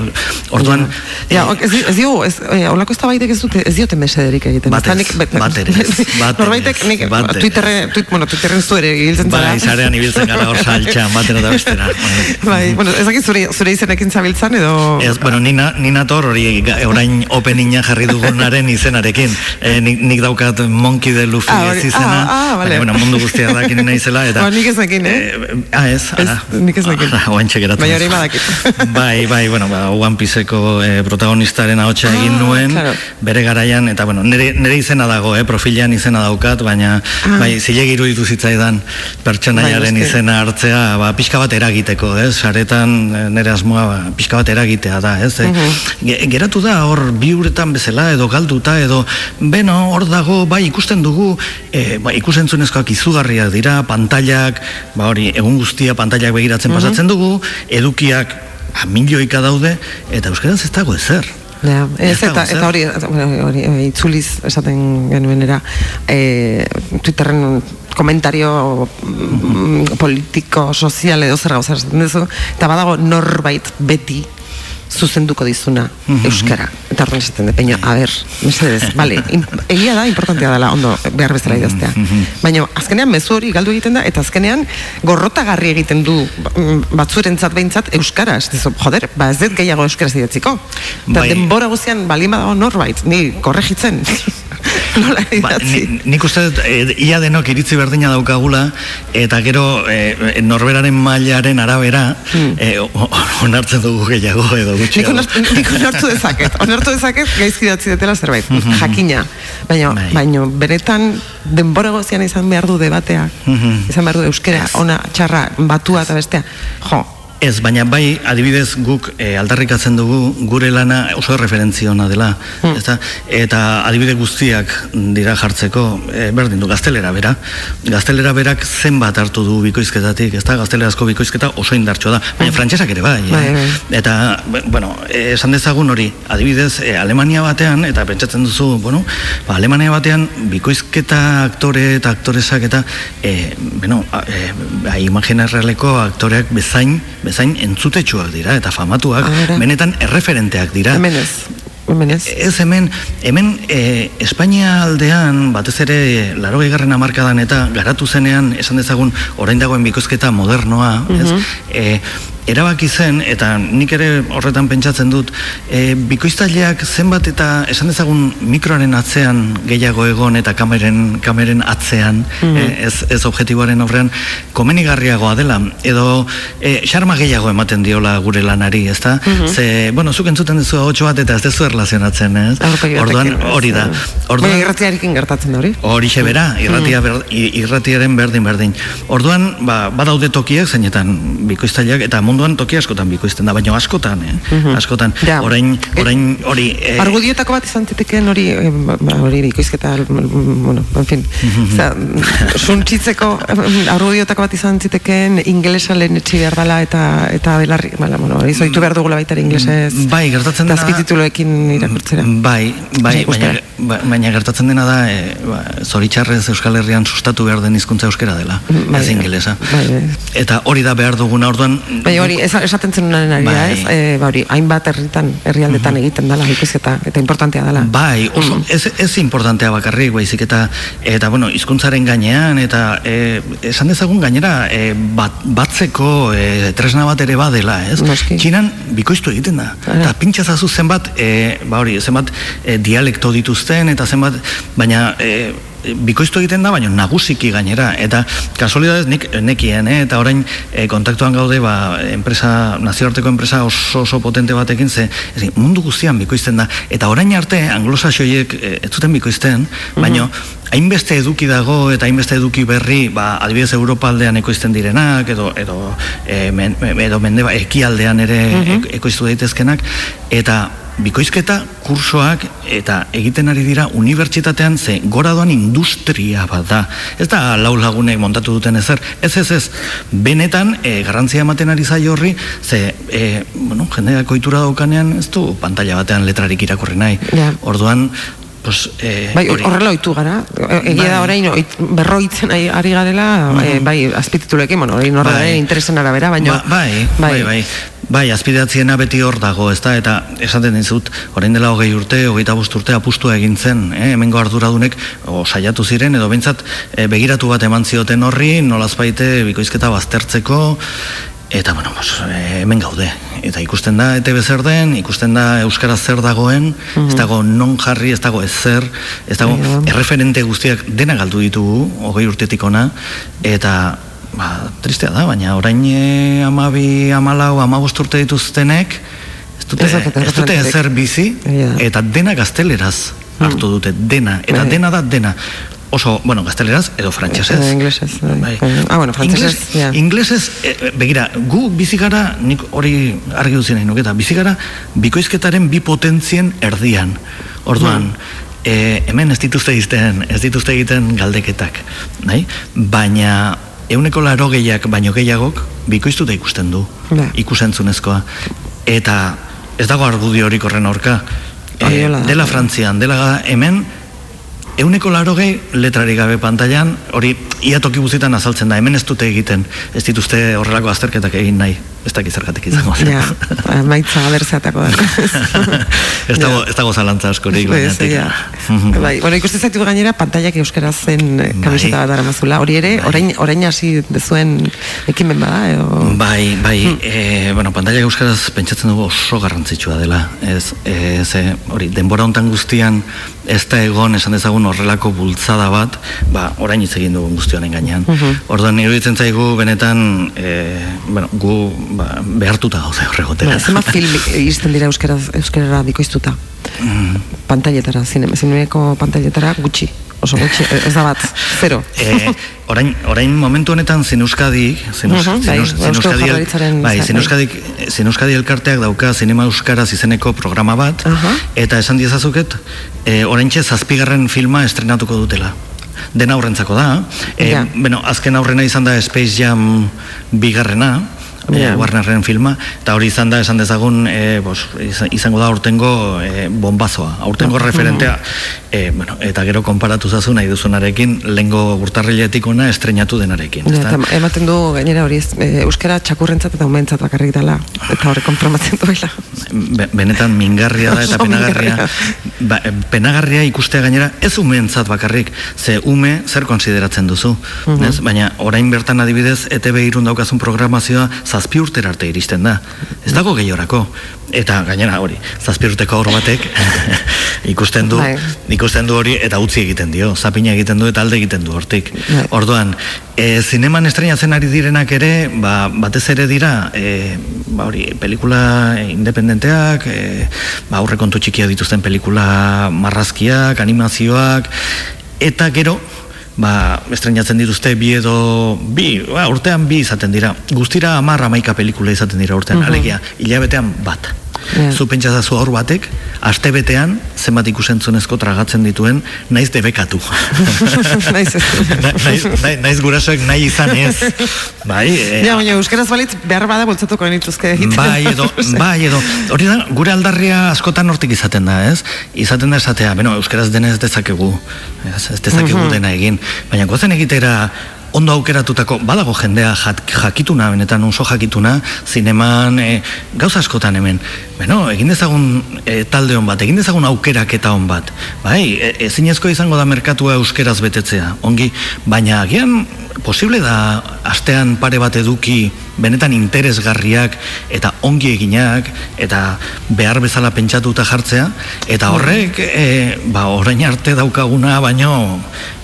orduan... Ja, ok, ez, ez dio, ez, e, olako ez ez dute, ez diote mesederik egiten. Bat Eta ez, nik- bat ere ez, bat ere Norbaitek, nik, bat ere Twitterre, tweet, bueno, Twitterren zu ere ibiltzen zara. Bai, zarean ibiltzen gara hor saltxan, batera da bestera. Bai, bueno, ez dakit zure, zure izenekin zabiltzan edo... Ez, bueno, nina, nina tor hori orain openinga jarri dugunaren izenarekin. E, nik, nik daukat Monkey de Luffy Ah, ez izena. ah, ah, vale. baina, bueno, mundu guztia dakin naizela. Eta, Ba, nik ez dakin, eh? ah, ez? Ah, nik ez dakin. Ah, oantxe geratu. Baina hori badakit. bai, bai, bueno, ba, One Pieceko eh, protagonistaren ahotsa Ah, egin nuen, claro. bere garaian, eta bueno, nire, nire izena dago, eh, profilean izena daukat, baina Ah. bai, zilegi iruditu zitzaidan pertsonaiaren Bai, izena hartzea, ba, pixka bat eragiteko, ez, saretan eh, nire asmoa, ba, pixka bat eragitea da, ez, eh? Ge- geratu da hor bi uretan bezala edo galduta edo beno hor dago bai ikusten dugu e, ba, ikusentzunezkoak izugarriak dira pantailak ba hori egun guztia pantailak begiratzen pasatzen dugu edukiak ba, milioika daude eta euskaraz ez dago ezer. Ja, ez, eta, eta hori, hori, itzuliz esaten genuenera, e, Twitterren komentario mm, politiko, sozial edo zer gauza esaten duzu, eta badago norbait beti zuzenduko dizuna Mhm. euskara. Eta horren esaten dut, baina, a ber, mesedez, bale, egia da, importantea dela, ondo, behar bezala idaztea. Mhm. Baina, azkenean, mezu hori galdu egiten da, eta azkenean, gorrotagarri egiten du mm, batzuerentzat behintzat euskara, ez dizu, joder, ba ez dut gehiago euskaraz idatziko. Eta Bai. denbora guztian balin badago norbait, ni korregitzen. Nola Ba, ni, nik uste dut, e, ia denok iritzi berdina daukagula, eta gero e, norberaren mailaren arabera, e, o- o- onartzen dugu gehiago edo onartu, nik onartu dezaket, onartu dezaket gaizki datzi detela zerbait, Mhm. jakina. Baina, baina benetan denbora gozian izan behar du debatea, Mhm. izan behar du euskera, ona, txarra, batua eta bestea. Jo, Ez, baina bai, adibidez guk e, aldarrikatzen dugu gure lana oso referentziona dela, Hmm. ezta? Eta adibide guztiak dira jartzeko, e, berdin du, gaztelera bera. Gaztelera berak zenbat hartu du bikoizketatik, ezta? Gaztelerazko bikoizketa oso indartsua da, baina frantsesak ere bai. eh? Hmm. Bai, bai. Eta, b- bueno, esan dezagun hori, adibidez, e, Alemania batean, eta pentsatzen duzu, bueno, ba, Alemania batean, bikoizketa aktore eta aktoresak eta, e, bueno, a- e, ba, imagina errealeko aktoreak bezain, bezain entzutetsuak dira, eta famatuak, Ara. benetan erreferenteak dira. hemen ez. Hemen ez. Ez hemen, hemen e, Espainia aldean, batez ere, laro garren amarkadan eta garatu zenean, esan dezagun, orain dagoen bikoizketa modernoa, ez? Mhm. E, erabaki zen, eta nik ere horretan pentsatzen dut, e, bikoiztaileak zenbat eta esan dezagun mikroaren atzean gehiago egon eta kameren, kameren atzean, Mhm. e, ez, ez objektiboaren aurrean, komenigarriagoa dela, edo e, xarma gehiago ematen diola gure lanari, ezta? Mhm. Ze, bueno, zuk entzuten duzu ahotxo bat eta ez dezu erlazionatzen, ez? Orduan, hori da. Orduan, Baina irratiarekin gertatzen da hori. Horixe bera, irratia ber, i- irratiaren berdin berdin. Orduan, ba, badaude tokiak zeinetan bikoiztaileak eta munduan toki askotan bikoizten da, baina askotan, eh? Mhm. Askotan. Ja. Orain, orain hori eh, Argudiotako bat izan zitekeen hori, eh, ba, ba, hori bikoizketa, mm, bueno, en fin, Mhm. Osea, suntsitzeko eh, argudiotako bat izan zitekeen ingelesa lehen etxi behar dela eta eta belarri, bala, bueno, hori zoitu behar dugula baita inglesez. Bai, gertatzen dena- azpitituloekin irakurtzera. Bai, bai, Osea, baina, ba- baina gertatzen dena da, e, ba, zoritxarrez Euskal Herrian sustatu behar den hizkuntza euskera dela, Bai, ez ingelesa. bai, bai. Eta hori da behar duguna, orduan... Bai, hori, esa- esaten zenunaren ari da, ez? E, ba, hori, hainbat herritan, herrialdetan egiten dela bikoizketa, eta importantea dela. Bai, oso, ez, ez importantea bakarrik, baizik eta, eta bueno, hizkuntzaren gainean, eta e, esan dezagun gainera, e, bat, batzeko e, tresna bat ere badela, ez? Txinan bikoiztu egiten da. Eta pintxazazu zenbat, e, ba hori, zenbat e, dialekto dituzten, eta zenbat, baina... E, bikoiztu egiten da, baina nagusiki gainera eta kasualidadez nik nekien, eh? eta orain e, kontaktuan gaude ba, enpresa, nazioarteko enpresa oso oso potente batekin ze ez, mundu guztian bikoizten da eta orain arte anglosaxoiek e, ez zuten bikoizten, baina hainbeste eduki dago eta hainbeste eduki berri ba, adibidez Europa aldean ekoizten direnak edo, edo, e, men, edo mende ekialdean ere Mhm. e, ekoiztu daitezkenak eta bikoizketa kursoak eta egiten ari dira unibertsitatean ze gora doan industria bat da. Ez da lau lagunek montatu duten ezer. Ez ez ez. Benetan e, garrantzia ematen ari zaio horri ze e, bueno, jendeak ohitura daukanean ez du pantalla batean letrarik irakurri nahi. Ja. Orduan Pues, eh, Bai, horrela ohitu gara. E- Egia da Bai. orain oit- berroitzen ari, garela, eh, bai, azpititulekin, bueno, hori norberaren Bai. interesen arabera, baina Ba, bai, bai, bai. Bai, azpidatziena beti hor dago, ezta? Eta esaten dizut, orain dela hogei urte, hogeita bost urte apustua egin zen, eh? hemengo arduradunek o, saiatu ziren, edo behintzat eh, begiratu bat eman zioten horri, nolazbaite bikoizketa baztertzeko, Eta, bueno, pues, eh, hemen gaude. Eta ikusten da, ETB zer den, ikusten da Euskara zer dagoen, ez dago non jarri, ez dago ezer, ez dago erreferente guztiak dena galdu ditugu, hogei urtetik ona, eta, ba, tristea da, baina orain e, amabi, amalau, amabost urte dituztenek, ez dute, Ez dute ezer bizi, eta dena gazteleraz hartu dute, dena, eta Bai. dena da dena. Oso, bueno, gazteleraz edo frantsesez. Edo inglesez, bai. Ah, bueno, frantsesez, Ingles- ja. Inglesez, e, begira, gu bizigara, nik hori argi duzien nahi nuketa, bizigara bikoizketaren bi potentzien erdian. Orduan, e, hemen ez dituzte egiten, ez dituzte egiten galdeketak, nahi? Baina euneko laro gehiak, baino gehiagok, bikoiztuta ikusten du, Ba. ikusentzunezkoa. Eta ez dago argudio horik horren aurka. E, dela Frantzian, dela hemen, Euneko laro gehi letrarik gabe pantailan, hori ia toki guztietan azaltzen da, hemen ez dute egiten, ez dituzte horrelako azterketak egin nahi. Ez dakit zergatik izango zen. Ja, maitza abertzeatako da. ez dago, ez dago zalantza askorik. Bainatik. ja. bai, bueno, ikusten zaitu gainera pantaiak euskaraz zen eh, kamiseta bat daramazula. Hori ere, orain, orain hasi dezuen ekimen bada, edo... Bai, bai, e, bueno, pantalla euskaraz pentsatzen dugu oso garrantzitsua dela. Ez, e, ze, hori, denbora hontan guztian ez da egon esan dezagun horrelako bultzada bat, ba, orain hitz egin dugu guztionen gainean. Orduan iruditzen zaigu benetan, e, bueno, gu ba, behartuta gaude horregotera. Ba, zenbat film iristen dira euskaraz, euskarara bikoiztuta? Pantailetara, zinema, zinemeko pantailetara gutxi. Oso gutxi, ez da bat, zero. E, orain, orain momentu honetan Zin Euskadi, Eusko Euskadi, bai, bai. Euskadi, Zin Euskadi elkarteak dauka Zinema Euskaraz izeneko programa bat, eta esan diezazuket, e, oraintxe zazpigarren filma estrenatuko dutela. Dena aurrentzako da. E, Ja. bueno, azken aurrena izan da Space Jam bigarrena, Ja. e, Warnerren filma, eta hori izan da esan dezagun e, bos, izan- izango da aurtengo e, bombazoa, aurtengo referentea e, bueno, eta gero konparatu zazu nahi duzunarekin lengo urtarriletik ona estrenatu denarekin Ja, eta ematen du gainera hori e, euskara txakurrentzat eta umentzat bakarrik dela eta horrek konpromatzen duela. Be- benetan mingarria da eta penagarria. ba, penagarria ikustea gainera ez umeentzat bakarrik. Ze ume zer konsideratzen duzu Mhm. ez? baina orain bertan adibidez ETB irun daukazun programazioa zazpi urtera arte iristen da ez dago gehiorako eta gainera hori zazpi urteko aur batek ikusten du Bai. ikusten du hori eta utzi egiten dio zapina egiten du eta alde egiten du hortik Bai. orduan e, zineman estrenatzen ari direnak ere ba, batez ere dira e, ba hori pelikula independenteak e, ba aurrekontu txikia dituzten pelikula marrazkiak animazioak eta gero ba, estrenatzen dituzte bi edo bi, ba, urtean bi izaten dira guztira hamar hamaika pelikula izaten dira urtean, Mhm. alegia hilabetean bat Ja. Zu pentsazazu aur batek, aste betean, zenbat ikusentzunezko tragatzen dituen, naiz debekatu. naiz ez Na- naiz, naiz, naiz gurasoek nahi izan ez. Bai, e, ja, baina euskaraz balitz behar bada bultzatuko genituzke egiten Bai edo, bai edo, hori da, gure aldarria askotan hortik izaten da, ez? Izaten da esatea, beno, euskaraz dena ez dezakegu, ez, ez dezakegu Mhm. dena egin, baina gozen egitera ondo aukeratutako, badago jendea jakituna, benetan oso jakituna, zineman, e, gauza askotan hemen, beno, egin dezagun e, talde hon bat, egin dezagun aukeraketa hon bat, bai, e, ezinezko izango da merkatua euskeraz betetzea, ongi, baina agian posible da astean pare bat eduki benetan interesgarriak eta ongi eginak eta behar bezala pentsatuta jartzea? Eta horrek e, ba, orain arte daukaguna baino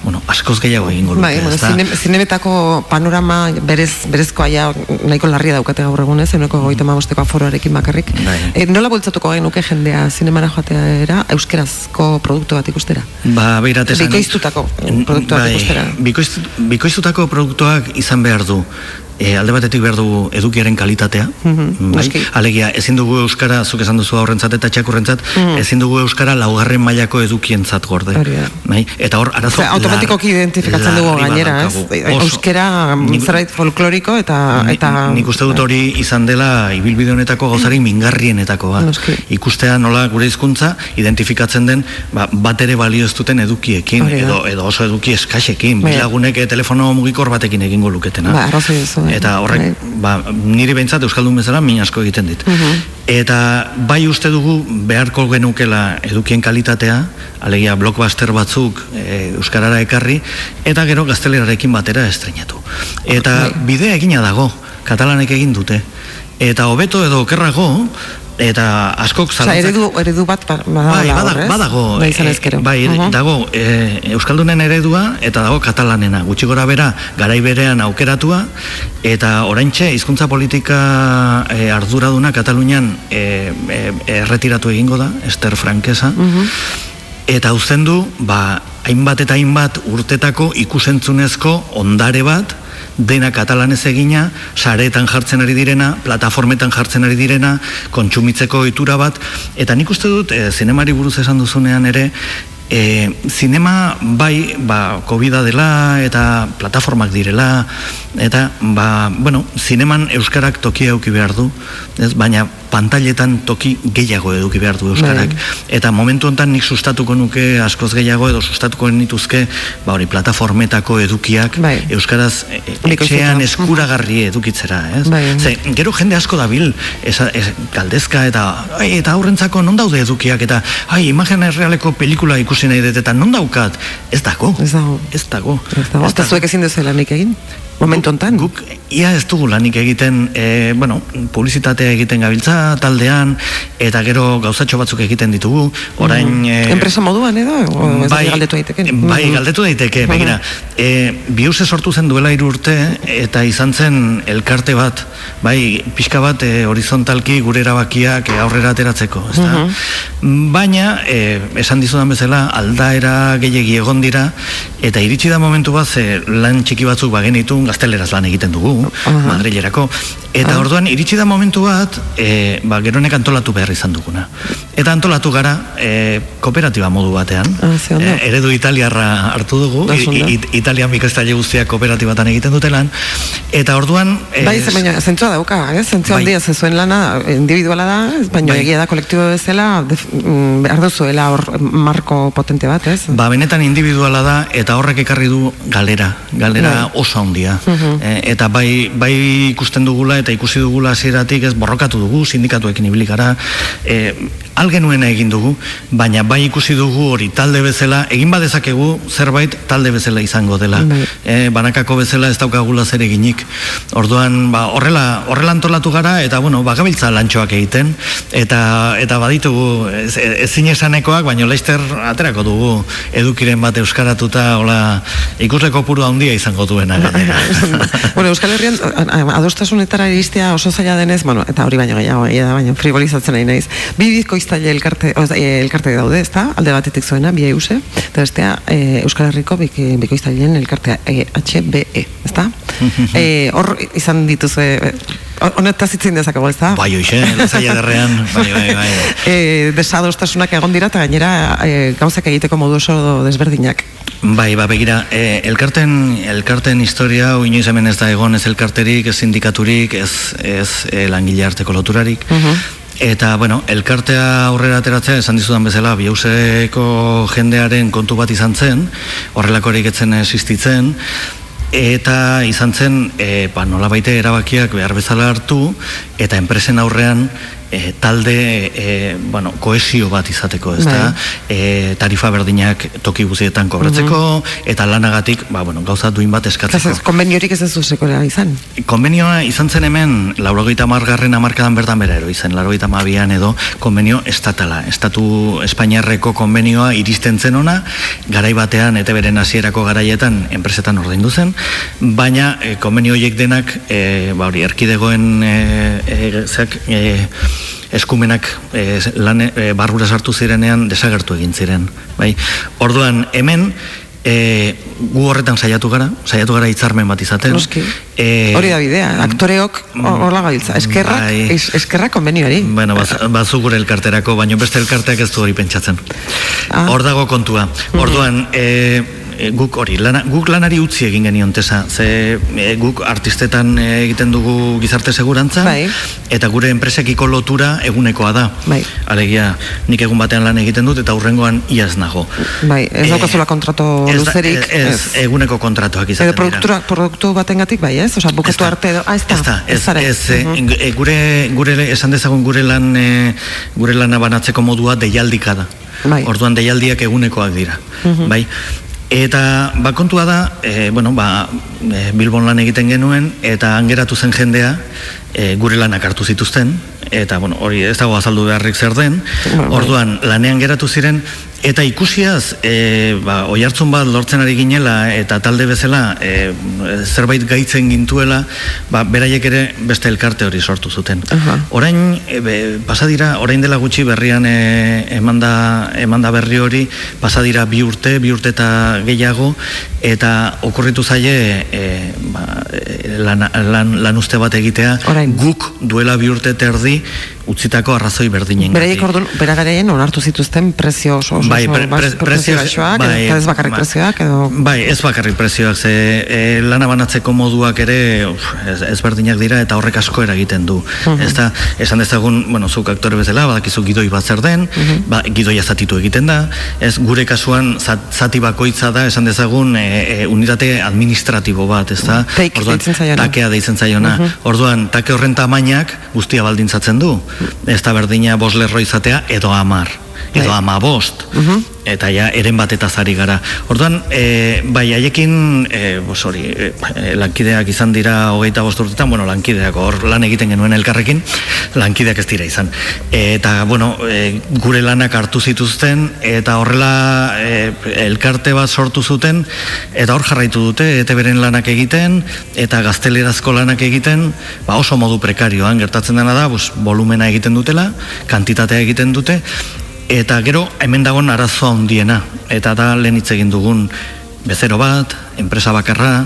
bueno, askoz gehiago egingo luke Bai, bueno, zine, zinemetako panorama berez, berezkoa ja nahiko larria daukate gaur egunez, euneko goita mabosteko aforoarekin bakarrik. Bai. E, nola bultzatuko genuke jendea zinemara joateera euskerazko produktu bat ikustera? Ba, beirat esan... Bikoiztutako produktu bat bai, ikustera. bikoiz, bikoiztutako produktuak izan behar du. E, alde batetik behar dugu edukiaren kalitatea. Mhm, bai? noski. Alegia, ezin dugu euskara, zuk esan duzu aurrentzat eta txakurrentzat, Mhm. ezin dugu euskara laugarren mailako edukientzat gorde. Bai? Eta hor, arazo... Osea, automatikoki identifikatzen dugu gainera, ez? daukagu. Oso. Euskera zerbait folkloriko eta... Eta nik uste dut hori izan dela ibilbide honetako gauzarik mingarrienetako bat. Noski. Ikustea nola gure hizkuntza identifikatzen den ba, bat ere balio ez duten edukiekin edo, edo oso eduki eskaxekin, Bai. bilagunek telefono mugikor batekin egingo luketena. Ba, arrazoi duzu, bai. Eta horrek, ba, niri behintzat Euskaldun bezala min asko egiten dit. Mhm. Eta bai uste dugu beharko genukela edukien kalitatea, alegia blockbuster batzuk e, Euskarara ekarri, eta gero gaztelerarekin batera estrenatu. Eta bidea egina dago, katalanek egin dute. Eta hobeto edo okerrago, eta askok zalantzak... eredu, eredu bat ba- Bai, badagoela bada- hor, ez? badago, Bai, eh, ezkero. bai, Mhm. dago e, Euskaldunen eredua eta dago katalanena, gutxi gora bera garai berean aukeratua eta oraintxe hizkuntza politika e, arduraduna Katalunian e, e, erretiratu egingo da, Ester Frankesa, Mhm. eta uzten du, ba, hainbat eta hainbat urtetako ikusentzunezko ondare bat, dena katalanez egina, sareetan jartzen ari direna, plataformetan jartzen ari direna, kontsumitzeko ohitura bat, eta nik uste dut, e, zinemari buruz esan duzunean ere, e, zinema bai ba, covid dela eta plataformak direla eta ba, bueno, zineman euskarak tokia euki behar du ez? baina pantailetan toki gehiago eduki behar du euskarak. Eta momentu hontan nik sustatuko nuke askoz gehiago edo sustatuko nituzke ba hori plataformetako edukiak euskaraz e, e, Nik uste etxean eskuragarri edukitzera, ez? Bai. Ze, gero jende asko dabil esa, es, galdezka eta ai, eta aurrentzako non daude edukiak eta ai, imagen errealeko pelikula ikusi nahi dut eta non daukat? Ez dago. Ez dago. Ez dago. Ez dago. Eta zuek ezin duzu lanik egin? Momentu hontan? Guk ia ez dugu lanik egiten, e, bueno, publizitatea egiten gabiltza taldean, eta gero gauzatxo batzuk egiten ditugu, orain... E, Enpresa moduan edo? O ez bai, galdetu daiteke? Bai, galdetu daiteke, begira. E, biuse sortu zen duela hiru urte, eta izan zen elkarte bat, bai, pixka bat e, horizontalki gure erabakiak aurrera ateratzeko, ezta? Baina, e, esan dizudan bezala, aldaera gehiegi egon dira, eta iritsi da momentu bat, ze lan txiki batzuk bagenitu, gazteleraz lan egiten dugu, Madrilerako, eta Ah. orduan iritsi da momentu bat, e, ba, geronek antolatu behar izan duguna. Eta antolatu gara, e, kooperatiba modu batean, ondo. e, eredu italiarra hartu dugu, Da. I- I- Italian bikastaile guztiak kooperatibatan egiten dutelan, eta orduan... e, Bai, ze baina zentzua dauka, ez? Zentzua Bai. handia, ze zuen lana individuala da, ez? baina Bai. egia da kolektibo bezala, def, mm, behar duzuela hor marko potente bat, ez? Ba, benetan individuala da eta horrek ekarri du galera, galera Bai. oso handia. Mhm. E, eta bai, bai ikusten dugula eta ikusi dugula hasieratik ez borrokatu dugu, sindikatuekin ibili gara, e, algenuena egin dugu, baina bai ikusi dugu hori talde bezala, egin badezakegu zerbait talde bezala izango dela. Bai. E, banakako bezala ez daukagula zer eginik. Orduan, ba, horrela, horrela antolatu gara eta bueno, bagabiltza lantxoak egiten eta eta baditugu ez, ezin esanekoak, baina leister aterako dugu edukiren bat euskaratuta hola ikusle kopuru handia izango duena. bueno, Euskal Herrian adostasunetara iristea oso zaila denez, bueno, eta hori baino gehiago, egia da, baina frivolizatzen nahi naiz. Bi bizkoiztaile elkarte, oz, e, elkarte daude, ezta? Alde batetik zuena, bi euse, eta bestea e, Euskal Herriko bik- bikoiztaileen elkartea e, HBE, ezta? e, hor izan dituzu, e, honetaz itzin dezakego, ezta? Bai, hoxe, lasaia derrean, bai, bai, bai. e, desadostasunak egon dira eta gainera e, gauzak egiteko modu oso desberdinak. Bai, ba, begira, e, elkarten, elkarten historia, inoiz hemen ez da egon, ez elkarterik, ez sindikaturik, ez, ez e, langile arteko loturarik. Eta, bueno, elkartea aurrera ateratzea, esan dizudan bezala, bihauseko jendearen kontu bat izan zen, horrelakorik etzen existitzen, eta izan zen, e, ba, nola baite erabakiak behar bezala hartu, eta enpresen aurrean e, talde, e, bueno, koesio bat izateko, ez da? E, tarifa berdinak toki guztietan kobratzeko, eta lanagatik, ba, bueno, gauza duin bat eskatzeko. Ez, konbeniorik ez ez duzekoa izan. Konbenioa izan zen hemen, laurogeita margarren amarkadan bertan bera ero izan, laurogeita mabian edo konbenio estatala. Estatu Espainiarreko konbenioa iristen zen ona, garai batean, eta beren hasierako garaietan enpresetan ordaindu zen, baina e, konbenio horiek denak, e, ba hori, erkidegoen e, e, zeak, e, eskumenak e, lan, e, barrura sartu zirenean desagertu egin ziren. Bai? Orduan, hemen, e, gu horretan saiatu gara, saiatu gara hitzarmen bat izaten. Noski. E, Hori da bidea, aktoreok hola gabiltza. Eskerrak, bai. es, eskerrak konbenioari. Bueno, baz, bazu gure elkarterako, baino beste elkarteak ez du hori pentsatzen. Ah. Hor dago kontua. Orduan, e, e, guk hori, lana, guk lanari utzi egin genion tesa, ze e, guk artistetan e, egiten dugu gizarte segurantza, eta gure enpresekiko lotura egunekoa da. Bai. Alegia, nik egun batean lan egiten dut, eta hurrengoan iaz nago. Bai, ez Eh, daukazula kontrato Ez, luzerik. ez, eguneko kontratuak izaten Edo produktura, produktu batengatik bai, ez? Osea, bukatu arte edo, ah, ez da. Ez da, ez, ez, eh, Mhm. e, gure, gure, esan dezagun gure lan, e, gure lana banatzeko modua deialdika da. Bai. Orduan deialdiak egunekoak dira. Mhm. Bai. Eta ba, kontua da, e, bueno, ba, e, Bilbon lan egiten genuen, eta angeratu zen jendea, e, gure lanak hartu zituzten, eta bueno, hori ez dago azaldu beharrik zer den, orduan lanean geratu ziren, eta ikusiaz, e, ba, oi hartzun bat lortzen ari ginela, eta talde bezala e, zerbait gaitzen gintuela, ba, beraiek ere beste elkarte hori sortu zuten. Orain, e, be, pasadira, orain dela gutxi berrian e, emanda, emanda berri hori, pasadira bi urte, bi urte eta gehiago, eta okurritu zaie e, ba, e, lan, lan, lan uste bat egitea, guk duela bi urte terdi utzitako arrazoi berdinen. Beraiek orduan, beragareien onartu zituzten prezio oso, oso, Bai, pre- pre- prezio prezioak- gaixoak, bai, eta ez bakarrik bai. prezioak, edo... Bai, ez bakarrik prezioak, ze e, lana banatzeko moduak ere uf, ez, ezberdinak dira eta horrek asko eragiten du. Mhm. Ez da, esan dezagun, bueno, zuk aktore bezala, badakizu gidoi bat zer den, Mhm. ba, gidoia zatitu egiten da, ez gure kasuan zat- zati bakoitza da, esan dezagun, e, e, unitate administratibo bat, ez da? Take deitzen zaiona. takea deitzen zaiona. Mhm. Orduan, take horren tamainak guztia baldintzatzen du. Ez da berdina bos lerro izatea edo amar. Edo Bai. ama bost. Eta ja, eren batetaz ari gara. Orduan, e, bai, haiekin, e, bos hori, e, e, lankideak izan dira hogeita bost urtetan, bueno, lankideak hor lan egiten genuen elkarrekin, lankideak ez dira izan. eta, bueno, e, gure lanak hartu zituzten, eta horrela e, elkarte bat sortu zuten, eta hor jarraitu dute, eta beren lanak egiten, eta gaztelerazko lanak egiten, ba oso modu prekarioan, gertatzen dena da, bus, volumena egiten dutela, kantitatea egiten dute, eta gero hemen dagoen arazoa handiena, eta da lehen hitz egin dugun bezero bat, enpresa bakarra,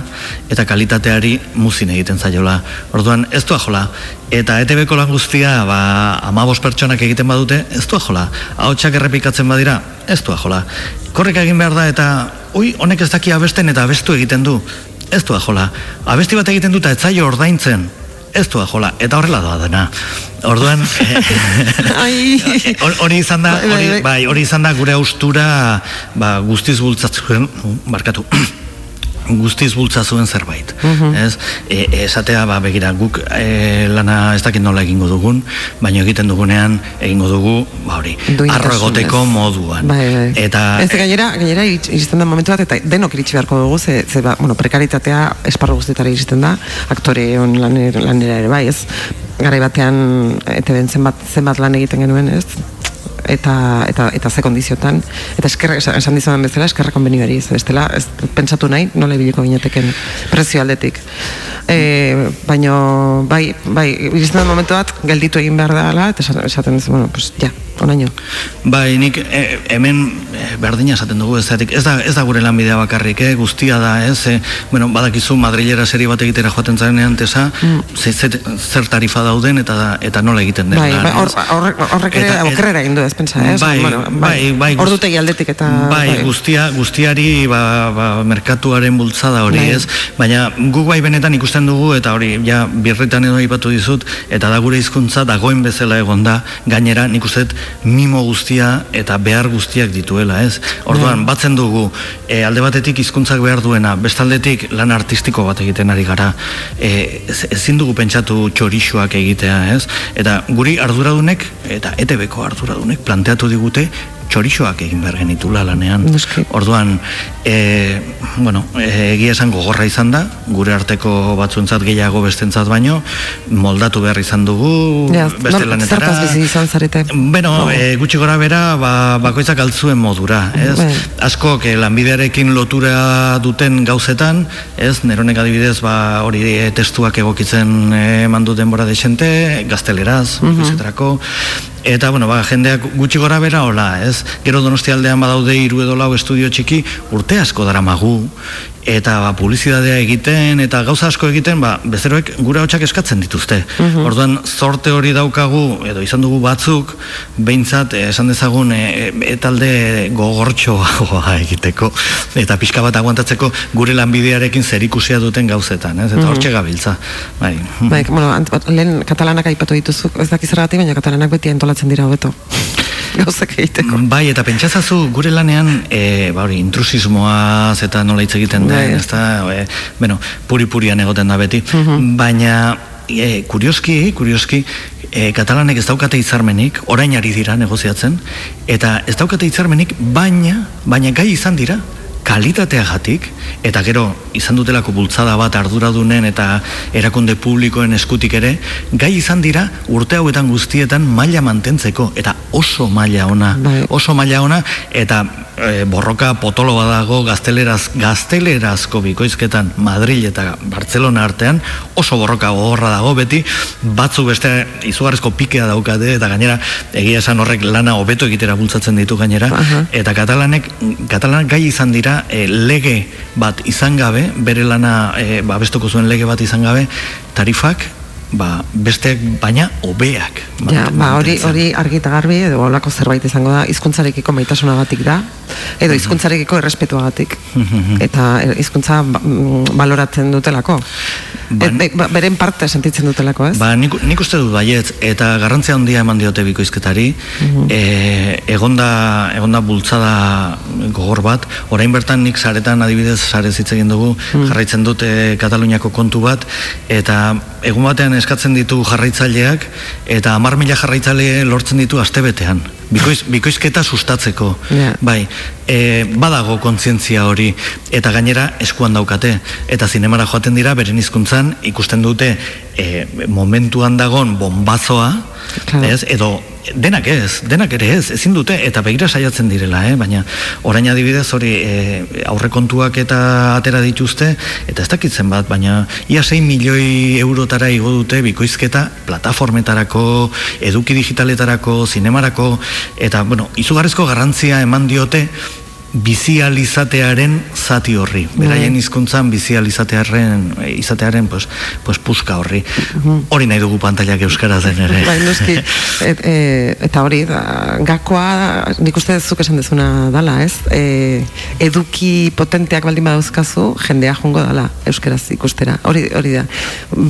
eta kalitateari muzin egiten zaiola. Orduan, ez du jola. Eta ETB-ko lan guztia, ba, amabos pertsonak egiten badute, ez du jola. Ahotsak errepikatzen badira, ez du jola. Korrek egin behar da, eta, ui, honek ez daki abesten eta abestu egiten du. Ez du jola. Abesti bat egiten duta, ez zaio ordaintzen. Ez du jola. Eta horrela doa dena. Orduan, hor- hori izan da, Bai, bai, hori, bai. bai, hori izan da gure austura, ba, guztiz bultzatzen, barkatu, guztiz bultza zuen zerbait. Mhm. Ez? E, esatea, ba, begira, guk e, lana ez dakit nola egingo dugun, baina egiten dugunean egingo dugu, ba hori, arro egoteko moduan. Bai, bai. Eta Ez gainera, gainera iristen da momentu bat, eta denok iritsi beharko dugu, ze, ze ba, bueno, prekaritatea esparru guztietara iristen da, aktore on laner, lanera ere bai, ez? Garai batean, ete ben zenbat, zenbat lan egiten genuen, ez? Eta, eta, eta ze kondiziotan, eta eskerrak, esan dizudan bezala, eskerrak konbenioari, ez bestela, ez pentsatu nahi, nola ibiliko gineteken prezio aldetik. E, baino, bai, bai, iristen da momentu bat, gelditu egin behar dela, eta esaten- ez, bueno, pues, ja, onaino. Bai, nik e, hemen e, berdina esaten dugu ez ez da, ez da gure lanbidea bakarrik, eh? guztia da, ez? E, bueno, badakizu Madrilera seri bat egitera joaten zarenean tesa, ze, ze, zer tarifa dauden eta eta nola egiten den. Bai, bai, horrek, ere okerrera egin du ez, pentsa, eh? Bai, bai, bai, guz- Ordutegi aldetik eta... Bai, guztia, guztiari ba, ba, merkatuaren bultzada hori, Bai. ez? Baina guk bai benetan ikusten dugu eta hori ja birritan edo aipatu dizut eta da gure hizkuntza dagoen bezala egon da gainera nik uste mimo guztia eta behar guztiak dituela, ez? Orduan, batzen dugu e, alde batetik hizkuntzak behar duena, bestaldetik lan artistiko bat egiten ari gara. E, ez- ezin dugu pentsatu txorixoak egitea, ez? Eta guri arduradunek eta ETB-ko arduradunek planteatu digute txorixoak egin behar genitula lanean. Orduan, e, bueno, e, egia esan gogorra izan da, gure arteko batzuentzat gehiago bestentzat baino, moldatu behar izan dugu, Ja, beste nor- lanetara. Zertaz bizi izan zarete? Beno, e, gutxi gora bera, ba, bakoitzak altzuen modura, ez? Bai. Asko, que lanbidearekin lotura duten gauzetan, ez? Neronek adibidez, ba, hori testuak egokitzen e, mandu denbora desente, gazteleraz, Mhm. etcéterako. Eta, bueno, ba, jendeak gutxi gora bera, hola, ez? Gero donostialdean badaude hiru edo lau estudio txiki, urte asko dara magu, eta ba, publizidadea egiten, eta gauza asko egiten, ba, bezeroek gure hotxak eskatzen dituzte. Mhm. Orduan, zorte hori daukagu, edo izan dugu batzuk, behintzat, eh, esan dezagun, e, e, talde gogortxoagoa egiteko, eta pixka bat aguantatzeko gure lanbidearekin zerikusia duten gauzetan, ez? Eta Mhm. hortxe gabiltza. Bai. Bai, bueno, lehen katalanak aipatu dituzu, ez dakiz zergatik, baina katalanak beti antolatzen dira hobeto. Gauzak egiteko. Bai, eta pentsazazu gure lanean, e, ba hori, intrusismoaz eta nola hitz egiten den, Bai. ezta, e, bueno, puri-purian egoten da beti, Mhm. baina e, kurioski, kurioski, e, katalanek ez daukate hitzarmenik, orain ari dira negoziatzen, eta ez daukate hitzarmenik, baina, baina gai izan dira, kalitateagatik eta gero izan dutelako bultzada bat arduradunen eta erakunde publikoen eskutik ere gai izan dira urte hauetan guztietan maila mantentzeko eta oso maila ona oso maila ona eta e, borroka potolo badago gazteleraz gaztelerazko bikoizketan Madrid eta Barcelona artean oso borroka gogorra dago beti batzuk beste izugarrizko pikea daukate eta gainera egia esan horrek lana hobeto egitera bultzatzen ditu gainera eta katalanek katalanak gai izan dira e, lege bat izan gabe bere lana e, babestuko zuen lege bat izan gabe tarifak ba, besteak baina hobeak. Ja, ba, hori, hori argi eta garbi edo olako zerbait izango da hizkuntzarekiko maitasunagatik da edo hizkuntzarekiko errespetuagatik. Eta eh, hizkuntza ba- mm, baloratzen dutelako. Et, be- ba, beren parte sentitzen dutelako, ez? Ba, nik, nik uste dut baietz, eta garrantzia handia eman diote bikoizketari, e, egonda, egonda bultzada gogor bat, orain bertan nik saretan adibidez sare hitz egin dugu, jarraitzen dut e, Kataluniako kontu bat, eta egun batean eskatzen ditu jarraitzaileak, eta hamar mila jarraitzaile lortzen ditu astebetean. Bikoiz, bikoizketa sustatzeko. Ja. Bai, e, badago kontzientzia hori eta gainera eskuan daukate eta zinemara joaten dira beren hizkuntzan ikusten dute e, momentuan dagon bombazoa Claro. ez, edo denak ez, denak ere ez, ezin dute eta begira saiatzen direla, eh? baina orain adibidez hori e, aurrekontuak eta atera dituzte eta ez dakitzen bat, baina ia 6 milioi eurotara igo dute bikoizketa plataformetarako, eduki digitaletarako, zinemarako eta bueno, izugarrizko garrantzia eman diote bizializatearen zati horri. Beraien hizkuntzan bizializatearen izatearen pues, pues puska horri. Hori nahi dugu pantailak euskaraz den ere. Bai, noski, et, e, eta hori, da, gakoa, nik uste zuk esan dezuna dala, ez? E, eduki potenteak baldin badauzkazu, jendea jongo dala, euskeraz ikustera. Hori, hori da.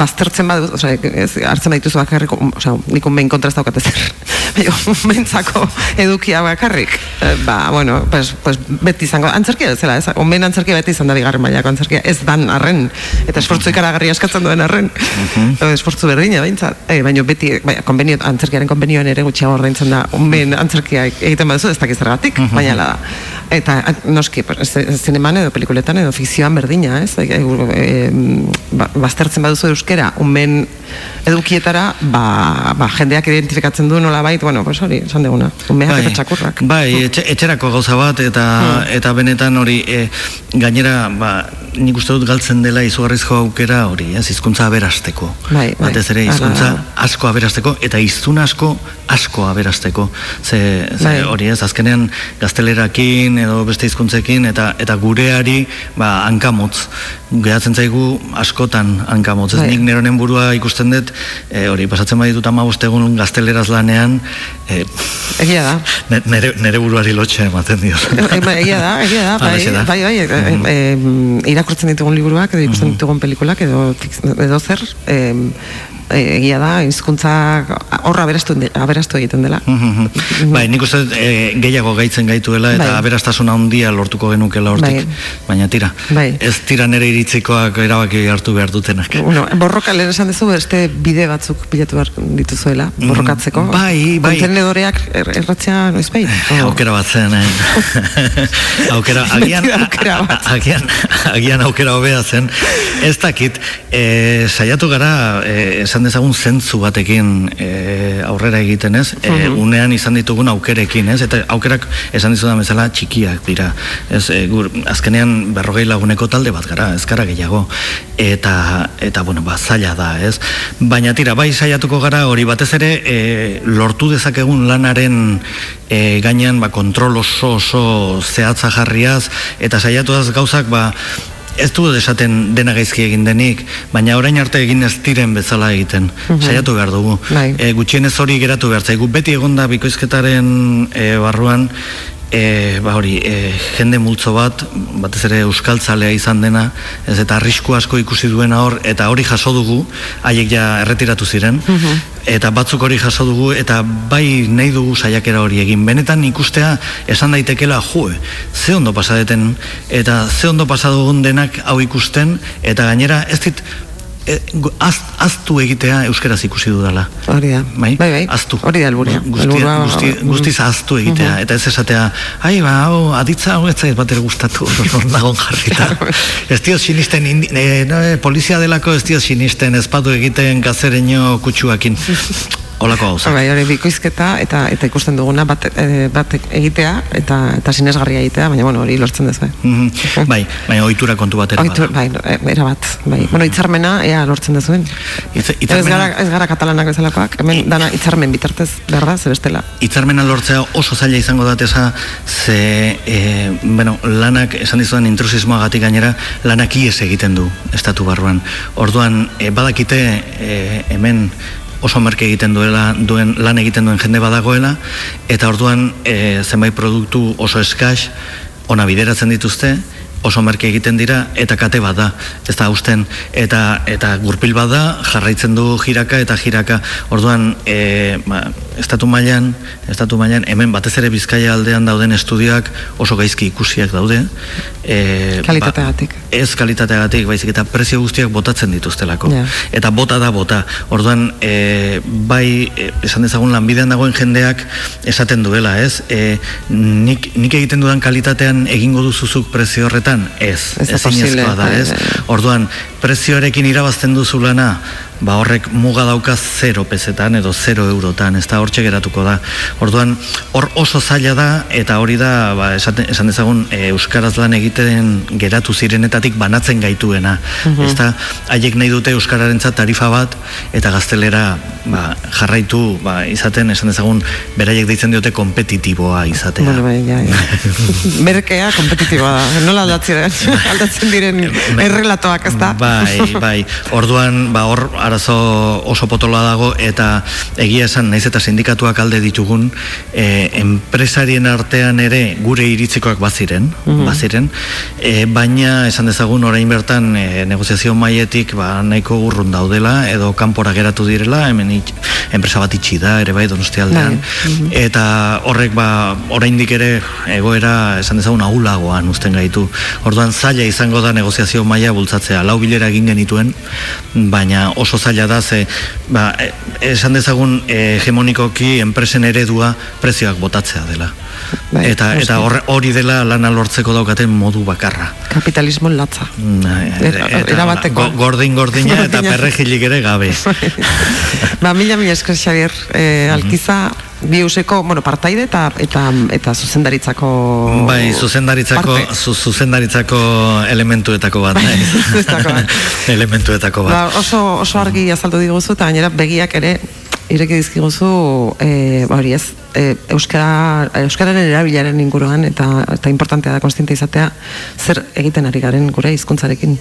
Baztertzen badu, osea, ez, hartzen baituzu bakarrik, osea, nik unbein kontraz daukat ezer. Baina, unbeintzako edukia bakarrik. Ba, bueno, pues, pues beti izango, antzerkia bezala, ez? Unbein antzerkia beti izan da bigarren mailako antzerkia, ez dan arren, eta esfortzu ikaragarri askatzen duen arren. Edo esfortzu berdina, behintzat. E, baina beti, bai, konbenio, antzerkiaren konbenioan ere gutxiago ordaintzen da, unben antzerkia egiten baduzu, ez dakiz zergatik, baina hala da. Eta noski, zineman edo pelikuletan edo fikzioan berdina, ez? E, e, ba, baztertzen baduzu euskera, unben edukietara, ba, ba, jendeak identifikatzen du nola bait, bueno, pues hori, esan deguna, unbeak eta txakurrak. Bai, etxe, etxerako gauza bat eta eta benetan hori e, gainera ba, nik uste dut galtzen dela izugarrizko aukera hori, ez, hizkuntza aberasteko. Bai, bai. Batez ere hizkuntza asko aberasteko eta hiztun asko asko aberasteko. Ze, ze Bai. hori ez, azkenean gaztelerakin edo beste hizkuntzekin eta eta gureari ba hankamotz gehatzen zaigu askotan hankamotz. Ez Bai. nik neronen burua ikusten dut e, hori pasatzen baditut 15 egun gazteleraz lanean e, Egia da. Ne- Nere, nere buruari lotxe ematen dio. E, ba, egia da, egia da, bai, Halaxe da. bai, bai, e, e, irakurtzen ditugun liburuak, edo ikusten ditugun pelikulak, edo, edo zer, e, e, egia da, hizkuntza horra aberastu, aberastu egiten dela. bai, nik uste e, gehiago gaitzen gaituela eta Bai. aberastasuna handia lortuko genukela hortik. Bai. Baina tira, Bai. ez tira nere iritzikoak erabaki hartu behar dutenak. Bueno, borroka lehen esan duzu beste bide batzuk bilatu behar dituzuela, borrokatzeko. bai, bai. Kontenedoreak er, erratzea noiz behin. Aukera bat zen, eh? aukera, agian, aukera a- agian, agian aukera hobea zen. Ez dakit, e, saiatu gara, e, esan dezagun zentzu batekin e, aurrera egiten ez, e, unean izan ditugun aukerekin, ez? Eta aukerak esan dizudan bezala txikiak dira. Ez, e, gur, azkenean berrogei laguneko talde bat gara, ez gara gehiago. Eta, eta bueno, ba, zaila da, ez? Baina tira, bai saiatuko gara hori batez ere e, lortu dezakegun lanaren e, gainean ba, kontrol oso oso zehatza jarriaz eta saiatuaz gauzak ba, ez du esaten dena gaizki egin denik, baina orain arte egin ez diren bezala egiten. Saiatu behar dugu. Bai. E, gutxienez hori geratu behar zaigu. Beti egonda bikoizketaren e, barruan E, ba hori, e, jende multzo bat, batez ere euskaltzalea izan dena, ez eta arrisku asko ikusi duena hor, eta hori jaso dugu, haiek ja erretiratu ziren, eta batzuk hori jaso dugu, eta bai nahi dugu saiakera hori egin. Benetan ikustea esan daitekela, jo, ze ondo pasadeten, eta ze ondo pasadugun denak hau ikusten, eta gainera ez dit, e, az, aztu egitea euskeraz ikusi dudala. Hori da. Bai, bai, bai. Aztu. Hori da helburua. Guztia, Helburua- guzti, guztiz aztu egitea, eta ez esatea, ai, ba, hau, aditza hau ez zait bat ere gustatu, hor dagon jarrita. ez dio sinisten, indi, e, no, e, polizia delako ez dio sinisten, ezpatu egiten gazereño kutsuakin. Olako gauza. Bai, hori bikoizketa eta eta ikusten duguna bat, e, bat egitea eta eta sinesgarria egitea, baina bueno, hori lortzen duzu. Mhm. Bai, baina ohitura kontu Ohitur, bai, e, era bat, bai. Bueno, hitzarmena ea lortzen duzuen. Ez gara, ez gara katalanak bezalakoak, hemen dana hitzarmen bitartez, berda, ze bestela. Hitzarmena lortzea oso zaila izango dateza, ze, e, bueno, lanak, esan dizudan intrusismoagatik gainera, lanak ies egiten du, estatu barruan. Orduan, e, badakite e, hemen oso merke egiten duela duen lan egiten duen jende badagoela eta orduan e, zenbait produktu oso eskax ona bideratzen dituzte oso merke egiten dira eta kate bat da ez da usten eta eta gurpil bat da jarraitzen du jiraka eta jiraka. Orduan e, ba, estatu mailan estatu mailan hemen batez ere bizkaia aldean dauden estudioak oso gaizki ikusiak daude. E, kalitateagatik. ba, ez kalitateagatik baizik eta prezio guztiak botatzen dituztelako. Eta bota da bota. Orduan e, bai e, esan dezagun lanbidean dagoen jendeak esaten duela ez? E, nik, nik egiten dudan kalitatean egingo duzuzuk prezio horretan? Ez, ez ezinezkoa da, ez? Orduan, prezioarekin irabazten duzu lana, ba horrek muga dauka 0 pesetan edo 0 eurotan, ez da hortxe geratuko da. Orduan, hor oso zaila da, eta hori da, ba, esan, esan dezagun, e, Euskaraz lan egiten geratu zirenetatik banatzen gaituena. Mm Ez da, haiek nahi dute Euskararen tarifa bat, eta gaztelera ba, jarraitu ba, izaten, esan dezagun, beraiek deitzen diote kompetitiboa izatea. Bueno, bai, ja, ja. Merkea kompetitiboa da, nola aldatzen, aldatzen diren errelatoak, ez da? Bai, bai, orduan, ba, hor, arazo oso potoloa dago eta egia esan naiz eta sindikatuak alde ditugun e, enpresarien artean ere gure iritzikoak baziren, mm baziren. E, baina esan dezagun orain bertan e, negoziazio maietik ba, nahiko urrun daudela edo kanpora geratu direla hemen it, enpresa bat itxi da ere bai donostialdean. Mm eta horrek ba oraindik ere egoera esan dezagun ahulagoan uzten gaitu. Orduan zaila izango da negoziazio maila bultzatzea. Lau bilera egin genituen baina oso zaila da ze ba, e, esan dezagun e, hegemonikoki enpresen eredua prezioak botatzea dela. Bai, eta eta hori dela lana lortzeko daukaten modu bakarra. Kapitalismo latza. Era bateko. Gordin gordina eta perregilik ere gabe. ba, mila mila esker Xavier, eh, alkiza biuseko, bueno, partaide eta eta eta zuzendaritzako Bai, zuzendaritzako zu, zuzendaritzako elementuetako bat, bai. elementuetako bat. Ba, oso oso argi azaldu diguzu eta gainera begiak ere ireki dizkiguzu eh ba hori ez e, euskara euskararen erabilaren inguruan eta eta importantea da konstiente izatea zer egiten ari garen gure hizkuntzarekin?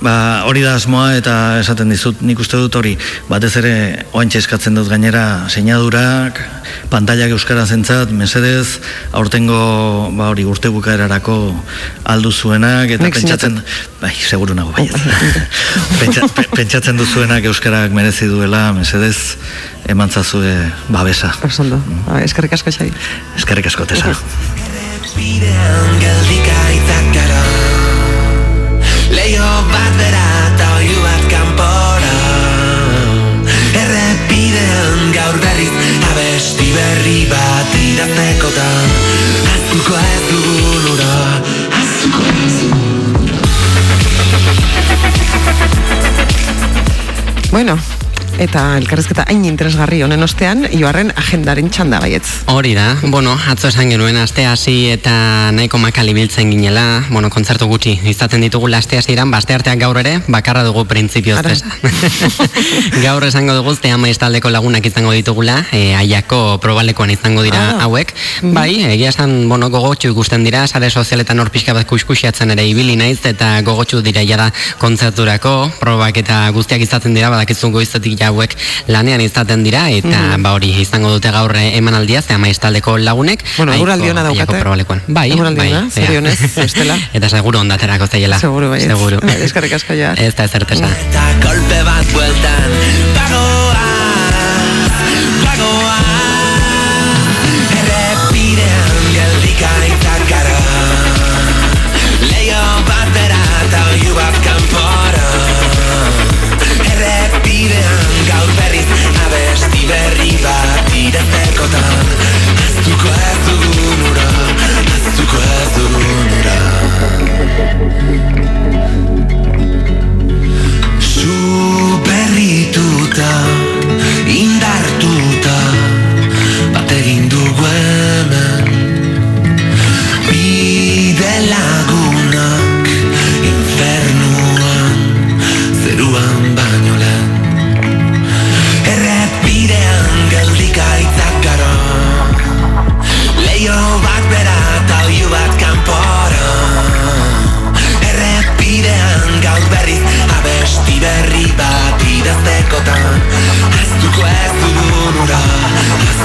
Ba, hori da asmoa eta esaten dizut nik uste dut hori batez ere oantxe eskatzen dut gainera seinadurak, pantailak euskara zentzat, mesedez aurtengo ba, hori urte bukaerarako aldu zuenak eta pentsatzen bai, seguru nago bai. Pentsatzen duzuenak euskarak merezi duela, mesedez emantzazue babesa Osondo, mm. eskerrik asko xai Eskerrik asko, tesa Leio bat bera eta oiu bat kanpora. Errepidean gaur berriz abesti berri bat irazekotan Azkuko ez dugun ura Azkuko ez Bueno, eta elkarrezketa hain interesgarri honen ostean, joarren agendaren txanda baietz. Hori da, bueno, atzo esan genuen aste hasi eta nahiko makali biltzen ginela, bueno, kontzertu gutxi, izaten ditugu aste hasi iran, baste arteak gaur ere, bakarra dugu printzipio gaur esango dugu, ze ama lagunak izango ditugula, e, aiako probalekoan izango dira ah. hauek, mm bai, egia esan, bueno, gogotxu ikusten dira, sare sozialetan hor pixka bat kuskusiatzen ere ibili naiz, eta gogotxu dira jada kontzerturako, probak eta guztiak izaten dira, badakizu goizetik ja hauek lanean izaten dira eta mm ba hori izango dute gaur emanaldia ze amaistaldeko lagunek. Bueno eguraldi ona daukate. Bai bai serionez estela. Eta seguro ondaterako zaiela. Seguro bai seguro eskerrik asko ja. Ez da zertesa eta golpe bat bueltan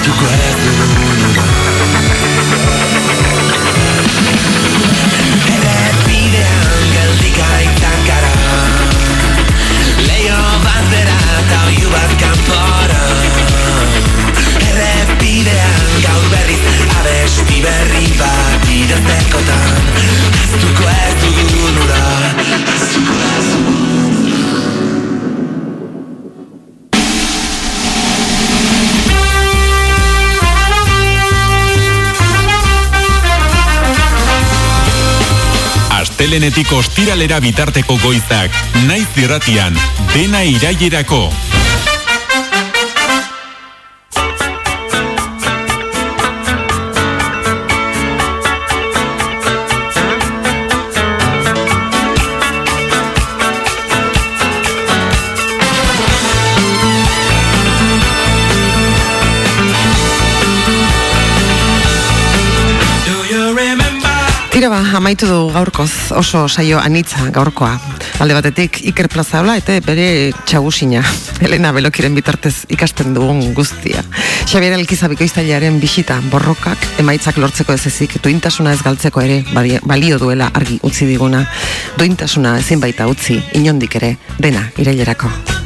Ahaztuko ez dugun ura Errepidean geldik aitzan gara Leio bat bera eta oiu bat kanpora Errepidean gaur berriz abesti berri bat idaztekotan. Ahaztuko ez dugun ura Astelenetik ostiralera bitarteko goizak, naiz irratian, dena irailerako. Tira ba, amaitu du gaurkoz oso saio anitza gaurkoa. Alde batetik Iker Plazaola eta bere txagusina. Elena Belokiren bitartez ikasten dugun guztia. Xabier Elkiza bikoiztailearen bisita borrokak emaitzak lortzeko ez ezik, duintasuna ez galtzeko ere balio duela argi utzi diguna. Duintasuna ezin baita utzi, inondik ere, dena irailerako.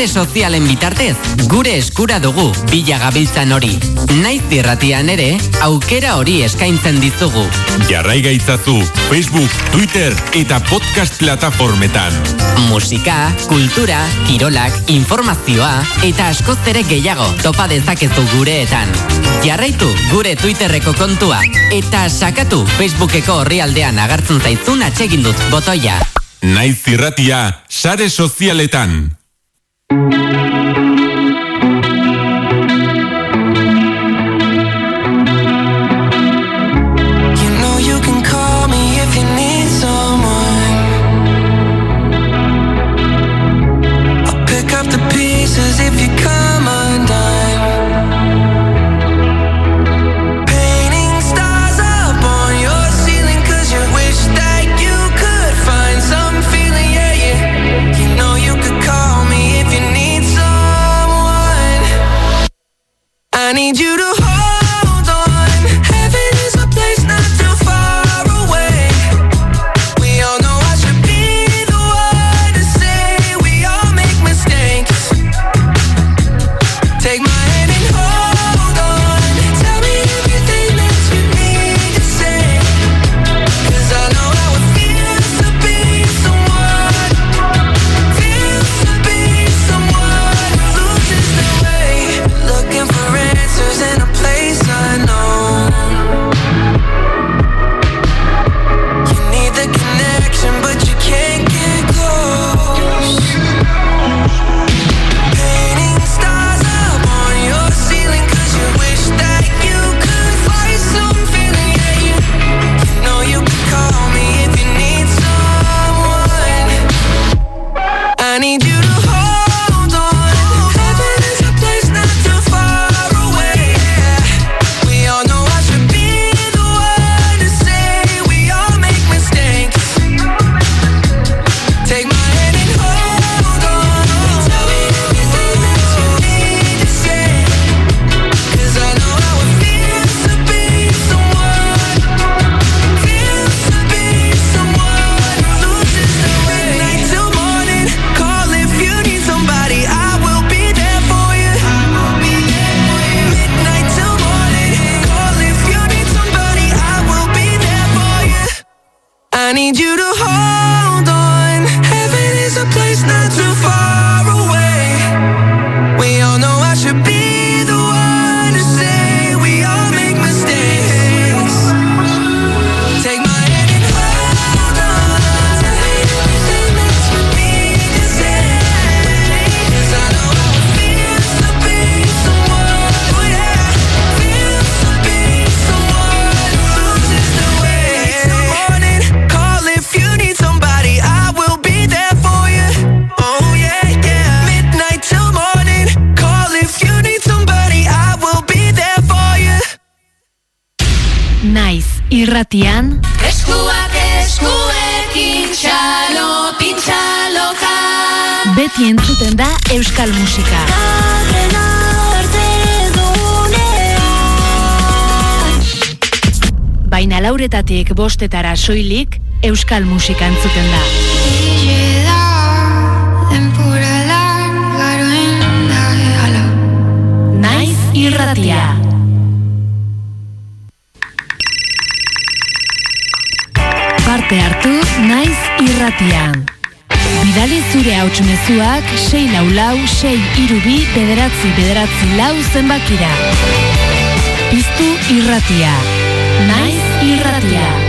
Sare sozialen bitartez, gure eskura dugu bila gabiltzan hori. Naiz irratian ere, aukera hori eskaintzen dizugu. Jarrai gaitzazu Facebook, Twitter eta podcast plataformetan. Musika, kultura, kirolak, informazioa eta askoz ere gehiago topa dezakezu gureetan. Jarraitu gure Twitterreko kontua eta sakatu Facebookeko orrialdean agertzen zaizun atsegin dut botoia. Naiz irratia, sare sozialetan. You know you goizak bostetara soilik euskal musika entzuten da. Naiz irratia. Parte hartu naiz irratian. Bidali zure hauts mezuak 6 lau lau 6 irubi bederatzi bederatzi lau zenbakira. Piztu irratia. Naiz irratia.